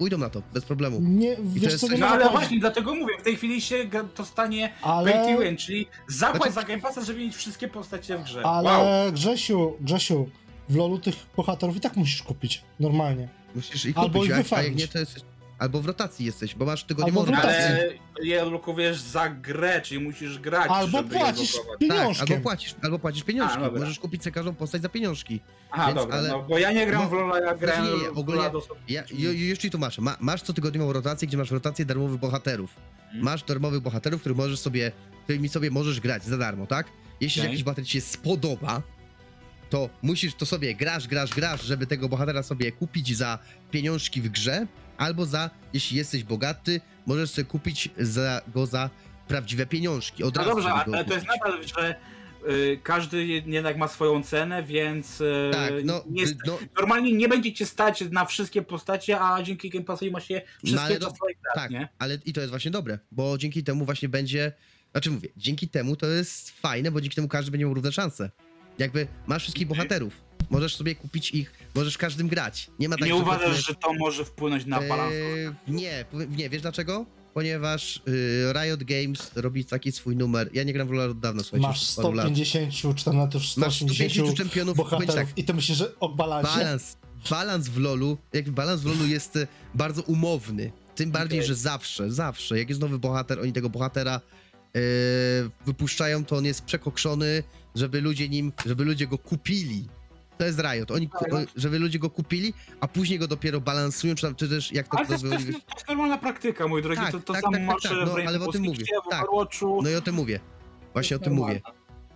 Pójdą na to, bez problemu. Nie, to wiesz jest co, nie No ma ale chodzi. właśnie, dlatego mówię, w tej chwili się to stanie Ale- pay to win, czyli zapłać Znaczy- za Game Passa, żeby mieć wszystkie postacie w grze. Ale Wow. Grzesiu, Grzesiu, w LoLu tych bohaterów i tak musisz kupić. Normalnie. Musisz ich Albo kupić, ich a, a jak nie, to jest... Albo w rotacji jesteś, bo masz tygodniową Albo w rotację. rotacji. Ale je odblokowujesz za grę, czyli musisz grać, Albo żeby je płacisz odblokować. Tak, pieniążkiem. albo płacisz, albo płacisz pieniążki. A, dobra. Możesz kupić sobie każdą postać za pieniążki. Aha, Więc, dobra, ale- no bo ja nie gram No, w LoL'a, ja grałem nie, nie, w ogólnie LoL'a Ja ju, ju- już ci tłumaczę. Ma, masz cotygodniową rotację, gdzie masz rotację darmowych bohaterów. Mhm. Masz darmowych bohaterów, których możesz sobie, którymi sobie możesz grać za darmo, tak? Jeśli Okej. jakiś bohater ci się spodoba, to musisz to sobie grasz, grasz, grasz, żeby tego bohatera sobie kupić za pieniążki w grze, albo za, jeśli jesteś bogaty, możesz sobie kupić za, go za prawdziwe pieniążki. Od No razu dobrze, ale to jest kupić. nadal, że y, każdy jednak ma swoją cenę, więc y, Tak, no, nie, y, no normalnie nie będzie cię stać na wszystkie postacie, a dzięki Game Passowi masz je wszystkie no, do- grać, Tak, nie? ale i to jest właśnie dobre, bo dzięki temu właśnie będzie. Znaczy mówię, dzięki temu to jest fajne, bo dzięki temu każdy będzie miał równe szanse. Jakby masz wszystkich bohaterów, możesz sobie kupić ich, możesz każdym grać. Nie ma tak, nie że uważasz, powiedzmy- że to może wpłynąć na balans? Eee, nie, powie- nie, wiesz dlaczego? Ponieważ y, Riot Games robi taki swój numer. Ja nie gram w LoL od dawna, słuchajcie. Masz już od paru lat. 150, 14, Masz 180 150 czempionów, bohaterów tak, i ty myślisz, że o balansie? balans, balans w LoLu, jakby balans w LoLu jest e, bardzo umowny. Tym bardziej, Okej. że zawsze, zawsze, jak jest nowy bohater, oni tego bohatera e, wypuszczają, to on jest przekokszony, żeby ludzie nim, żeby ludzie go kupili. To jest Riot. Oni, Tak. żeby ludzie go kupili, a później go dopiero balansują, czy, tam, czy też jak to Ale to jest, to, jest, to jest normalna praktyka, mój drogi. Tak, to to tak, samo tak, tak, masz tak, w no, Rainbow ale o tym mówię. W Tak. No i o tym mówię. Właśnie o To tym jest mówię.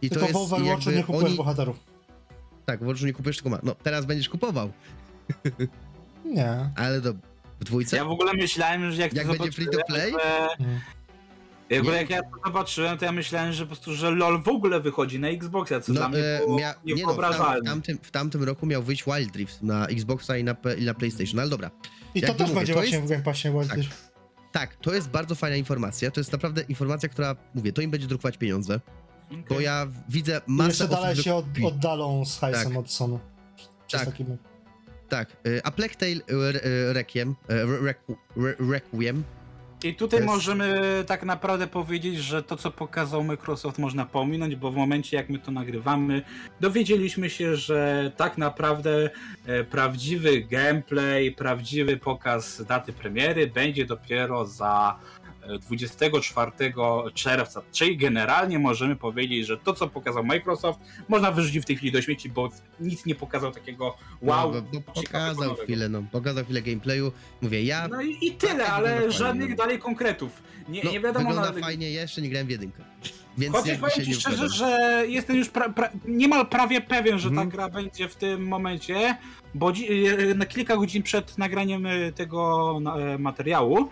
I to w jest Overwatchu jakby nie kupujesz oni... bohaterów. Tak, w Overwatchu nie kupujesz, tylko ma. No, teraz będziesz kupował, Nie. ale do w dwójce? Ja w ogóle myślałem, że jak, Jak to będzie free to play? Że... Nie. jak ja to zobaczyłem, to ja myślałem, że po prostu, że LOL w ogóle wychodzi na Xboxa, co dla mnie e, było mia- nie no, w, tam, w, niewyobrażalne. tamtym, w tamtym roku miał wyjść Wild Rift na Xboxa i na, i na PlayStation, no ale dobra. I to Jakby też mówię, będzie to właśnie jest- w Game Passie. Tak. Tak. Tak, to jest bardzo fajna informacja, to jest naprawdę informacja, która, mówię, to im będzie drukować pieniądze, bo Okej. ja widzę Jeszcze masę dalej osób, się od, oddalą z hajsem Tak. od Sony. Przez Tak. Tak, y, a Plague Tale y, Requiem, Requ- Re- Requiem I tutaj jest- możemy tak naprawdę powiedzieć, że to, co pokazał Microsoft, można pominąć, bo w momencie, jak my to nagrywamy, dowiedzieliśmy się, że tak naprawdę e, prawdziwy gameplay, prawdziwy pokaz daty premiery będzie dopiero za 24 czerwca. Czyli generalnie możemy powiedzieć, że to, co pokazał Microsoft, można wyrzucić w tej chwili do śmieci, bo nic nie pokazał takiego wow. No, bo, bo ciekawego pokazał chwilę, no, pokazał chwilę gameplayu. Mówię, ja. No i, i tyle, Tak, ale żadnych fajnie. dalej konkretów. Nie, No, nie wiadomo wygląda na... fajnie, ja jeszcze nie grałem w jedynkę. Więc Chociaż powiem ci szczerze, że jestem już pra, pra, niemal prawie pewien, że Mhm. ta gra będzie w tym momencie, bo dzi- e, na kilka godzin przed nagraniem e, tego e, materiału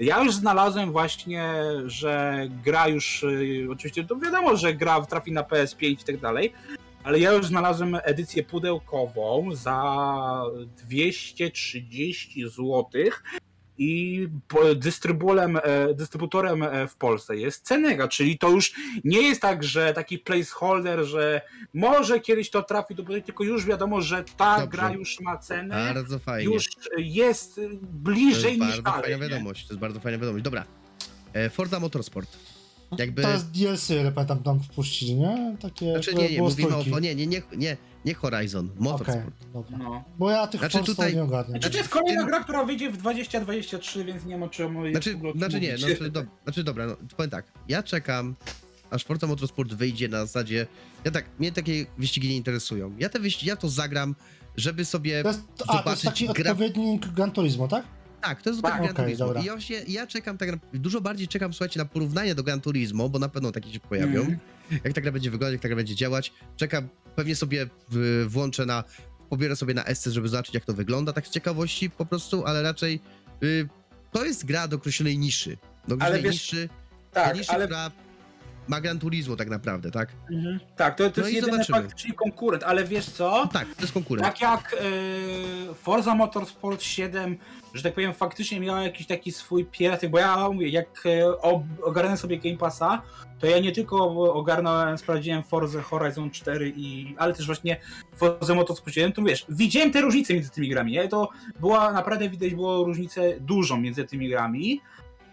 ja już znalazłem właśnie, że gra już, e, oczywiście to wiadomo, że gra trafi na PS5 i tak dalej, ale ja już znalazłem edycję pudełkową za 230 zł i dystrybutorem, e, dystrybutorem e, w Polsce jest Cenega, czyli to już nie jest tak, że taki placeholder, że może kiedyś to trafi do pudełka, tylko już wiadomo, że ta Dobrze. gra już ma cenę, Bardzo fajnie. już jest to bliżej jest niż bardzo dalej. fajna nie? wiadomość. To jest bardzo fajna wiadomość. Dobra. E, Forza Motorsport. Jakby. To jest DLC, pamiętam, tam wpuścili, nie? Takie, Znaczy nie, nie, mówimy o. Nie, nie, nie, nie, nie Horizon. Okej, Motorsport. dobra. No. Bo ja tych Znaczy znaczy, tutaj- nie ogarniam. Znaczy, to jest kolejna gra, która wyjdzie w 2023, więc nie ma czemu jest Znaczy, ogóle o czym znaczy nie, mówić. znaczy, do, znaczy dobra, no, powiem tak. Ja czekam, aż Forza Motorsport wyjdzie na zasadzie. Ja tak, mnie takie wyścigi nie interesują. Ja te wyścigi, ja to zagram, żeby sobie. To jest, a, to jest zobaczyć taki gra- odpowiednik Gran Turismo, tak? Tak, to jest Tak, tak, Gran okej, Turismo. dobra. I ja, się, ja czekam tak, na- dużo bardziej czekam, słuchajcie, na porównanie do Gran Turismo, bo na pewno takie się pojawią. Mhm. Jak ta gra będzie wyglądać, jak ta gra będzie działać. Czekam, pewnie sobie włączę na, pobiorę sobie na SC, żeby zobaczyć, jak to wygląda, tak z ciekawości po prostu, ale raczej y, to jest gra do określonej niszy. Do określonej wiesz, niszy, Tak, niszy ale która ma Gran Turismo tak naprawdę, tak? Mhm. Tak, to, to No jest jedyny faktycznie konkurent, ale wiesz co? Tak, to jest konkurent. Tak jak e, Forza Motorsport 7, że tak powiem, faktycznie miała jakiś taki swój pieratek, bo ja mówię, jak e, ogarnę sobie Game Passa, to ja nie tylko ogarnąłem, sprawdziłem Forza Horizon 4, i, ale też właśnie Forza Motorsport 7, to wiesz, widziałem te różnice między tymi grami, nie? To była, naprawdę widać było różnicę dużą między tymi grami,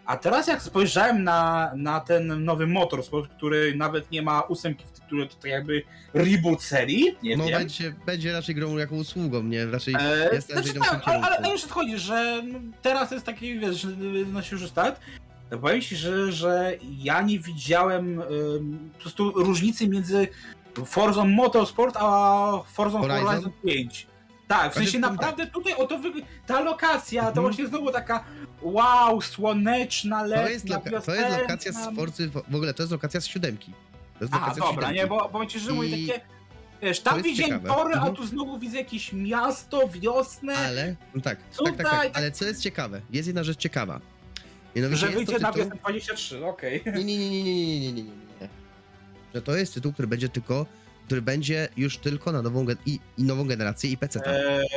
a teraz jak spojrzałem na, na ten nowy Motorsport, który nawet nie ma ósemki w tytule, to tak jakby reboot serii, nie No wiem. będzie, będzie raczej grą jako usługą, nie? Raczej E, jest znaczy tak, ale, ale już odchodzi, że teraz jest taki, wiesz, że na świeży start. To powiem ci, że, że ja nie widziałem ym, po prostu różnicy między Forza Motorsport a Forza Horizon? Horizon, 5. Tak, w sensie naprawdę tutaj o to wyg- ta lokacja, to Mhm. właśnie znowu taka wow, słoneczna, letnia, To jest, loka- to jest lokacja z. Forcy, w ogóle to jest lokacja z siódemki. To jest A, dobra, siódemki. nie, bo ci, że mówię I takie, wiesz, tam widziałem tory, a Mhm. tu znowu widzę jakieś miasto, wiosnę. Ale, no tak, tak, Tutaj tak, tak, tak- ale co jest ciekawe, jest jedna rzecz ciekawa. Mianowicie Że wyjdzie na wiosnę 23, okej. Nie, nie, nie, nie, nie, nie, nie, nie, nie, nie. Że to jest tytuł, który będzie tylko, który będzie już tylko na nową, i, i nową generację i PC. Eee,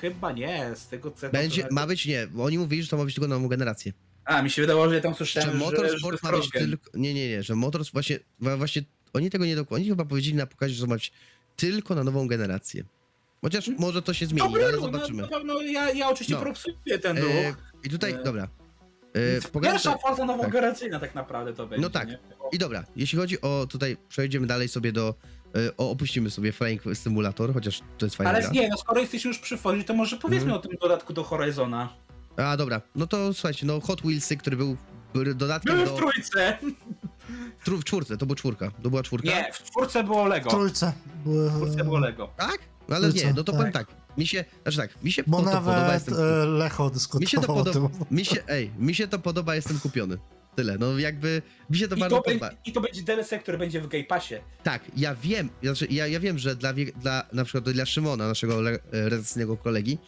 chyba nie, z tego co... Będzie, ma być, nie, bo oni mówili, że to ma być tylko na nową generację. A, mi się wydawało, że ja tam słyszałem, że, że, Motorsport że ma być tylko, nie, nie, nie, że Motors właśnie, właśnie, oni tego nie dokładnie, oni chyba powiedzieli na pokazie, że to ma być tylko na nową generację. Chociaż może to się zmieni, Dobry ale ruch, zobaczymy. No, pewno ja, ja oczywiście No. propsuję ten ruch. E, I tutaj, E, dobra. E, pogadam Pierwsza faza nowogeneracyjna tak naprawdę to będzie, No tak. nie? I dobra, jeśli chodzi o tutaj, przejdziemy dalej sobie do, e, o, opuścimy sobie Flying Simulator, chociaż to jest fajna Ale gra. nie, no skoro jesteśmy już przy Forzie, to może powiedzmy Mhm. o tym dodatku do Horizona. A dobra, no to słuchajcie, no Hot Wheelsy, który był dodatkiem Były w do... trójce! Tru, w czwórce, to była czwórka, to była czwórka? Nie, w czwórce było W Lego. trójce były... W czwórce było Lego. Tak? No ale Trójce, nie, no to tak. powiem tak, mi się, znaczy tak, mi się Bo to, to podoba, nawet jestem... e, Lecho Mi się to dyskutował o tym. podoba, mi się, ej, mi się to podoba, jestem kupiony. Tyle, no jakby, mi się to I bardzo to, podoba. będzie, I to będzie DLC, który będzie w Game Passie. Tak, ja wiem, znaczy ja, ja wiem, że dla, dla na przykład dla Szymona, naszego le- redakcyjnego kolegi,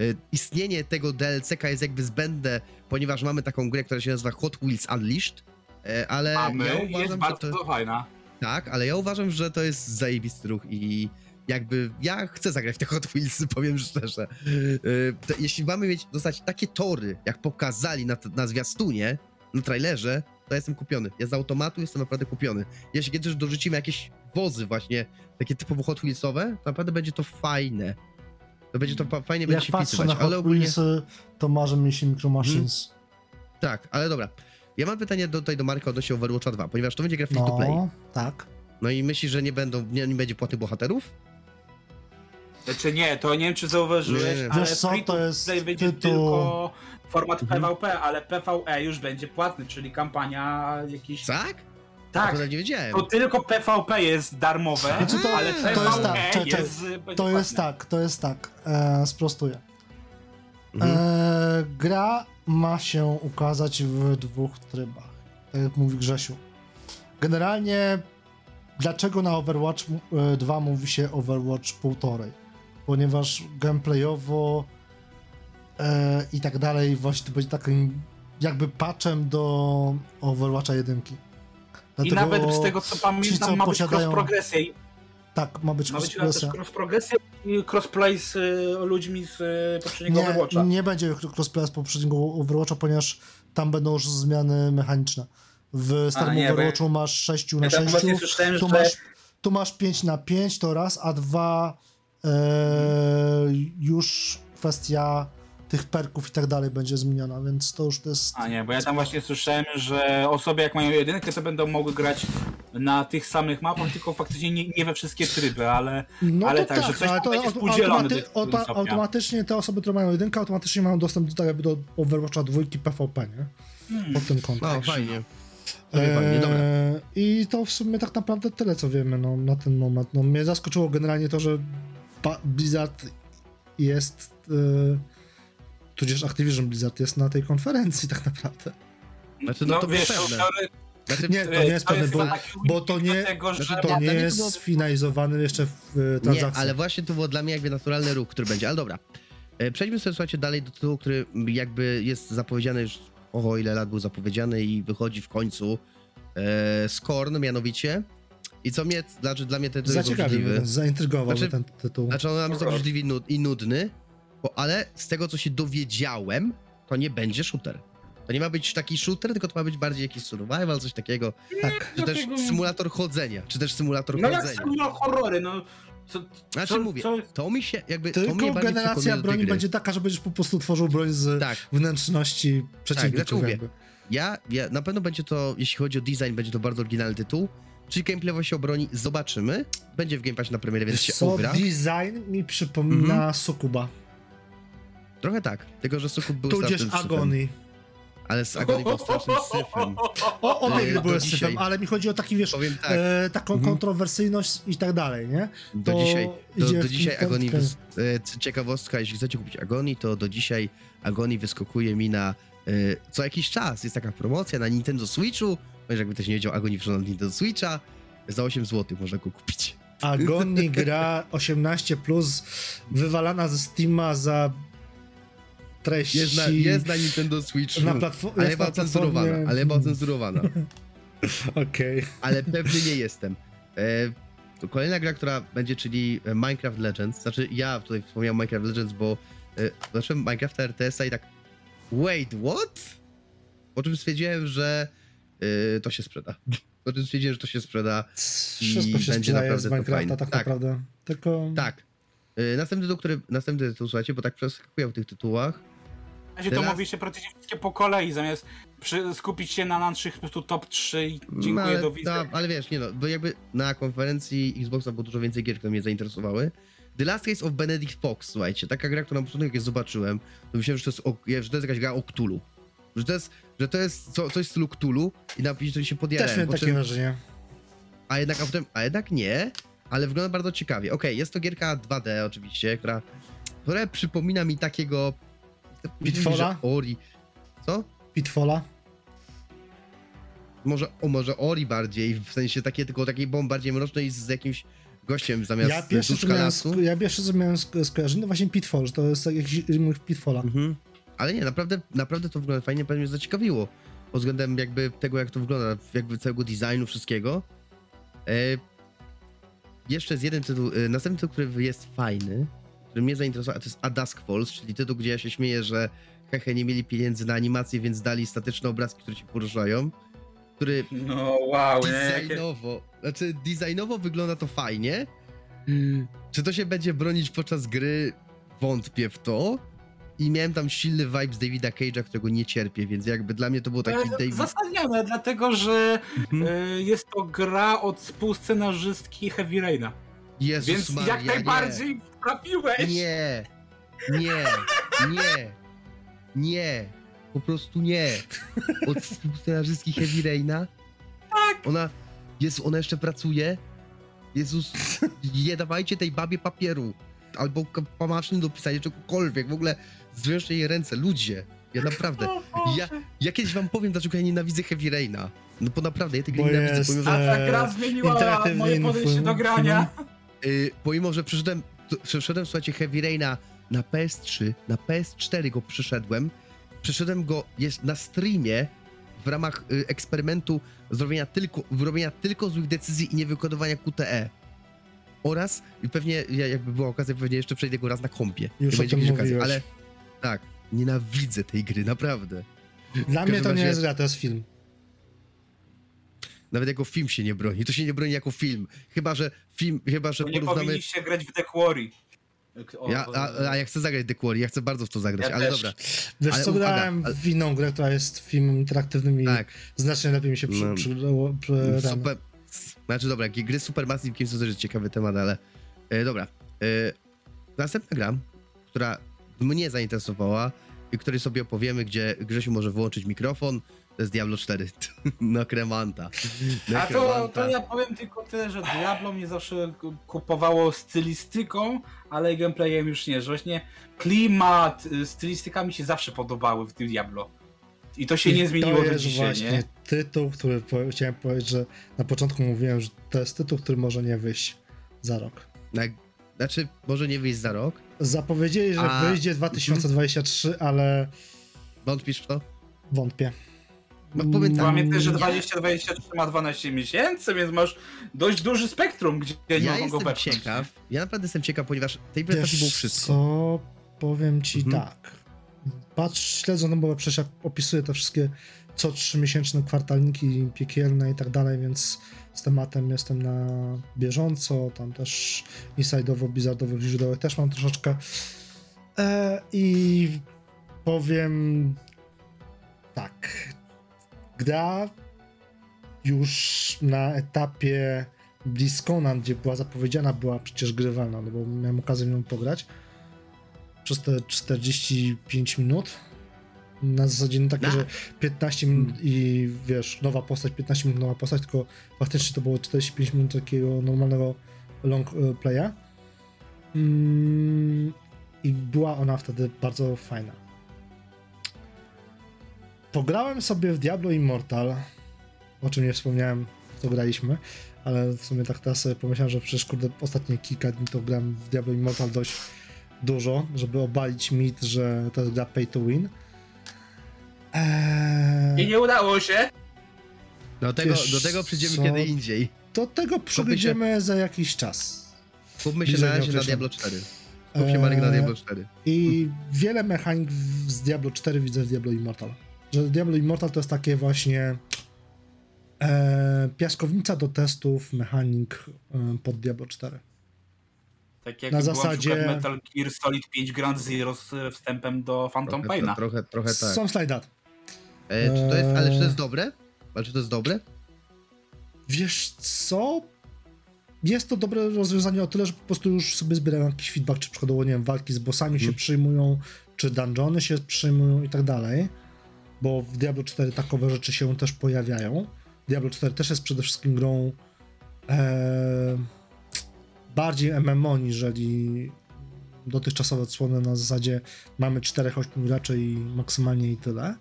y, istnienie tego DLC-ka jest jakby zbędne, ponieważ mamy taką grę, która się nazywa Hot Wheels Unleashed, y, ale Mamy, ja jest uważam, że bardzo to, fajna. tak, ale ja uważam, że to jest zajebisty ruch i jakby ja chcę zagrać w te Hot Wheelsy, powiem szczerze. Y, to, jeśli mamy mieć, dostać takie tory, jak pokazali na, na zwiastunie, na trailerze, to ja jestem kupiony. Ja z automatu jestem naprawdę kupiony. Jeśli kiedyś dorzucimy jakieś wozy właśnie, takie typowo Hot Wheelsowe, to naprawdę będzie to fajne. To będzie to fa- fajnie będzie Jak się patrzę wpisywać, na ale Hot ogólnie... Wheelsy, to marzę mi się Micro Machines. Tak, ale dobra. Ja mam pytanie do, tutaj do Marka odnośnie Overwatcha 2, ponieważ to będzie gra free to play. No, tak. No i myślisz, że nie będą, nie, nie będzie płaty bohaterów? Znaczy nie, to nie wiem czy zauważyłeś, Nie, nie. ale Wiesz co, free to jest tytuł- tylko format Mhm. PvP, ale PvE już będzie płatny, czyli kampania jakiś... Tak? Tak, to nawet nie wiedziałem. to tylko PvP jest darmowe, Znaczy to- ale to PvE jest tak, jest, To jest tak, to jest tak. E, sprostuję. Mhm. E, gra ma się ukazać w dwóch trybach, tak jak mówi Grzesiu. Generalnie, dlaczego na Overwatch e, 2 mówi się Overwatch 1,5? Ponieważ gameplayowo e, i tak dalej właśnie to będzie takim jakby patchem do Overwatcha 1. I Dlatego nawet z tego co ci, pamiętam co ma być posiadają- cross-progresja i Tak, ma być ma być też progresja. i crossplay z y, ludźmi z y, poprzedniego Nie, Overwatcha. nie będzie crossplay z poprzedniego Overwatcha, ponieważ tam będą już zmiany mechaniczne. W starym nie, Overwatchu masz 6 na Ja tam 6, właśnie słyszałem, tu że... masz, tu masz 5 na 5 to raz, a dwa e, już kwestia tych perków i tak dalej będzie zmieniona, więc to już to jest... A nie, bo ja tam właśnie słyszałem, że osoby jak mają jedynkę, to będą mogły grać na tych samych mapach, tylko faktycznie nie, nie we wszystkie tryby, ale No ale to tak, że tak, coś ale to będzie współdzielone automaty- auto- automatycznie te osoby, które mają jedynkę, automatycznie mają dostęp do, tak jakby do Overwatcha 2 PvP, nie? Hmm. Pod tym kątem. No, fajnie. Eee, I to w sumie tak naprawdę tyle, co wiemy no, na ten moment. No, mnie zaskoczyło generalnie to, że Blizzard jest, e, tudzież Activision Blizzard jest na tej konferencji tak naprawdę. Znaczy, no to wiesz, pewne. Znaczy, Nie, to nie jest pewne, bo, bo to nie, że znaczy, to nie jest sfinalizowane jeszcze w e, Nie, transakcji. ale właśnie to było dla mnie jakby naturalny ruch, który będzie, ale dobra. E, Przejdźmy sobie, słuchajcie, dalej do tytułu, który jakby jest zapowiedziany już, oho, ile lat był zapowiedziany i wychodzi w końcu. E, Scorn mianowicie. I co mnie, znaczy dla mnie ten tytuł jest Zaciekawił zaintrygował Znaczy- ten tytuł. Znaczy on jest Horror. obrzydliwy i nudny, bo, ale z tego, co się dowiedziałem, to nie będzie shooter. To nie ma być taki shooter, tylko to ma być bardziej jakiś survival, coś takiego. tak. Czy też Dlatego- symulator chodzenia, czy też symulator No jak chodzenia. są horrory, no... Co, Znaczy co, mówię, co, to mi się jakby, to mnie Tylko bardziej generacja broni będzie taka, że będziesz po prostu tworzył broń z Tak, wnętrzności przeciwników. znaczy mówię, jakby. ja, ja na pewno będzie to, jeśli chodzi o design, będzie to bardzo oryginalny tytuł. Czy gameplayowo się obroni? Zobaczymy. Będzie w Game Passie na premierę, więc Wiesz się co, ugra. design mi przypomina Mhm. Sukuba. Trochę tak, tylko że Sukub był Tudzież. Agony. Ale z Agony był strasznym syfem. O, obie E, do były dzisiaj. syfem, ale mi chodzi o taki, wiesz, tak, e, taką Mhm. kontrowersyjność i tak dalej, nie? do to dzisiaj, do, idzie do w dzisiaj kierunku. wys- e, ciekawostka, jeśli chcecie kupić Agony, to do dzisiaj Agony wyskakuje mi na e, co jakiś czas. Jest taka promocja na Nintendo Switchu, ponieważ jakby ktoś nie wiedział, Agony wszedł na Nintendo Switcha, za 8 zł można go kupić. Agony gra 18+, plus, wywalana ze Steama za treści Jest na, jest na Nintendo Switchu, na ale jest chyba na ocenzurowana, platformie- ale chyba ocenzurowana. Okej. ale pewny nie jestem. E, kolejna gra, która będzie, czyli Minecraft Legends. Znaczy, ja tutaj wspomniałem Minecraft Legends, bo e, zacząłem Minecrafta RTS-a i tak. Wait, what? Po czym stwierdziłem, że e, to się sprzeda. Po czym stwierdziłem, że to się sprzeda. Wszystko się będzie naprawdę z Minecrafta tak, Tak. naprawdę. Tylko... Tak. E, następny tytuł, który. Następny tytuł, słuchajcie, bo tak przeskakuję w tych tytułach. Ja się to Teraz- mówi się praktycznie wszystkie po kolei, zamiast przy, skupić się na naszych po prostu top 3 i No, dziękuję, ale, do widzenia. ta- ale wiesz, nie no, bo jakby na konferencji Xboxa było dużo więcej gier, które mnie zainteresowały. The Last Case of Benedict Fox, słuchajcie, taka gra, którą na początku jak je zobaczyłem, to myślałem, że to jest, o, że to jest jakaś gra o Cthulhu. Że to jest, że to jest co, coś w stylu Cthulhu i na to się podjarałem. Też miałem takie czym- wrażenie. a jednak, a potem, a jednak nie, ale wygląda bardzo ciekawie. Okej, jest to gierka 2D oczywiście, która, która przypomina mi takiego... Pitfalla? że Ori. Co? Pitfalla. Może, o, może Ori bardziej, w sensie takie, tylko takiej bomb bardziej mrocznej z jakimś gościem zamiast Ja pierwszy, co duszka miałem, lasu. ja pierwszy, co miałem sk- skojarzenie, to właśnie Pitfall, że to jest jakiś remake Pitfalla. Mhm. Ale nie, naprawdę, naprawdę to wygląda fajnie, pewnie mnie zaciekawiło. Pod względem jakby tego, jak to wygląda, jakby całego designu, wszystkiego. E, jeszcze jest jeden tytuł, e, następny tytuł, który jest fajny, który mnie zainteresował, a to jest A Dusk Falls, czyli tytuł, gdzie ja się śmieję, że hehe, nie mieli pieniędzy na animację, więc dali statyczne obrazki, które się poruszają, który No wow, nie? Designowo, znaczy designowo wygląda to fajnie. Czy to się będzie bronić podczas gry? Wątpię w to, i miałem tam silny vibe z Davida Cage'a, którego nie cierpię, więc jakby dla mnie to był taki E, David... Zasadnione, dlatego że Mhm. e, jest to gra od współscenarzystki Heavy Raina. Jezus Więc Maria, jak najbardziej trafiłeś. Nie, nie, nie, nie, po prostu nie. Od współscenarzystki Heavy Raina? Tak. Ona, jest, ona jeszcze pracuje? Jezus, nie dawajcie tej babie papieru. Albo pomaszny do pisania czegokolwiek, w ogóle zwiążcie jej ręce, ludzie. Ja naprawdę, ja, ja kiedyś wam powiem, dlaczego ja nienawidzę Heavy Raina. No bo naprawdę, ja tej gry Bo nienawidzę, jest, A ta gra zmieniła moje podejście do grania. Y, pomimo, że przeszedłem, to- przeszedłem, słuchajcie, Heavy Raina na PS3, na PS4 go przeszedłem, przeszedłem go jest na streamie w ramach y, eksperymentu zrobienia tylko, robienia tylko złych decyzji i niewykonywania QTE. Oraz i pewnie, ja- jakby była okazja, pewnie jeszcze przejdę go raz na kompie. Już będzie jakaś okazja, ale tak, nienawidzę tej gry, naprawdę. Dla mnie to nie jest gra, to jest film. Nawet jako film się nie broni. To się nie broni jako film. Chyba, że film, chyba, że nie porównamy... powinniście grać w The Quarry. O, Ja, a, a ja chcę zagrać The Quarry, ja chcę bardzo w to zagrać, Ja ale też. dobra. Wiesz Ale co, uwaga, grałem ale- w inną grę, która jest filmem interaktywnym i Tak, znacznie lepiej mi się przy, No. przy, przy, ten- super. Znaczy dobra, gry Supermassive Games to też jest ciekawy temat, ale e, dobra. E, następna gra, która mnie zainteresowała i której sobie opowiemy, gdzie Grzesiu może wyłączyć mikrofon, to jest Diablo 4. no kremanta. A to, to ja powiem tylko tyle, że Diablo mnie zawsze ku- kupowało stylistyką, ale gameplayem już nie, że właśnie klimat, y, stylistyka mi się zawsze podobały w tym Diablo. I to się I nie zmieniło to do jest dzisiaj, właśnie nie? tytuł, który chciałem powiedzieć, że na początku mówiłem, że to jest tytuł, który może nie wyjść za rok. Na, znaczy, może nie wyjść za rok. Zapowiedzieli, że A- wyjdzie 2023, ale Wątpisz w to? wątpię. No, tak. Pamiętaj, że Mm, 2023 ma 12 miesięcy, więc masz dość duży spektrum, gdzie nie Ja mogą go jestem wepchnąć. ciekaw, ja naprawdę jestem ciekaw, ponieważ tej prezentacji było wszystko. co, powiem ci Mhm. tak. Patrz, śledzę, no bo przecież jak opisuję te wszystkie co trzymiesięczne kwartalniki piekielne i tak dalej, więc z tematem jestem na bieżąco, tam też inside'owo, bizardowych źródełach też mam troszeczkę. E, I powiem tak. Gra już na etapie BlizzCona, gdzie była zapowiedziana, była przecież grywalna, no bo miałem okazję nią pograć przez te 45 minut. Na zasadzie nie takie, Na- że 15 minut i wiesz, nowa postać, 15 minut nowa postać, tylko faktycznie to było 45 minut takiego normalnego long e, playa. Mm, I była ona wtedy bardzo fajna. Pograłem sobie w Diablo Immortal, o czym nie wspomniałem, to graliśmy, ale w sumie tak teraz sobie pomyślałem, że przecież kurde ostatnie kilka dni to grałem w Diablo Immortal dość dużo, żeby obalić mit, że to jest gra pay to win. Eee, I nie udało się. Do tego, Wiesz do tego przyjdziemy co? kiedy indziej. do tego przejdziemy za jakiś czas. Skupmy się Bliżej na razie na. Diablo 4. Skup się Marek na Eee, Diablo 4. I wiele mechanik z Diablo 4 widzę w Diablo Immortal. Że Diablo Immortal to jest takie właśnie e, piaskownica do testów mechanik e, pod Diablo 4. Tak jak Na zasadzie- na Metal Gear Solid 5 Grand Zero z e, wstępem do Phantom Trochę, Paina. trochę, trochę tak. Some like that. E, czy to jest, ale czy to jest Eee. dobre? Ale czy to jest dobre? Wiesz co? Jest to dobre rozwiązanie o tyle, że po prostu już sobie zbierają jakiś feedback, czy przykładowo, nie wiem, walki z bossami się Mhm. przyjmują, czy dungeony się przyjmują i tak dalej. Bo w Diablo 4 takowe rzeczy się też pojawiają. Diablo 4 też jest przede wszystkim grą e, bardziej MMO niżeli dotychczasowe odsłony na zasadzie mamy 4-8 graczy i maksymalnie i tyle.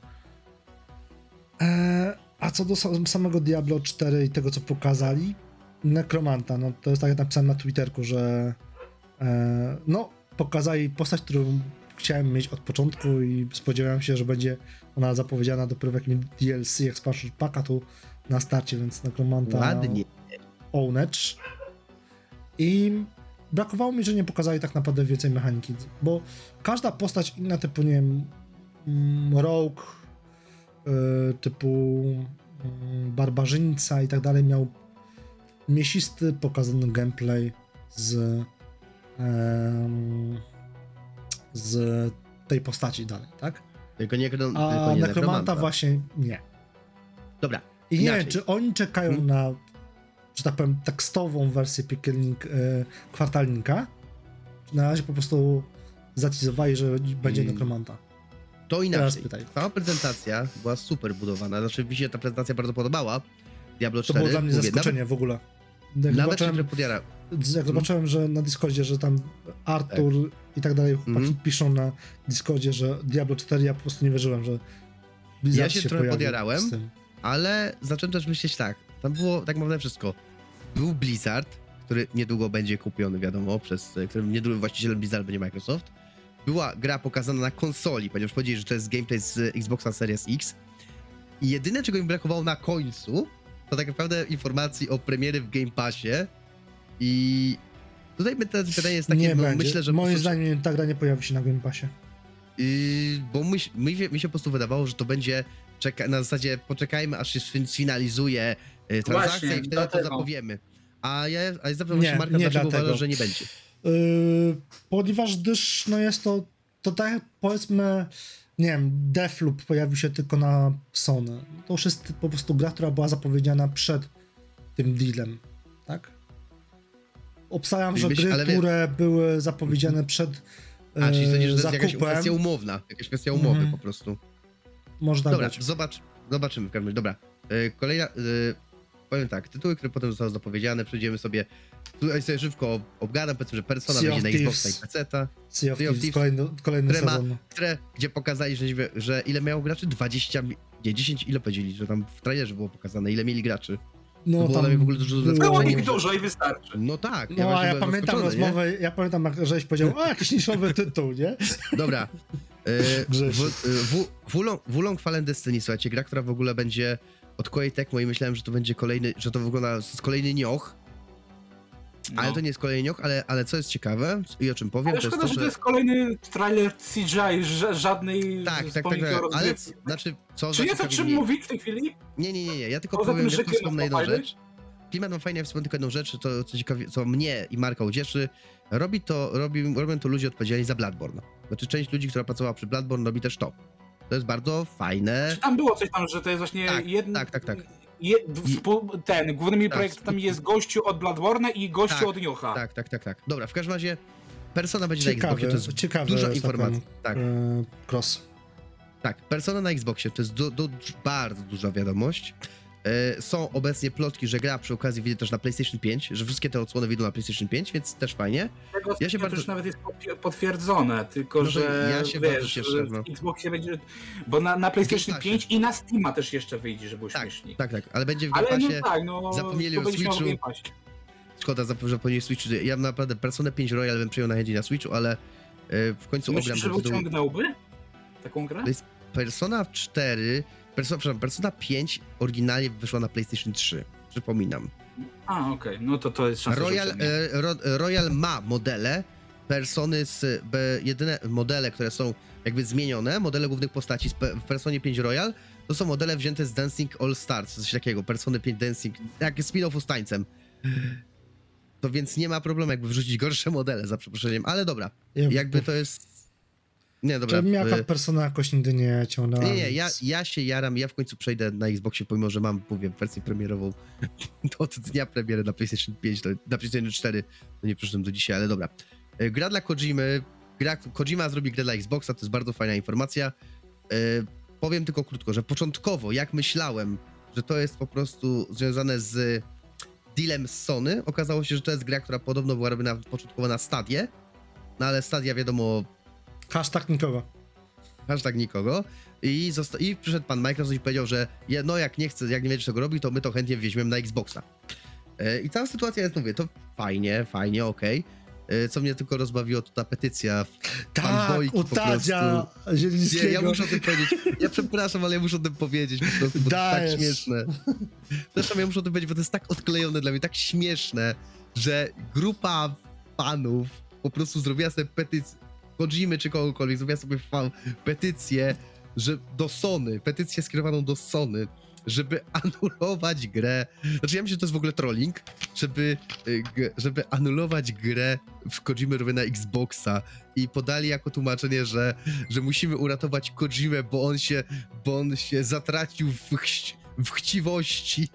E, a co do sa- samego Diablo 4 i tego, co pokazali, Nekromanta, no to jest tak jak napisałem na Twitterku, że e, no, pokazali postać, którą chciałem mieć od początku i spodziewałem się, że będzie ona zapowiedziana dopiero w jakimś DLC, expansion packa tu na starcie, więc Nekromanta Ładnie. Ownage. I brakowało mi, że nie pokazali tak naprawdę więcej mechaniki, bo każda postać inna, typu, nie wiem, mm, Rogue, y, typu mm, Barbarzyńca i tak dalej, miał miesisty, pokazany gameplay z em, z tej postaci dalej, tak? Tylko nie, tylko A nie Nekromanta właśnie nie. Dobra, I nie wiem, czy oni czekają Hmm? na, że tak powiem, tekstową wersję piekielnik, e, kwartalnika, czy na razie po prostu zatizowali, że będzie Hmm. Nekromanta. to inaczej. Cała prezentacja była super budowana. Znaczy, mi się ta prezentacja bardzo podobała. Diablo To 4. było dla mnie mówię, zaskoczenie w ogóle. Jak Nawet, nawet zobaczyłem. Jak zobaczyłem, że na Discordzie, że tam Artur i tak dalej chłopaki Mhm. piszą na Discordzie, że Diablo 4, ja po prostu nie wierzyłem, że Blizzard Ja się trochę pojawi podjarałem. Ale zacząłem też myśleć tak. Tam było tak naprawdę wszystko. Był Blizzard, który niedługo będzie kupiony, wiadomo, przez którym niedługo właścicielem Blizzard będzie Microsoft. Była gra pokazana na konsoli, ponieważ powiedzieli, że to jest gameplay z Xboxa Series X. I jedyne, czego im brakowało na końcu, to tak naprawdę informacji o premiery w Game Passie. I tutaj teraz pytanie jest takie, nie no, będzie. myślę, że... Moim prostu- zdaniem ta gra nie pojawi się na Game Passie. Yy, bo my, mi, się- mi się po prostu wydawało, że to będzie czeka, na zasadzie poczekajmy, aż się sfin- sfinalizuje yy, transakcja Właśnie, i wtedy to dlatego. zapowiemy. A ja, a ja zapytam Nie, się Marka, nie dlaczego dlatego. uważasz, że nie będzie. Yy, ponieważ gdyż no jest to, to tak powiedzmy, nie wiem, Deathloop pojawił się tylko na Sony. To już jest po prostu gra, która była zapowiedziana przed tym dealem, tak? Obstawiam, że gry, ale które były zapowiedziane przed A, czyli sądzisz, że to jest jakaś zakupem, kwestia umowna, jakaś kwestia umowy Mhm. po prostu. można Dobra, być. zobacz, zobaczymy w każdym razie. Dobra, yy, kolejna, yy, powiem tak, tytuły, które potem zostały zapowiedziane, przejdziemy sobie, tutaj sobie szybko obgadam, powiedzmy, że Persona Sea będzie na Xboxa i. PC-ta, Sea of Thieves, Thieves, kolejny, kolejny które ma- sezon. które, gdzie pokazali, że, że ile miało graczy? 20, mi- nie, 10, ile powiedzieli, że tam w trailerze było pokazane, ile mieli graczy. No, było mnie w ogóle dużo było- Było ich dużo i wystarczy. No tak. No, a właśnie ja byłem pamiętam zaskoczony, nie? rozmowę, ja pamiętam, jak żeś powiedział, o, jakiś niszowy tytuł, nie? Dobra. E, Grzesiu. w, w, Wulong, Fallen Destiny, słuchajcie, gra, która w ogóle będzie od Koei Tecmo i myślałem, że to będzie kolejny, że to wygląda, jest kolejny nioch, ale No. to nie jest kolejny nioch, ale, ale co jest ciekawe i o czym powiem, Ale to jest szkoda, to, że to jest kolejny trailer CGI, ża- żadnej Tak, tak, tak, tak, ale znaczy, co Czy jest o czym mnie- mówić w tej chwili? Nie, nie, nie, nie, ja tylko Poza powiem, że tylko wspomnę jedną rzecz. Klimat ma fajny, ja wspomnę tylko jedną rzecz, to co ciekawie, co mnie i Marka ucieszy, robi to, robi, robią to ludzie odpowiedzialni za Bloodborne. Znaczy część ludzi, która pracowała przy Bloodborne robi też to. To jest bardzo fajne. Czy tam było coś tam, że to jest właśnie Tak, jeden... tak, tak, tak. Je, ten, głównymi Tak, projektami jest gościu od Bloodborne i gościu Tak, od Niocha. Tak, tak, tak, tak. Dobra, w każdym razie Persona będzie na Ciekawy, Xboxie, to jest ciekawy, dużo informacji. Tak, e, cross. tak. Persona na Xboxie to jest du, du, bardzo duża wiadomość. E, są obecnie plotki, że gra przy okazji wyjdzie też na PlayStation 5, że wszystkie te odsłony wyjdą na PlayStation 5, więc też fajnie. Tego Ja się bardzo- to już nawet jest potwierdzone, tylko No że ja się wiesz, cieszę, że no. Xboxie będzie, bo na, na PlayStation Passie. 5 i na Steama też jeszcze wyjdzie, żeby było Tak, śmieszniej. tak, tak, ale będzie w Game Ale no Passie. tak, no zapomnieli o Switchu. Passie. Szkoda, zapomnieli Switch. Ja naprawdę Persona 5 Royal bym przyjął na chęci na Switchu, ale e, w końcu ogram Myślisz, że wyciągnąłby taką grę? Persona 4, Persona, przepraszam, Persona 5 oryginalnie wyszła na PlayStation 3. Przypominam. A, okej, no to to jest szansa Royal, e, Ro, Royal ma modele, persony z, be, jedyne modele, które są jakby zmienione, modele głównych postaci z pe, w Personie 5 Royal, to są modele wzięte z Dancing All Stars, coś takiego, Persony 5 Dancing, jak spin-offu z tańcem. To więc nie ma problemu jakby wrzucić gorsze modele, za przeproszeniem, ale dobra, Ja, jakby to jest... Nie, dobra. Czy mnie e, jaka persona jakoś nigdy nie ciągnęła. nie, nie, ja, ja się jaram, ja w końcu przejdę na Xboxie, pomimo, że mam, mówię, wersję premierową od dnia premiery na PlayStation 5, to, na PlayStation 4, to nie przyszedłem do dzisiaj, ale dobra. E, Gra dla Kojimy, gra, Kojima zrobi grę dla Xboxa, to jest bardzo fajna informacja. E, powiem tylko krótko, że początkowo, jak myślałem, że to jest po prostu związane z dealem z Sony, okazało się, że to jest gra, która podobno była robiona początkowo na Stadię, no ale Stadia wiadomo, Hashtag nikogo. hashtag nikogo. I, zosta- I przyszedł pan Microsoft i powiedział, że je, no jak nie chce, jak nie wiecie czego robi, to my to chętnie weźmiemy na Xboxa. E, I cała sytuacja jest, mówię, to fajnie, fajnie, okej. E, Co mnie tylko rozbawiło, to ta petycja. Tak, Fanboyki u po Tadzia Nie, Zielińskiego. ja muszę o tym powiedzieć. Ja przepraszam, ale ja muszę o tym powiedzieć po prostu, bo to jest tak śmieszne. Zresztą ja muszę o tym powiedzieć, bo to jest tak odklejone dla mnie, tak śmieszne, że grupa fanów po prostu zrobiła sobie petycję, Kojimy czy kogokolwiek, zrobiła sobie fan, petycję, że do Sony, petycję skierowaną do Sony, żeby anulować grę. Znaczy, ja myślę, że to jest w ogóle trolling, żeby, y, żeby anulować grę w Kojimy robię na Xboxa i podali jako tłumaczenie, że, że musimy uratować Kojimę, bo on się, bo on się zatracił w, chś, w chciwości.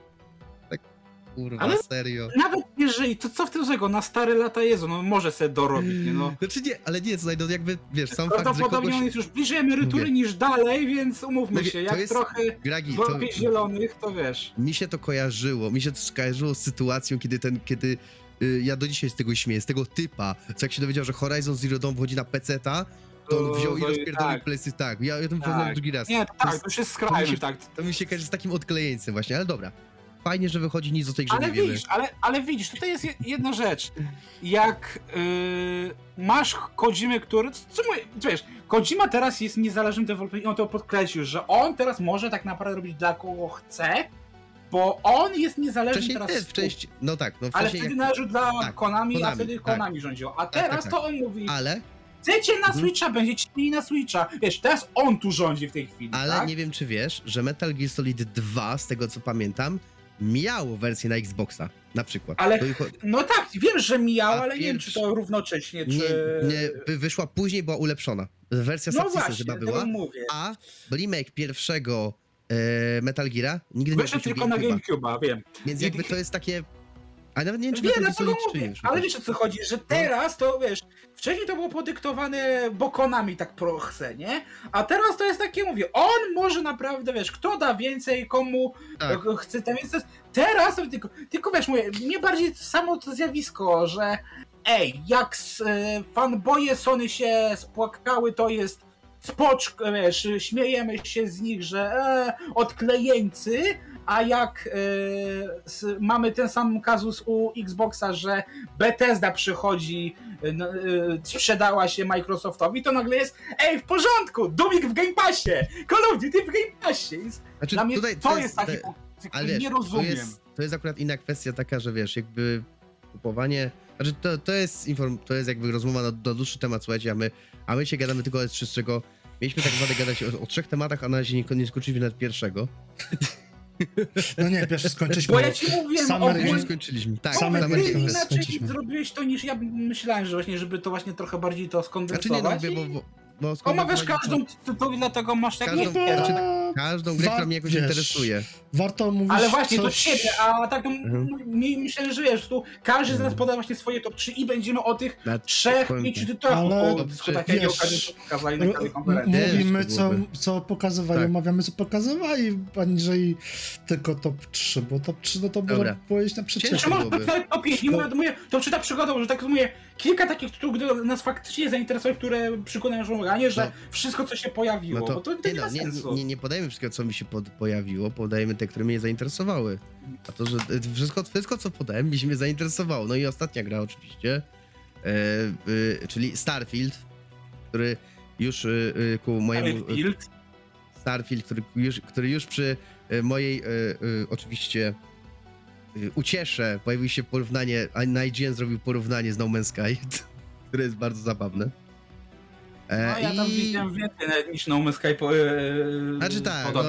Kurwa, Ale- serio. Nawet jeżeli, to co w tym złego? Na stare lata Jezu, no może sobie dorobić, nie no. Znaczy nie, ale nie, słuchaj, no jakby, wiesz, sam fakt, że Prawdopodobnie kogoś... on jest już bliżej emerytury Mówię. niż dalej, więc umówmy Mówię, się, to jak jest- trochę Gragi, to, zielonych, to wiesz. mi się to kojarzyło, mi się to skojarzyło z sytuacją, kiedy ten, kiedy y, ja do dzisiaj z tego śmieję, z tego typa, co jak się dowiedział, że Horizon Zero Dawn wchodzi na PC-ta, to on To- wziął i to- rozpierdolił tak. PlayStation, tak, ja, ja to Tak. drugi raz. Nie, To tak, jest- to już jest to skrajny, się- tak. To mi się kojarzy z takim odklejeńcem właśnie, ale dobra. Fajnie, że wychodzi, nic o tej grze Ale nie wiemy. widzisz, ale, ale widzisz, tutaj jest je- jedna rzecz. Jak yy, masz Kojimę, który. Co mówię, wiesz, Kojima teraz jest niezależnym deweloperem i on to podkreślił, że on teraz może tak naprawdę robić dla kogo chce, bo on jest niezależny Wcześniej teraz. z- wcześniej, no tak, no Ale wcześniej wtedy jak, należał dla tak, Konami, a Konami, wtedy tak. Konami rządziło. A tak, teraz tak. to on mówi, ale, chcecie na Mhm. Switcha, będziecie mieli na Switcha. Wiesz, teraz on tu rządzi w tej chwili, ale tak? nie wiem, czy wiesz, że Metal Gear Solid 2, z tego co pamiętam, miało wersję na Xboxa, na przykład. Ale- ich- No tak, wiem, że mijało, A ale nie wiem, pierwszy- czy to równocześnie, czy... Nie, nie, wy- wyszła później, była ulepszona. Wersja No właśnie, chyba była, mówię. a remake pierwszego e, Metal Geara nigdy nie Wyszedł tylko na GameCube'a. Wiem. Więc jakby to jest takie... A nawet nie wiem, czy 3 nie mówię, ale wiesz o co chodzi, że teraz to wiesz, wcześniej to było podyktowane, bo Konami tak pro chce, nie? A teraz to jest takie, mówię, on może naprawdę, wiesz, kto da więcej, komu Tak. e, chce tam więcej. Teraz to tylko, tylko wiesz, mówię, mnie bardziej samo to zjawisko, że ej, jak s- e, fanboye Sony się spłakały, to jest spoczko, wiesz, śmiejemy się z nich, że e, odklejeńcy, a jak e, s, mamy ten sam kazus u Xboxa, że Bethesda przychodzi, e, no, e, sprzedała się Microsoftowi, to nagle jest, ej, w porządku, Dumik w Game Passie, Call of Duty w Game Passie. Znaczy, Dla mnie tutaj to, jest taki te- punkt, Ale wiesz, nie to rozumiem. jest, to jest akurat inna kwestia taka, że wiesz, jakby kupowanie... Znaczy, to, to jest inform, to jest jakby rozmowa na, na dłuższy temat, słuchajcie, a my, a my się gadamy tylko o S3, z czego mieliśmy tak naprawdę gadać o, o trzech tematach, a na razie nie, nie skończyliśmy nawet pierwszego. No nie, pierwszy skończyliśmy. Bo ja ci mówiłem, Już ogólnie, skończyliśmy. Tak, Same ty. Fest. inaczej skończyliśmy. zrobiłeś to niż ja myślałem, że właśnie, żeby to właśnie trochę bardziej to Znaczy nie, no skondensować. mówię, bo... bo, bo Omawiasz skondensować- każdą tytuł, dlatego masz tak Każdą- nie bo- znaczy, Każdą grę, która mnie jakoś wiesz, interesuje. Warto mówić Ale właśnie do coś... siebie, a tak to Mhm. mi- myślę, że wiesz, tu każdy z nas Mhm. poda właśnie swoje top 3 i będziemy o tych Na- trzech, powiem pięciu tak. tytułach Ale o dobrze, tak jak wiesz, pokazali na M- każdej konferencji. Też Mówimy, to co, byłoby. co pokazywali, Tak. omawiamy, co pokazywali, aniżeli tylko top 3, bo top 3 no to Dobra. można powiedzieć na Ciężko Czy przeciętnie. może byłoby. być nawet top 5, nie mówię, mówię, to czyta przygodą, że tak mówię, kilka takich tytułów, które nas faktycznie zainteresowały, które przekonają że a nie, że No. wszystko, co się pojawiło, No to, bo to, to nie, nie, ma no, nie, sensu. nie, nie podajemy wszystkiego, co mi się pod, pojawiło, podajemy te, które mnie zainteresowały. A to, że e, wszystko, wszystko co podałem, mi się mnie zainteresowało. No i ostatnia gra oczywiście, e, e, czyli Starfield, który już e, e, ku mojemu... Build. Starfield, który już, który już przy e, mojej oczywiście uciesze pojawiło się porównanie, a IGN zrobił porównanie z No Man's Sky, które jest bardzo zabawne. E, No ja tam i- widziałem więcej nawet niż Man's Sky po, e, Znaczy tak, no,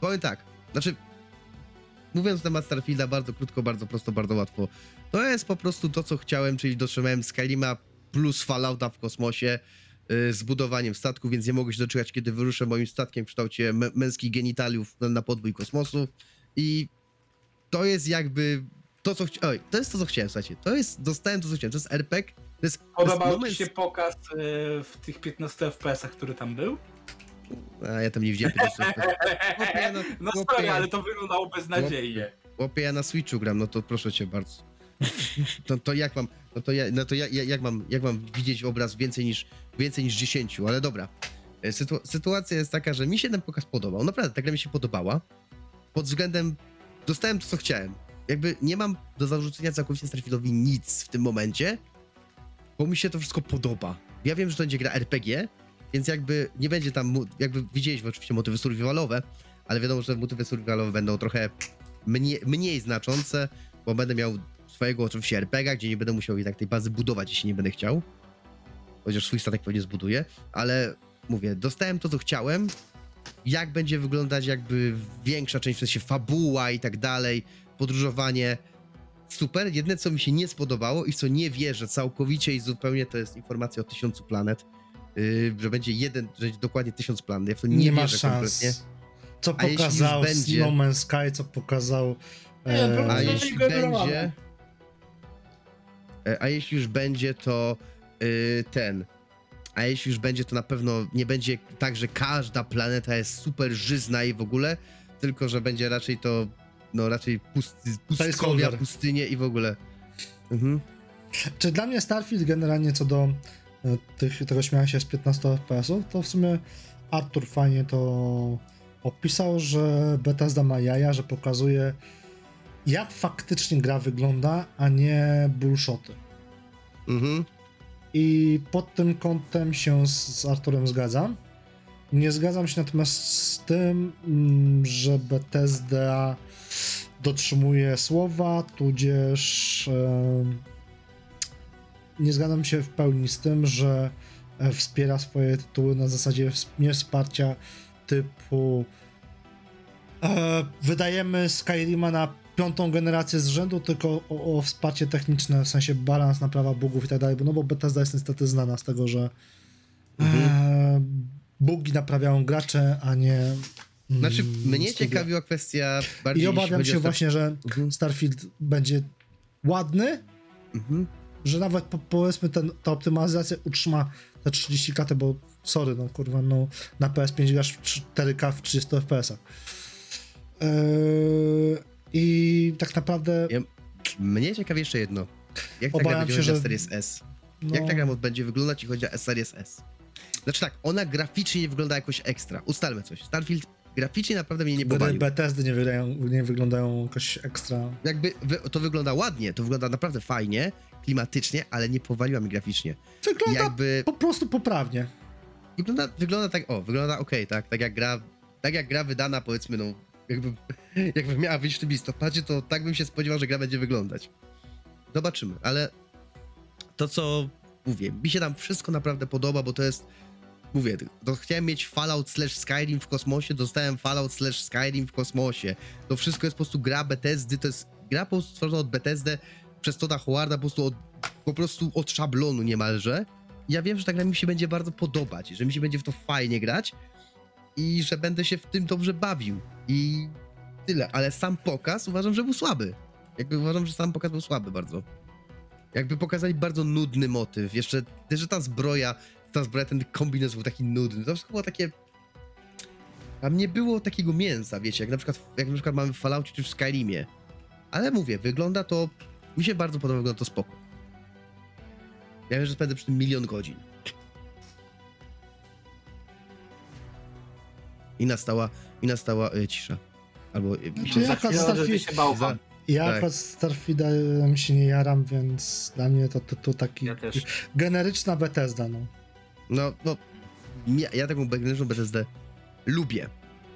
powiem tak, znaczy mówiąc na temat Starfielda bardzo krótko, bardzo prosto, bardzo łatwo, to jest po prostu to, co chciałem, czyli dotrzymałem Skylima plus Fallouta w kosmosie y, z budowaniem statku, więc nie mogę się doczekać, kiedy wyruszę moim statkiem w kształcie mę- męskich genitaliów na, na podwój kosmosu. I to jest jakby to, co chciałem, oj, to jest to, co chciałem, słuchajcie, to jest, dostałem to, co chciałem, to jest RPG, jest, Podobał Man's- się pokaz e, w tych 15 FPS-ach, który tam był? A ja tam nie widziałem 15 Chłopie, no, No sorry, ale to wyglądało beznadziejnie. Chłopie, ja na Switchu gram, no to proszę cię bardzo. To, to jak mam, no to, ja, no to ja, ja, jak, mam, jak mam widzieć obraz więcej niż, więcej niż 10, ale dobra. E, Sytu, sytuacja jest taka, że mi się ten pokaz podobał. Naprawdę, ta gra mi się podobała. Pod względem, dostałem to, co chciałem. Jakby nie mam do zarzucenia całkowicie Starfieldowi nic w tym momencie, bo mi się to wszystko podoba. Ja wiem, że to będzie gra RPG, więc jakby nie będzie tam, jakby widzieliśmy oczywiście motywy survivalowe, ale wiadomo, że motywy survivalowe będą trochę mniej, mniej znaczące, bo będę miał swojego oczywiście RPG, gdzie nie będę musiał jednak tej bazy budować, jeśli nie będę chciał. Chociaż swój statek pewnie zbuduję, ale mówię, dostałem to, co chciałem jak będzie wyglądać jakby większa część, w sensie fabuła i tak dalej, podróżowanie. Super. Jedne, co mi się nie spodobało i co nie wierzę całkowicie i zupełnie, to jest informacja o tysiącu planet. Yy, że będzie jeden, że będzie dokładnie tysiąc planet. Ja w to nie, Nie, ma wierzę kompletnie. szans. Co A pokazał będzie- No Man's Sky, co pokazał... Nie, e, A jeśli generowane. będzie. e, A jeśli już będzie, to y, ten. A jeśli już będzie, to na pewno nie będzie tak, że każda planeta jest super żyzna i w ogóle, tylko że będzie raczej to, no raczej pusty, pustkowia, pustynie i w ogóle. Mhm. Czy dla mnie Starfield generalnie co do e, tych, tego śmiania się z 15 FPS-ów, to w sumie Artur fajnie to opisał, że Bethesda ma jaja, że pokazuje jak faktycznie gra wygląda, a nie bullshoty. Mhm. I pod tym kątem się z, z Arturem zgadzam. Nie zgadzam się natomiast z tym, mm, że Bethesda dotrzymuje słowa, tudzież nie zgadzam się w pełni z tym, że e, wspiera swoje tytuły na zasadzie ws- niewsparcia typu e, wydajemy Skyrima na piątą generację z rzędu, tylko o, o wsparcie techniczne, w sensie balans, naprawa bugów i tak dalej, no bo Bethesda jest niestety znana z tego, że Mhm. e, bugi naprawiają gracze, a nie mm, Znaczy, mnie studia. ciekawiła kwestia bardziej. I obawiam się właśnie, że Mhm. Starfield będzie ładny, Mhm. że nawet po, powiedzmy ten, ta optymalizacja utrzyma te 30 klaty, bo sorry, no kurwa, no na PS5 grasz w 4K w 30 FPS-ach. Yy, I tak naprawdę Ja- Mnie ciekawi jeszcze jedno. Jak ta gra będzie się, że- Series S? no, Jak ta gra będzie wyglądać, jeśli chodzi o Series S? Znaczy tak, ona graficznie nie wygląda jakoś ekstra. Ustalmy coś. Starfield graficznie naprawdę mnie nie gry pobawił. Bethesdy nie, wydają, nie wyglądają jakoś ekstra. Jakby to wygląda ładnie, to wygląda naprawdę fajnie, klimatycznie, ale nie powaliła mi graficznie. Wygląda Jakby po prostu poprawnie. wygląda, wygląda tak, o, wygląda okej, tak, tak jak gra, tak jak gra wydana powiedzmy, no, jakby, jakby miała wyjść w tym listopadzie, to tak bym się spodziewał, że gra będzie wyglądać. Zobaczymy, ale to co mówię, mi się tam wszystko naprawdę podoba, bo to jest, mówię, to chciałem mieć Fallout slash Skyrim w kosmosie, dostałem Fallout slash Skyrim w kosmosie. To wszystko jest po prostu gra Bethesdy, to jest gra po prostu stworzona od Bethesdy przez Toda Howarda po prostu od, po prostu od szablonu niemalże. Ja wiem, że ta gra mi się będzie bardzo podobać, że mi się będzie w to fajnie grać i że będę się w tym dobrze bawił i tyle, ale sam pokaz uważam, że był słaby. Jakby uważam, że sam pokaz był słaby bardzo. Jakby pokazali bardzo nudny motyw, jeszcze, że ta zbroja, ta zbroja, ten kombinezon był taki nudny, to wszystko było takie... Tam nie było takiego mięsa, wiecie, jak na przykład, jak na przykład mamy w Falloutie czy w Skyrimie. Ale mówię, wygląda to, mi się bardzo podoba, wygląda to spoko. Ja wiem, że spędzę przy tym milion godzin. I nastała, i nastała y, cisza. Albo y, mi się chwilę Starfield- się bał. za- Ja Tak. akurat Starfieldem się nie jaram, więc dla mnie to tytuł taki Ja też. generyczna Bethesda, no. No, no, ja, ja taką wewnętrzną BSD lubię.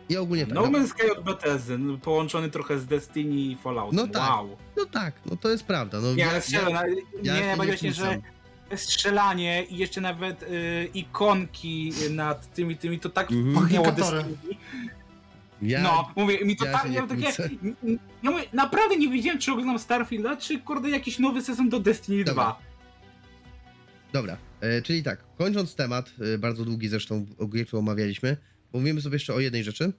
I ogólnie tak. No No, Man's Sky od Bethesdy, no, połączony trochę z Destiny i Fallout. No tak. Wow. no tak, no to jest prawda. No, Nie, ja, ale strzelę, ja, ja nie, się najbardziej właśnie, że strzelanie i jeszcze nawet y, ikonki nad tymi, tymi, to tak pachniało Indykatory. Destiny. Ja, No, mówię, mi to ja tak, ja takie, ja mówię, naprawdę nie wiedziałem, czy oglądam Starfielda, czy kurde jakiś nowy sezon do Destiny Dobra. 2. Dobra, czyli tak, kończąc temat, e, bardzo długi zresztą, o którym omawialiśmy, mówimy sobie jeszcze o jednej rzeczy,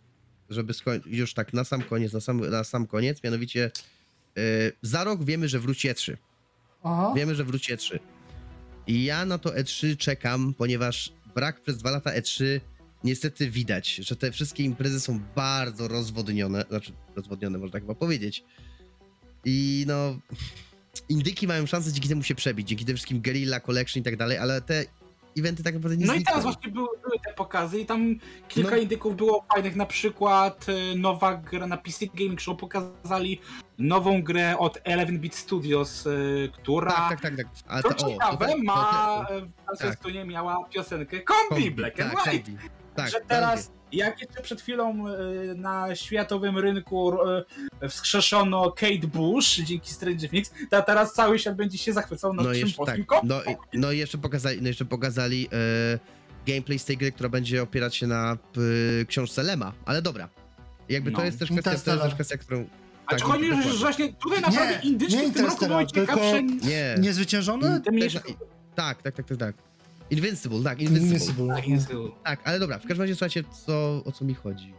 żeby już tak na sam koniec, na sam, na sam koniec, mianowicie e, za rok wiemy, że wróci E3. Aha. Wiemy, że wróci E3. I ja na to E3 czekam, ponieważ brak przez dwa lata E3 niestety widać, że te wszystkie imprezy są bardzo rozwodnione, znaczy rozwodnione można tak chyba powiedzieć. I no, indyki mają szansę dzięki temu się przebić, dzięki tym wszystkim Guerrilla Collection i tak dalej, ale te eventy tak naprawdę nie No i teraz właśnie były, były te pokazy i tam kilka No. indyków było fajnych, na przykład y, nowa gra na PC Gaming Show pokazali nową grę od 11-bit Studios, y, która Tak, tak, tak, tak. A co ciekawe te- ma y, w tak. zwiastunie miała piosenkę Kombi, kombi, Black and tak, White. kombi. Tak, że teraz, jak jeszcze przed chwilą y, na światowym rynku y, wskrzeszono Kate Bush dzięki Stranger Things, to teraz cały świat będzie się zachwycał nad No naszym jeszcze, tak, no, i- no i jeszcze pokazali, no jeszcze pokazali e, gameplay z tej gry, która będzie opierać się na y, książce Lema, ale dobra. Jakby to No. jest też kwestia, to jest też kwestia, którą... A czy tak, chodzi, że właśnie tutaj naprawdę Nie, indyczki nie w tym roku były ciekawsze niż... Nie, mniejsze... tak, tak, tak, tak, tak. Invincible, tak, Invincible. Invincible. Tak, Invincible. Tak, ale dobra, w każdym razie słuchajcie, co, o co mi chodzi.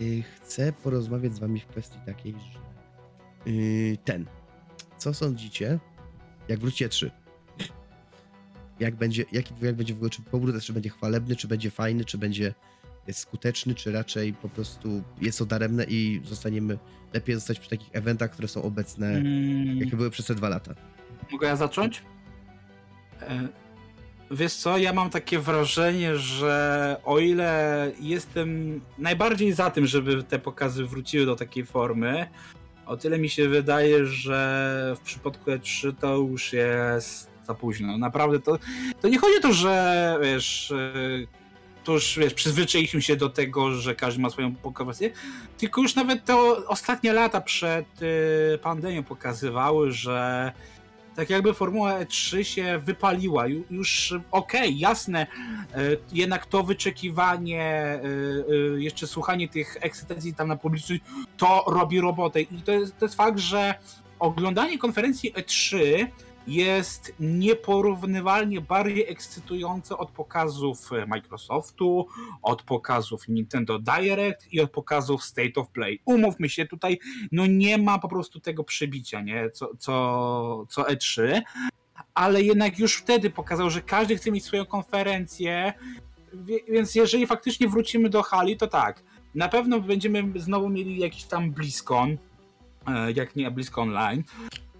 Yy, chcę porozmawiać z wami w kwestii takiej, że yy, ten. Co sądzicie, jak wrócicie 3? Jak będzie, jak, jak będzie w ogóle, czy powrót, czy będzie chwalebny, czy będzie fajny, czy będzie skuteczny, czy raczej po prostu jest to daremne i zostaniemy, lepiej zostać przy takich eventach, które są obecne, Mm. jakie były przez te dwa lata. Mogę ja zacząć? E, Wiesz co, ja mam takie wrażenie, że o ile jestem najbardziej za tym, żeby te pokazy wróciły do takiej formy, o tyle mi się wydaje, że w przypadku E3 to już jest za późno. Naprawdę to, to nie chodzi o to, że wiesz, e, to już wiesz, przyzwyczailiśmy się do tego, że każdy ma swoją pokazację, tylko już nawet te ostatnie lata przed e, pandemią pokazywały, że tak jakby Formuła E3 się wypaliła. Ju- Już okej, jasne, e, jednak to wyczekiwanie, e, e, jeszcze słuchanie tych ekscytacji tam na publiczność, to robi robotę. I to jest, to jest fakt, że oglądanie konferencji E3 jest nieporównywalnie bardziej ekscytujące od pokazów Microsoftu, od pokazów Nintendo Direct i od pokazów State of Play. Umówmy się, tutaj no nie ma po prostu tego przebicia, nie? Co, co, co E3, ale jednak już wtedy pokazał, że każdy chce mieć swoją konferencję, więc jeżeli faktycznie wrócimy do hali, to tak, na pewno będziemy znowu mieli jakiś tam BlizzCon, e, jak nie BlizzCon Online.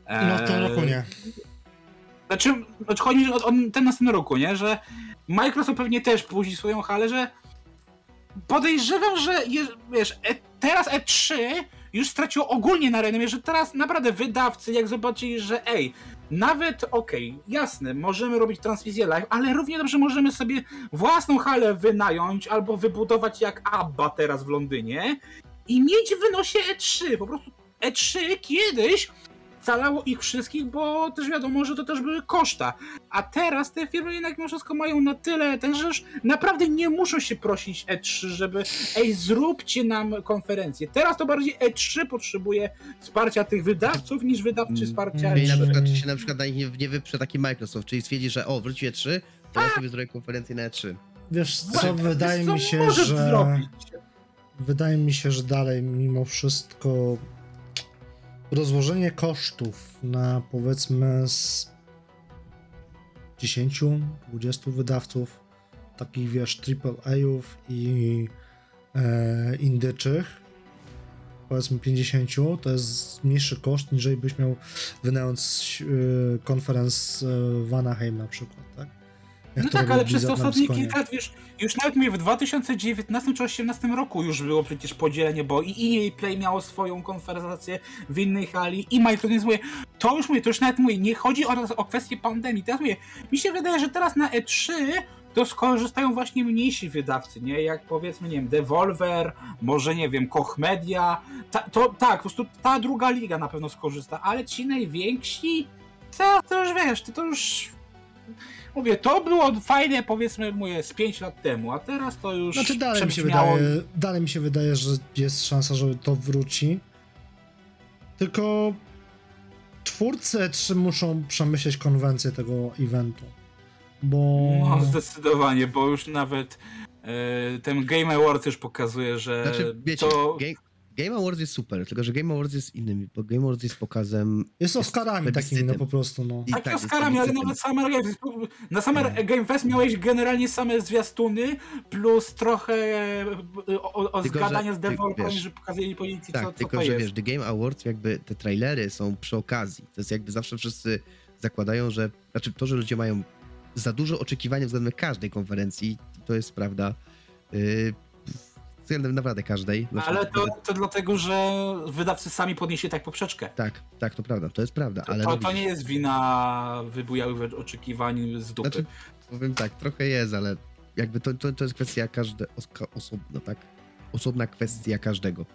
No w tym E, roku nie. Znaczy, znaczy chodzi mi o, o ten następny roku, nie? Że Microsoft pewnie też puści swoją halę, że podejrzewam, że je, wiesz, e, teraz E3 już straciło ogólnie na renomie, że teraz naprawdę wydawcy, jak zobaczyli, że ej, nawet okej, jasne, możemy robić transmisję live, ale równie dobrze możemy sobie własną halę wynająć albo wybudować jak ABBA teraz w Londynie i mieć w wynosie E3. Po prostu E3 kiedyś calało ich wszystkich, bo też wiadomo, że to też były koszta. A teraz te firmy jednak mimo wszystko mają na tyle, ten, że już naprawdę nie muszą się prosić E3, żeby ej, zróbcie nam konferencję. Teraz to bardziej E3 potrzebuje wsparcia tych wydawców niż wydawcy Mm. wsparcia Czyli na E3. przykład, czy się na przykład na nich nie, nie wyprze taki Microsoft, czyli stwierdzi, że o, wróciły 3, to ja sobie zrobię konferencję na E E3. Wiesz co, wydaje co mi się, może że... zrobić? Wydaje mi się, że dalej mimo wszystko rozłożenie kosztów na powiedzmy z 10-20 wydawców, takich wiesz, AAA-ów i e, indyczych, powiedzmy 50, to jest mniejszy koszt, niżeli byś miał wynająć e, konferenc e, w Anaheim na przykład, tak? No tak, ale przez te ostatnie kilka lat, wiesz, już nawet mówię, w 2019 czy 2018 roku już było przecież podzielenie, bo i EA Play miało swoją konferencję w innej hali i Microsoft, więc mówię, to już mówię, to już nawet mówię, nie chodzi o, o kwestię pandemii, teraz mówię, mi się wydaje, że teraz na E3 to skorzystają właśnie mniejsi wydawcy, nie, jak powiedzmy, nie wiem, Devolver, może, nie wiem, Koch Media, ta, to tak, po prostu ta druga liga na pewno skorzysta, ale ci najwięksi, to, to już wiesz, to, to już Mówię, to było fajne, powiedzmy, mówię, z 5 lat temu, a teraz to już. Znaczy dalej mi się wydaje, dalej mi się wydaje, że jest szansa, że to wróci. Tylko twórcy E3 muszą przemyśleć konwencję tego eventu. Bo No, zdecydowanie, bo już nawet e, ten Game Awards już pokazuje, że Znaczy, wiecie, to. Game, Game Awards jest super, tylko że Game Awards jest innym, bo Game Awards jest pokazem... jest Oscarami takimi, no po prostu, no. I Tak, tak, tak jest Oscarami, ale nawet Summer Game Fest. Na Summer No. Game Fest miałeś generalnie same zwiastuny, plus trochę e, o, o Tylko, zgadania że z wiesz, że pokazali policji, Tak, co, co tylko to że jest. wiesz, The Game Awards, jakby te trailery są przy okazji. To jest jakby zawsze wszyscy zakładają, że. Znaczy, to, że ludzie mają za dużo oczekiwania względem każdej konferencji, to jest prawda. Yy, naprawdę każdej. Znaczy, Ale to, to dlatego, że wydawcy sami podnieśli tak poprzeczkę. Tak, tak, to prawda, to jest prawda, To, ale. to, to nie jest wina wybujałych oczekiwań z dupy. Znaczy, powiem tak, trochę jest, ale jakby to, to, to jest kwestia każde osobno, tak? Osobna kwestia każdego.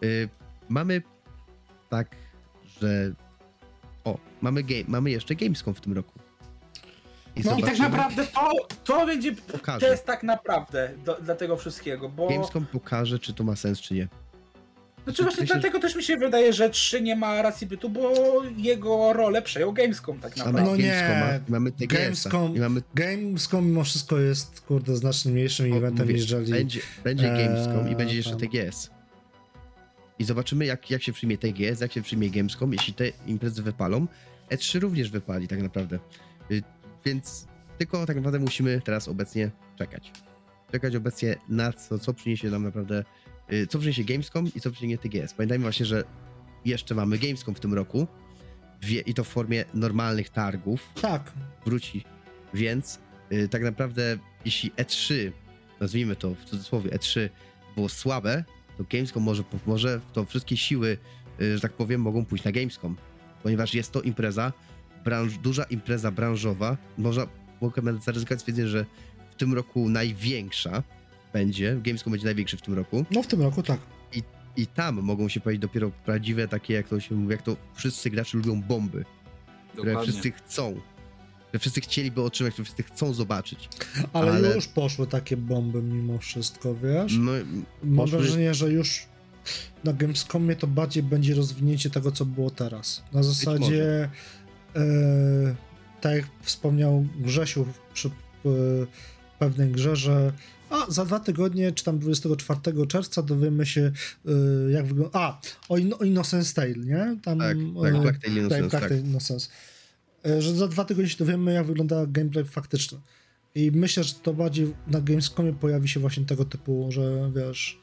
Yy, mamy tak, że. O, mamy, game, mamy jeszcze Gamescom w tym roku. I, No i tak naprawdę to, to będzie Pokaże. test tak naprawdę do, dla tego wszystkiego, bo... Gamescom pokaże, czy to ma sens, czy nie. Znaczy właśnie Myślę, że- dlatego też mi się wydaje, że 3 nie ma racji bytu, bo jego rolę przejął Gamescom tak naprawdę. No nie, mamy Gamescom- mamy Gamescom mimo wszystko jest, kurde, znacznie mniejszym O, eventem mówię, niżeli... Będzie, będzie Eee, Gamescom i będzie jeszcze tam. TGS. I zobaczymy, jak, jak się przyjmie TGS, jak się przyjmie Gamescom. Jeśli te imprezy wypalą, E3 również wypali tak naprawdę. Więc tylko tak naprawdę musimy teraz obecnie czekać. Czekać obecnie na co, co przyniesie nam naprawdę, y, co przyniesie Gamescom i co przyniesie TGS. Pamiętajmy właśnie, że jeszcze mamy Gamescom w tym roku i to w formie normalnych targów Tak, wróci. Więc y, tak naprawdę, jeśli E3, nazwijmy to w cudzysłowie E3, było słabe, to Gamescom może, może to wszystkie siły, y, że tak powiem, mogą pójść na Gamescom. Ponieważ jest to impreza, branż, duża impreza branżowa. Można, mogę nawet zaryzykować stwierdzenie, że w tym roku największa będzie. Gamescom będzie największy w tym roku. no w tym roku tak. I tam mogą się pojawić dopiero prawdziwe takie, jak to się mówi, jak to wszyscy gracze lubią bomby które Dokładnie. wszyscy chcą. Że wszyscy chcieliby otrzymać, które wszyscy chcą zobaczyć. Ale, Ale- już poszły takie bomby mimo wszystko, wiesz? No, Mam poszły- wrażenie, że już na Gamescomie to bardziej będzie rozwinięcie tego, co było teraz. Na zasadzie, e, tak jak wspomniał Grzesiu przy e, pewnej grze, że a, za dwa tygodnie, czy tam 24 czerwca dowiemy się, e, jak wygląda... A, o, In- o Innocence Tale, nie? Tam, tak, tak, e, Black Tail Innocence, tak, tak. tak, Innocence. E, Że za dwa tygodnie się dowiemy, jak wygląda gameplay faktyczny. I myślę, że to bardziej na Gamescomie pojawi się właśnie tego typu, że wiesz,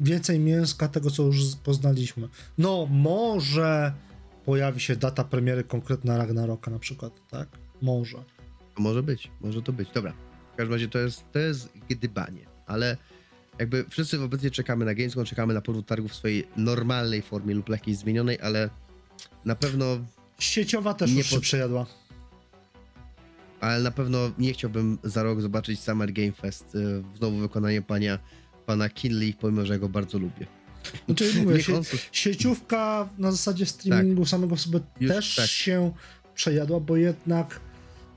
więcej mięska tego, co już poznaliśmy. No, może pojawi się data premiery konkretna Ragnaroka na przykład, tak? Może. Może być, może to być. Dobra. W każdym razie to jest, to jest gdybanie, ale jakby wszyscy obecnie czekamy na Gamescom, czekamy na powrót targów w swojej normalnej formie lub jakiejś zmienionej, ale na pewno, Sieciowa też Nie już się pod- przejadła. ale na pewno nie chciałbym za rok zobaczyć Summer Game Fest y, w znowu wykonanie pana, pana Kinley, pomimo, że ja go bardzo lubię. Znaczy, mówię, sie, sieciówka na zasadzie streamingu samego w sobie Tak. Już też tak. się przejadła, bo jednak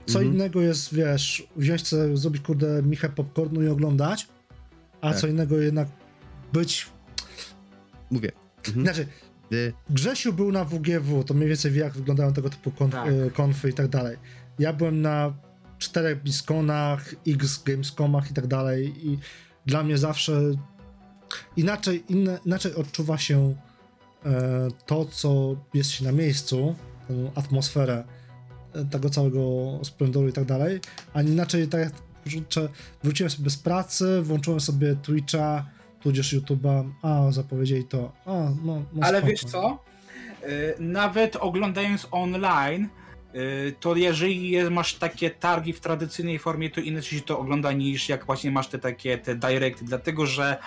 co Mhm. innego jest, wiesz, wziąć sobie, zrobić kurde michę popcornu i oglądać, a Tak. co innego jednak być... Mówię. Mhm. Znaczy, Y, Grzesiu był na WGW, to mniej więcej wie, jak wyglądają tego typu konf, Tak. e, konfy i tak dalej. Ja byłem na czterech BlizzConach, X Gamescomach i tak dalej i dla mnie zawsze inaczej, inne, inaczej odczuwa się e, to, co jest się na miejscu, tę atmosferę e, tego całego splendoru i tak dalej, a inaczej tak jak wróciłem sobie z pracy, włączyłem sobie Twitcha, tudzież YouTube'a, a zapowiedzieli to, a no, no Ale spoko. wiesz co? Y, Nawet oglądając online, y, to jeżeli je- masz takie targi w tradycyjnej formie, to inaczej się to ogląda niż jak właśnie masz te takie te directy, dlatego że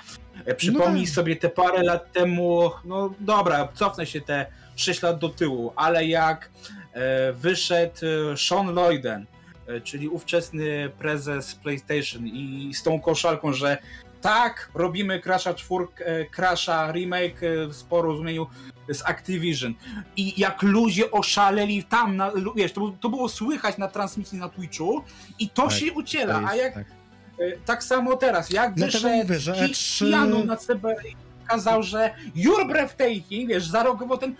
e, przypomnij tak. sobie te parę lat temu, no dobra, cofnę się te 6 lat do tyłu, ale jak e, wyszedł e, Sean Lloyden, e, czyli ówczesny prezes PlayStation i z tą koszalką, że tak, robimy Crasha 4, e, Crasha remake e, w porozumieniu z Activision. I jak ludzie oszaleli tam, na, wiesz, to, było- to było słychać na transmisji na Twitchu i to Tak, się uciela, to jest- a jak tak. E, tak samo teraz, jak Dlatego wyszedł mówię, że Ki- E3 Keanu na CB i kazał, że you're breathtaking, wiesz, zareagował ten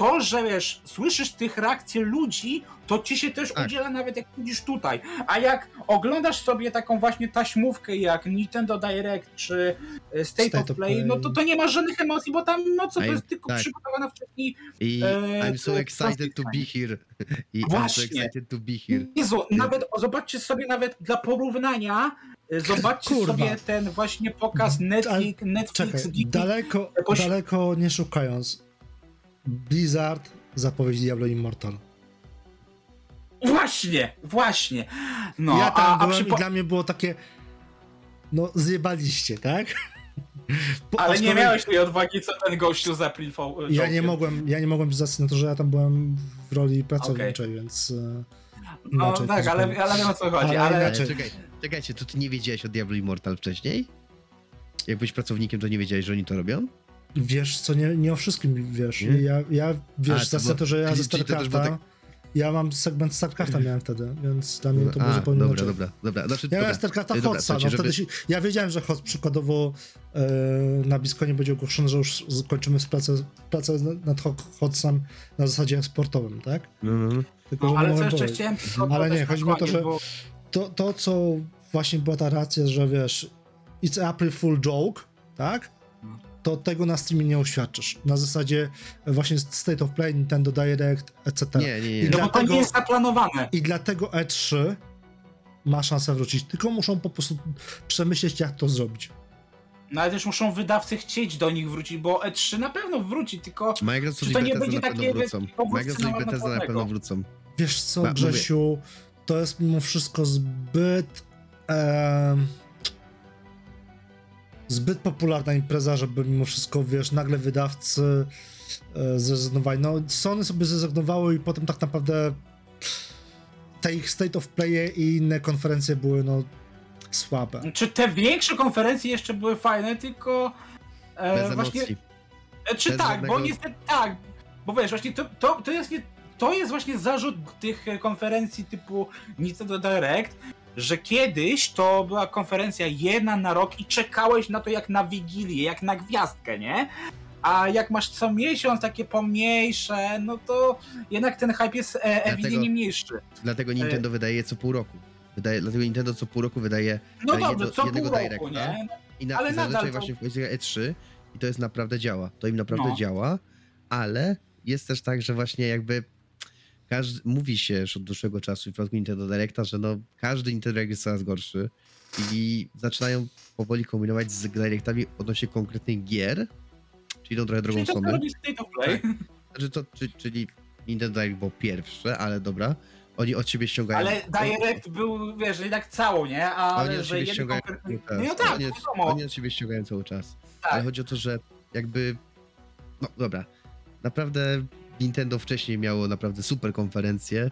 to, że wiesz, słyszysz tych reakcji ludzi, to ci się też Tak. udziela nawet jak widzisz tutaj. A jak oglądasz sobie taką właśnie taśmówkę jak Nintendo Direct czy e, State, State of of Play, Play. no to to nie ma żadnych emocji, bo tam no co, to jest tylko tak. przygotowane wcześniej. I e, I'm so excited to be here. I I'm so Właśnie. excited to be here. Jezu, nawet zobaczcie sobie nawet dla porównania, e, zobaczcie Kurwa. sobie ten właśnie pokaz Netflix, Netflix Czekaj, Geek- daleko, daleko nie szukając. Blizzard zapowiedź Diablo Immortal. Właśnie, właśnie. No, ja tam a, a byłem przypo- i dla mnie było takie no zjebaliście, tak? Po- Ale nie miałeś tej odwagi, co ten gościu zaplifał. e, Ja nie mogłem, ja nie mogłem racji na to, że ja tam byłem w roli pracowniczej, więc e, No inaczej tak, ale, ale wiem o co chodzi. Ale Ale, Ale inaczej. czekaj, czekajcie, to ty nie wiedziałeś o Diablo Immortal wcześniej? Jak byłeś pracownikiem, to nie wiedziałeś, że oni to robią? Wiesz co, nie, nie o wszystkim wiesz. Nie? I Ja, ja wiesz, A, z to że ja ze StarCrafta, Ja mam segment StarCrafta miałem wtedy, więc dla mnie to było zupełnie dobra, inaczej. dobra, dobra. Znaczy, Ja miałem StarCrafta dobra, Hotsa, no żeby- się, ja wiedziałem, że Hot przykładowo e, na Bisconie będzie ogłoszony, że już skończymy z pracę, pracę nad Ho- Hotsem na zasadzie eksportowym, tak? No. Tylko, No, ale co jeszcze powiedzieć. chciałem Ale nie, chodzi mi o to, że- to, to, co właśnie była ta racja, że wiesz, it's April Full joke, tak? To tego na streamie nie uświadczysz. Na zasadzie właśnie State of Play, Nintendo Direct, etc. Nie, nie, nie. I No bo to dlatego- nie jest zaplanowane. I dlatego E3 ma szansę wrócić. Tylko muszą po prostu przemyśleć, jak to zrobić. No ale też muszą wydawcy chcieć do nich wrócić, bo E3 na pewno wróci, tylko Microsoft Czy to nie będzie na pewno takie wrócą. Microsoft i na Bethesda na pewno wrócą. Wiesz co. Grzesiu, to jest mimo wszystko zbyt. Zbyt popularna impreza, żeby mimo wszystko, wiesz, nagle wydawcy e, zrezygnowali. No, Sony sobie zrezygnowały i potem tak naprawdę te ich State of Play i inne konferencje były, no, słabe. czy te większe konferencje jeszcze były fajne, tylko e, Bez właśnie emocji. E, Czy Bez tak, żadnego- bo niestety tak, bo wiesz, właśnie to, to, to, jest, nie, to jest właśnie zarzut tych konferencji typu Nintendo Direct, że kiedyś to była konferencja jedna na rok i czekałeś na to jak na wigilię, jak na gwiazdkę, nie? A jak masz co miesiąc takie pomniejsze, no to jednak ten hype jest e, ewidentnie mniejszy. Dlatego Nintendo wydaje je co pół roku. Wydaje, dlatego Nintendo co pół roku wydaje No jedno- dobrze, co pół jednego roku, Directa. nie? i na, Ale zazwyczaj nadal to- właśnie wchodzi E3 i to jest naprawdę działa. To im naprawdę No. działa, ale jest też tak, że właśnie jakby każdy, mówi się już od dłuższego czasu w przypadku Nintendo Directa, że no każdy Nintendo Direct jest coraz gorszy i zaczynają powoli kombinować z Directami odnośnie konkretnych gier, czyli idą trochę drogą Czyli to Sony. Play. Znaczy to, czy, czyli Nintendo Direct było pierwsze, ale dobra. Oni od siebie ściągają. Ale Direct był, wiesz, jednak cało, nie? Oni Ale od jeden ściągają konkretny... cały. No tak, oni, wiadomo. oni od siebie ściągają cały czas. Tak. Ale chodzi o to, że jakby. No dobra. Naprawdę Nintendo wcześniej miało naprawdę super konferencje.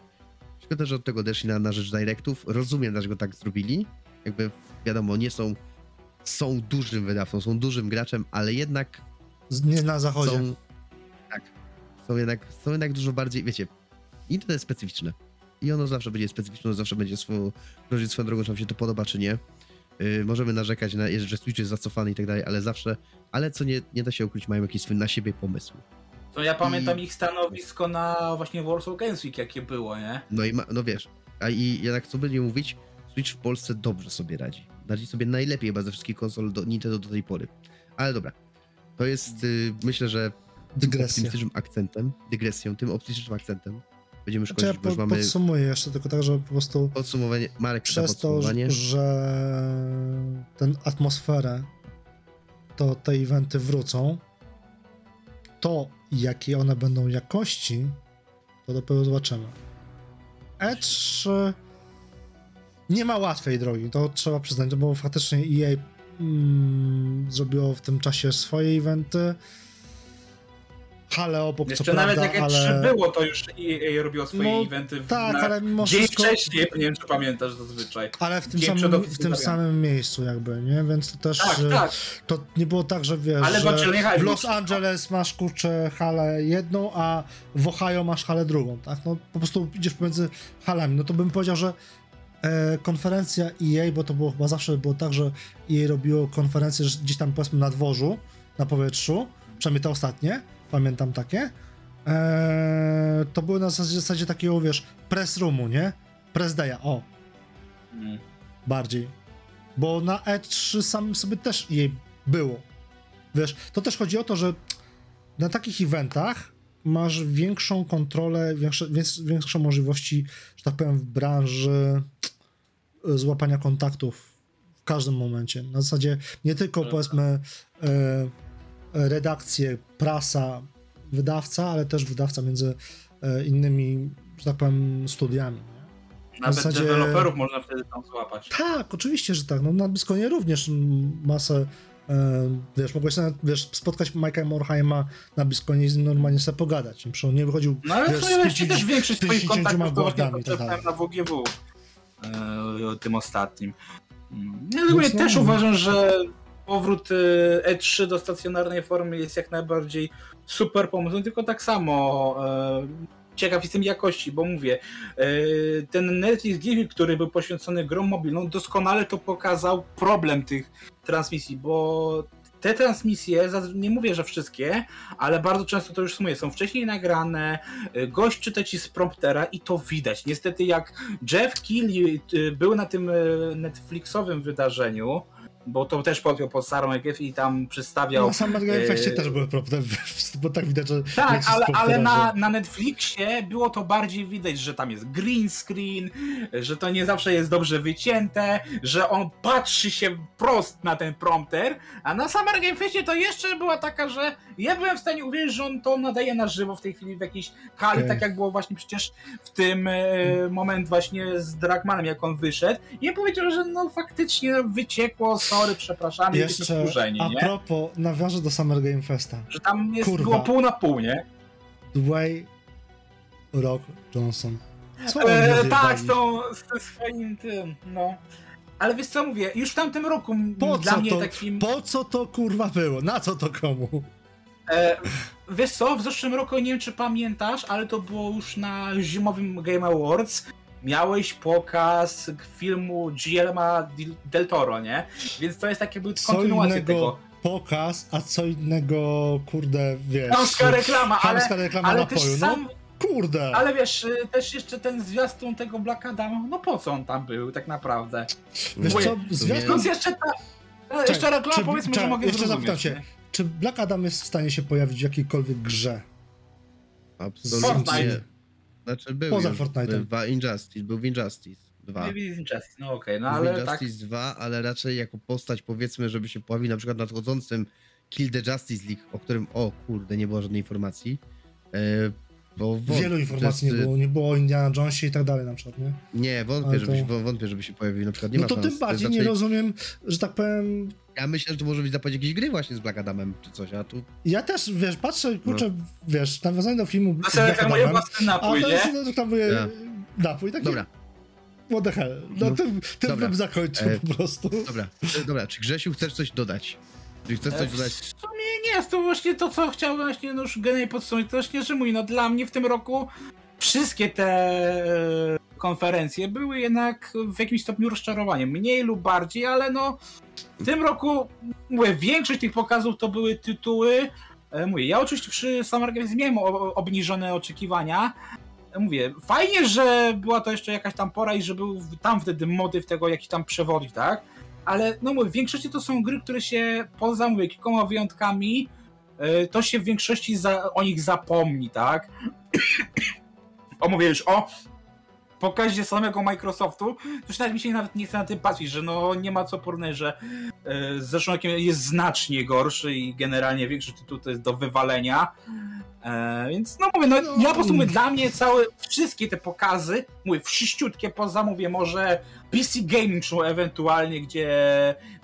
Szkoda, że od tego odeszli na, na rzecz Directów. Rozumiem, dlaczego tak zrobili. Jakby wiadomo, nie są. Są dużym wydawcą, są dużym graczem, ale jednak Nie na zachodzie. są. Tak. Są jednak, są jednak dużo bardziej. Wiecie, Nintendo jest specyficzne. I ono zawsze będzie specyficzne, ono zawsze będzie swoją, swoją drogą, czy nam się to podoba, czy nie. Yy, możemy narzekać, na, że Switch jest zacofany i tak dalej, ale zawsze, ale co nie, nie da się ukryć, mają jakieś swoje na siebie pomysły. To ja pamiętam I- ich stanowisko na właśnie Warsaw Games Week, jakie było, nie? No i ma, no wiesz, a i jednak co by nie mówić, Switch w Polsce dobrze sobie radzi. Radzi sobie najlepiej chyba ze wszystkich konsol do Nintendo do tej pory. Ale dobra, to jest, yy, myślę, że tym Dygresja. optymistycznym akcentem, dygresją, tym optymistycznym akcentem będziemy Znaczy, ja szkodzić, bo po, już mamy podsumuję jeszcze tylko tak, że po prostu podsumowanie. Marek, przez to, podsumowanie. że tę atmosferę, to te eventy wrócą, to jakie one będą jakości, to dopiero zobaczymy. E3 nie ma łatwej drogi, to trzeba przyznać, bo faktycznie EA mm, zrobiło w tym czasie swoje eventy. Hale obok, Jeszcze co nawet prawda, jak E3 ale... było, to już EA robiło swoje No, eventy w, Tak, na ale mimo dzień wszystko... wcześniej, nie wiem czy pamiętasz zazwyczaj. Ale w tym, Dzień samym, w tym samym miejscu jakby, nie? Więc to też Tak, e, tak. to nie było tak, że wiesz, Ale że hype w Los był. Angeles masz kurczę halę jedną, a w Ohio masz halę drugą, tak? No po prostu idziesz pomiędzy halami. No to bym powiedział, że e, konferencja EA, bo to było chyba zawsze było tak, że EA robiło konferencje gdzieś tam powiedzmy na dworzu, na powietrzu, przynajmniej te ostatnie, pamiętam takie. E, to były na zasadzie, takiego, wiesz, press roomu, nie? Press day'a, o, Mm. bardziej. Bo na E3 samym sobie też jej było. Wiesz, to też chodzi o to, że na takich eventach masz większą kontrolę, większe, więks- większe możliwości, że tak powiem, w branży złapania kontaktów w każdym momencie. Na zasadzie nie tylko Prawda. powiedzmy e, e, redakcje, prasa, wydawca, ale też wydawca między e, innymi, że tak powiem, studiami. Nie? Nawet zasadzie- deweloperów można wtedy tam złapać. Tak, oczywiście, że tak. No, na Bliskonie również masę, e, wiesz, mogłeś nawet, wiesz, spotkać Mike'a Morheima na Bliskonie i normalnie sobie pogadać. Przecież on nie wychodził, No ale wiesz, to z ja 50 też większość swoich 50 kontaktów to właśnie głowami i tak dalej. na WGW. E, tym ostatnim. Mm. Ja no, też no. uważam, że powrót e, E3 do stacjonarnej formy jest jak najbardziej super pomysłem, tylko tak samo e, ciekaw jestem jakości, bo mówię, e, ten Netflix Giving, który był poświęcony grom mobilną, doskonale to pokazał problem tych transmisji, bo te transmisje, nie mówię, że wszystkie, ale bardzo często to już sumuję, są wcześniej nagrane, e, gość czyta ci z promptera i to widać. Niestety jak Jeff Keighley był na tym Netflixowym wydarzeniu, bo to też podjął pod starą i tam przedstawiał Na Summer Game Festie e, też były problemy, bo tak widać, że... tak, ale, ale na, na Netflixie było to bardziej widać, że tam jest green screen, że to nie zawsze jest dobrze wycięte, że on patrzy się prost na ten prompter, a na Summer Game Festie to jeszcze była taka, że ja byłem w stanie uwierzyć, że on to nadaje na żywo w tej chwili w jakiejś kali, Okej. tak jak było właśnie przecież w tym e, moment właśnie z Dragmanem, jak on wyszedł i ja powiedział, że no faktycznie wyciekło, sorry, przepraszamy, jesteśmy Jeszcze wkurzeni, a nie? propos, nawiążę do Summer Game Festa. Że tam jest, Kurwa. było pół na pół, nie? Dwayne Rock Johnson. Co E, tak, z, tą, z tym swoim tym, no. Ale wiesz co mówię, już w tamtym roku Po dla mnie to, takim. po co to kurwa było? Na co to komu? E, wiesz co, w zeszłym roku nie wiem czy pamiętasz, ale to było już na zimowym Game Awards. Miałeś pokaz filmu Guillermo del- Toro, nie? Więc to jest takie Co kontynuacja innego tego. pokaz, a co innego, kurde, wiesz... Chamska reklama, ale, chamska reklama ale też napoju, sam, no kurde! ale wiesz, y, też jeszcze ten zwiastun tego Black Adama, no po co on tam był tak naprawdę? Wiesz Mówię, co, zwiastun... Plus jeszcze ta... e, Jeszcze reklama, czy- powiedzmy, czekaj, że mogę jeszcze zrozumieć. zapytam się, nie? czy Black Adam jest w stanie się pojawić w jakiejkolwiek grze? Absolutnie. Fortnite. Znaczy był Poza już, Fortnite'em. Dwa Injustice, był w Injustice 2. Maybe it's Injustice, no okej, no Był ale tak. Injustice 2, ale raczej jako postać powiedzmy, żeby się pojawił na przykład w nadchodzącym Kill the Justice League, o którym, o kurde, nie było żadnej informacji. E, bo wątpię, Wielu to informacji nie jest, było, nie było o Indiana Jonesie i tak dalej na przykład, nie? Nie, wątpię, Ale żeby, to- się, wą- wątpię, żeby się pojawił. Na przykład nie No ma to szans. tym jest bardziej nie raczej- rozumiem, że tak powiem, Ja myślę, że to może być zapowiedź jakiejś gry właśnie z Black Adamem czy coś, a tu ja też, wiesz, patrzę, kurczę, No. wiesz, nawiązanie do filmu z sobie Black reklamuje Adamem, własny a napój, to nie? jest, reklamuje Ja. napój, taki, Dobra, what the hell, no, No, tym, tym dobra. bym zakończył E, po prostu. dobra, e, dobra. Czy Grzesiu chcesz coś dodać? Czy chcesz coś E, dodać? W sumie nie jest to właśnie to, co chciałem właśnie no już generalnie podsumować. To właśnie, że mój, no dla mnie w tym roku wszystkie te e, konferencje były jednak w jakimś stopniu rozczarowaniem. Mniej lub bardziej, ale no w tym roku, mówię, większość tych pokazów to były tytuły. e, Mówię, ja oczywiście przy Summer Games miałem obniżone oczekiwania. E, Mówię, fajnie, że była to jeszcze jakaś tam pora i że był tam wtedy motyw tego jakiś tam przewodzi, tak? ale no mówię, w większości to są gry, które się poza mówię, kilkoma wyjątkami, to się w większości za, o nich zapomni, tak? O mówię już o pokazie samego Microsoftu, już nawet mi się nawet nie chce na tym patrzeć, że no nie ma co porównać, że e, z zeszłym jest znacznie gorszy i generalnie większość tytułów to jest do wywalenia. E, więc no mówię, No. ja po prostu mówię, dla mnie całe, wszystkie te pokazy, mówię, wszyściutkie poza, mówię, może PC Gaming Show ewentualnie, gdzie,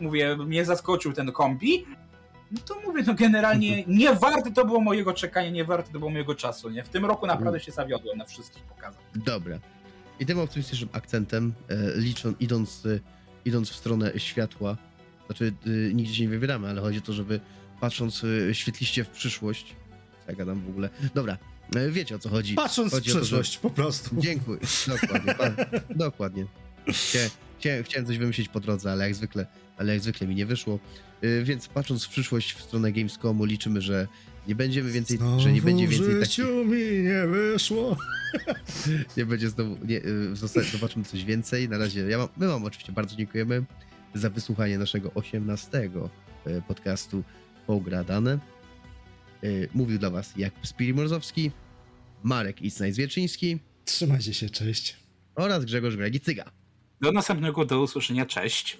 mówię, mnie zaskoczył ten kombi, no to mówię, no generalnie nie warte to było mojego czekania, nie warte to było mojego czasu, nie? W tym roku naprawdę się zawiodłem na wszystkich pokazach. Dobra. I tym optymistycznym akcentem, e, licząc, idąc, e, idąc w stronę światła, znaczy e, nigdzie się nie wybieramy, ale chodzi o to, żeby patrząc e, świetliście w przyszłość, ja gadam w ogóle. Dobra, e, wiecie o co chodzi. Patrząc w chodzi o to, że- przyszłość, po prostu. Dziękuję. Dokładnie. Pan, dokładnie. Chcia, chciałem, chciałem coś wymyślić po drodze, ale jak zwykle, ale jak zwykle mi nie wyszło. Y, Więc patrząc w przyszłość w stronę Gamescomu, liczymy, że nie będziemy więcej, że nie będzie więcej takich. mi nie wyszło. Nie będzie znowu. Nie, y, zobaczymy coś więcej. Na razie ja mam, my wam oczywiście bardzo dziękujemy za wysłuchanie naszego 18 y, podcastu Pogradane. Mówił dla was Jakub Spirimorozowski, Marek Isnaj-Zwierczyński Trzymajcie się, cześć. oraz Grzegorz Gregi-Cyga. Do następnego, do usłyszenia, cześć.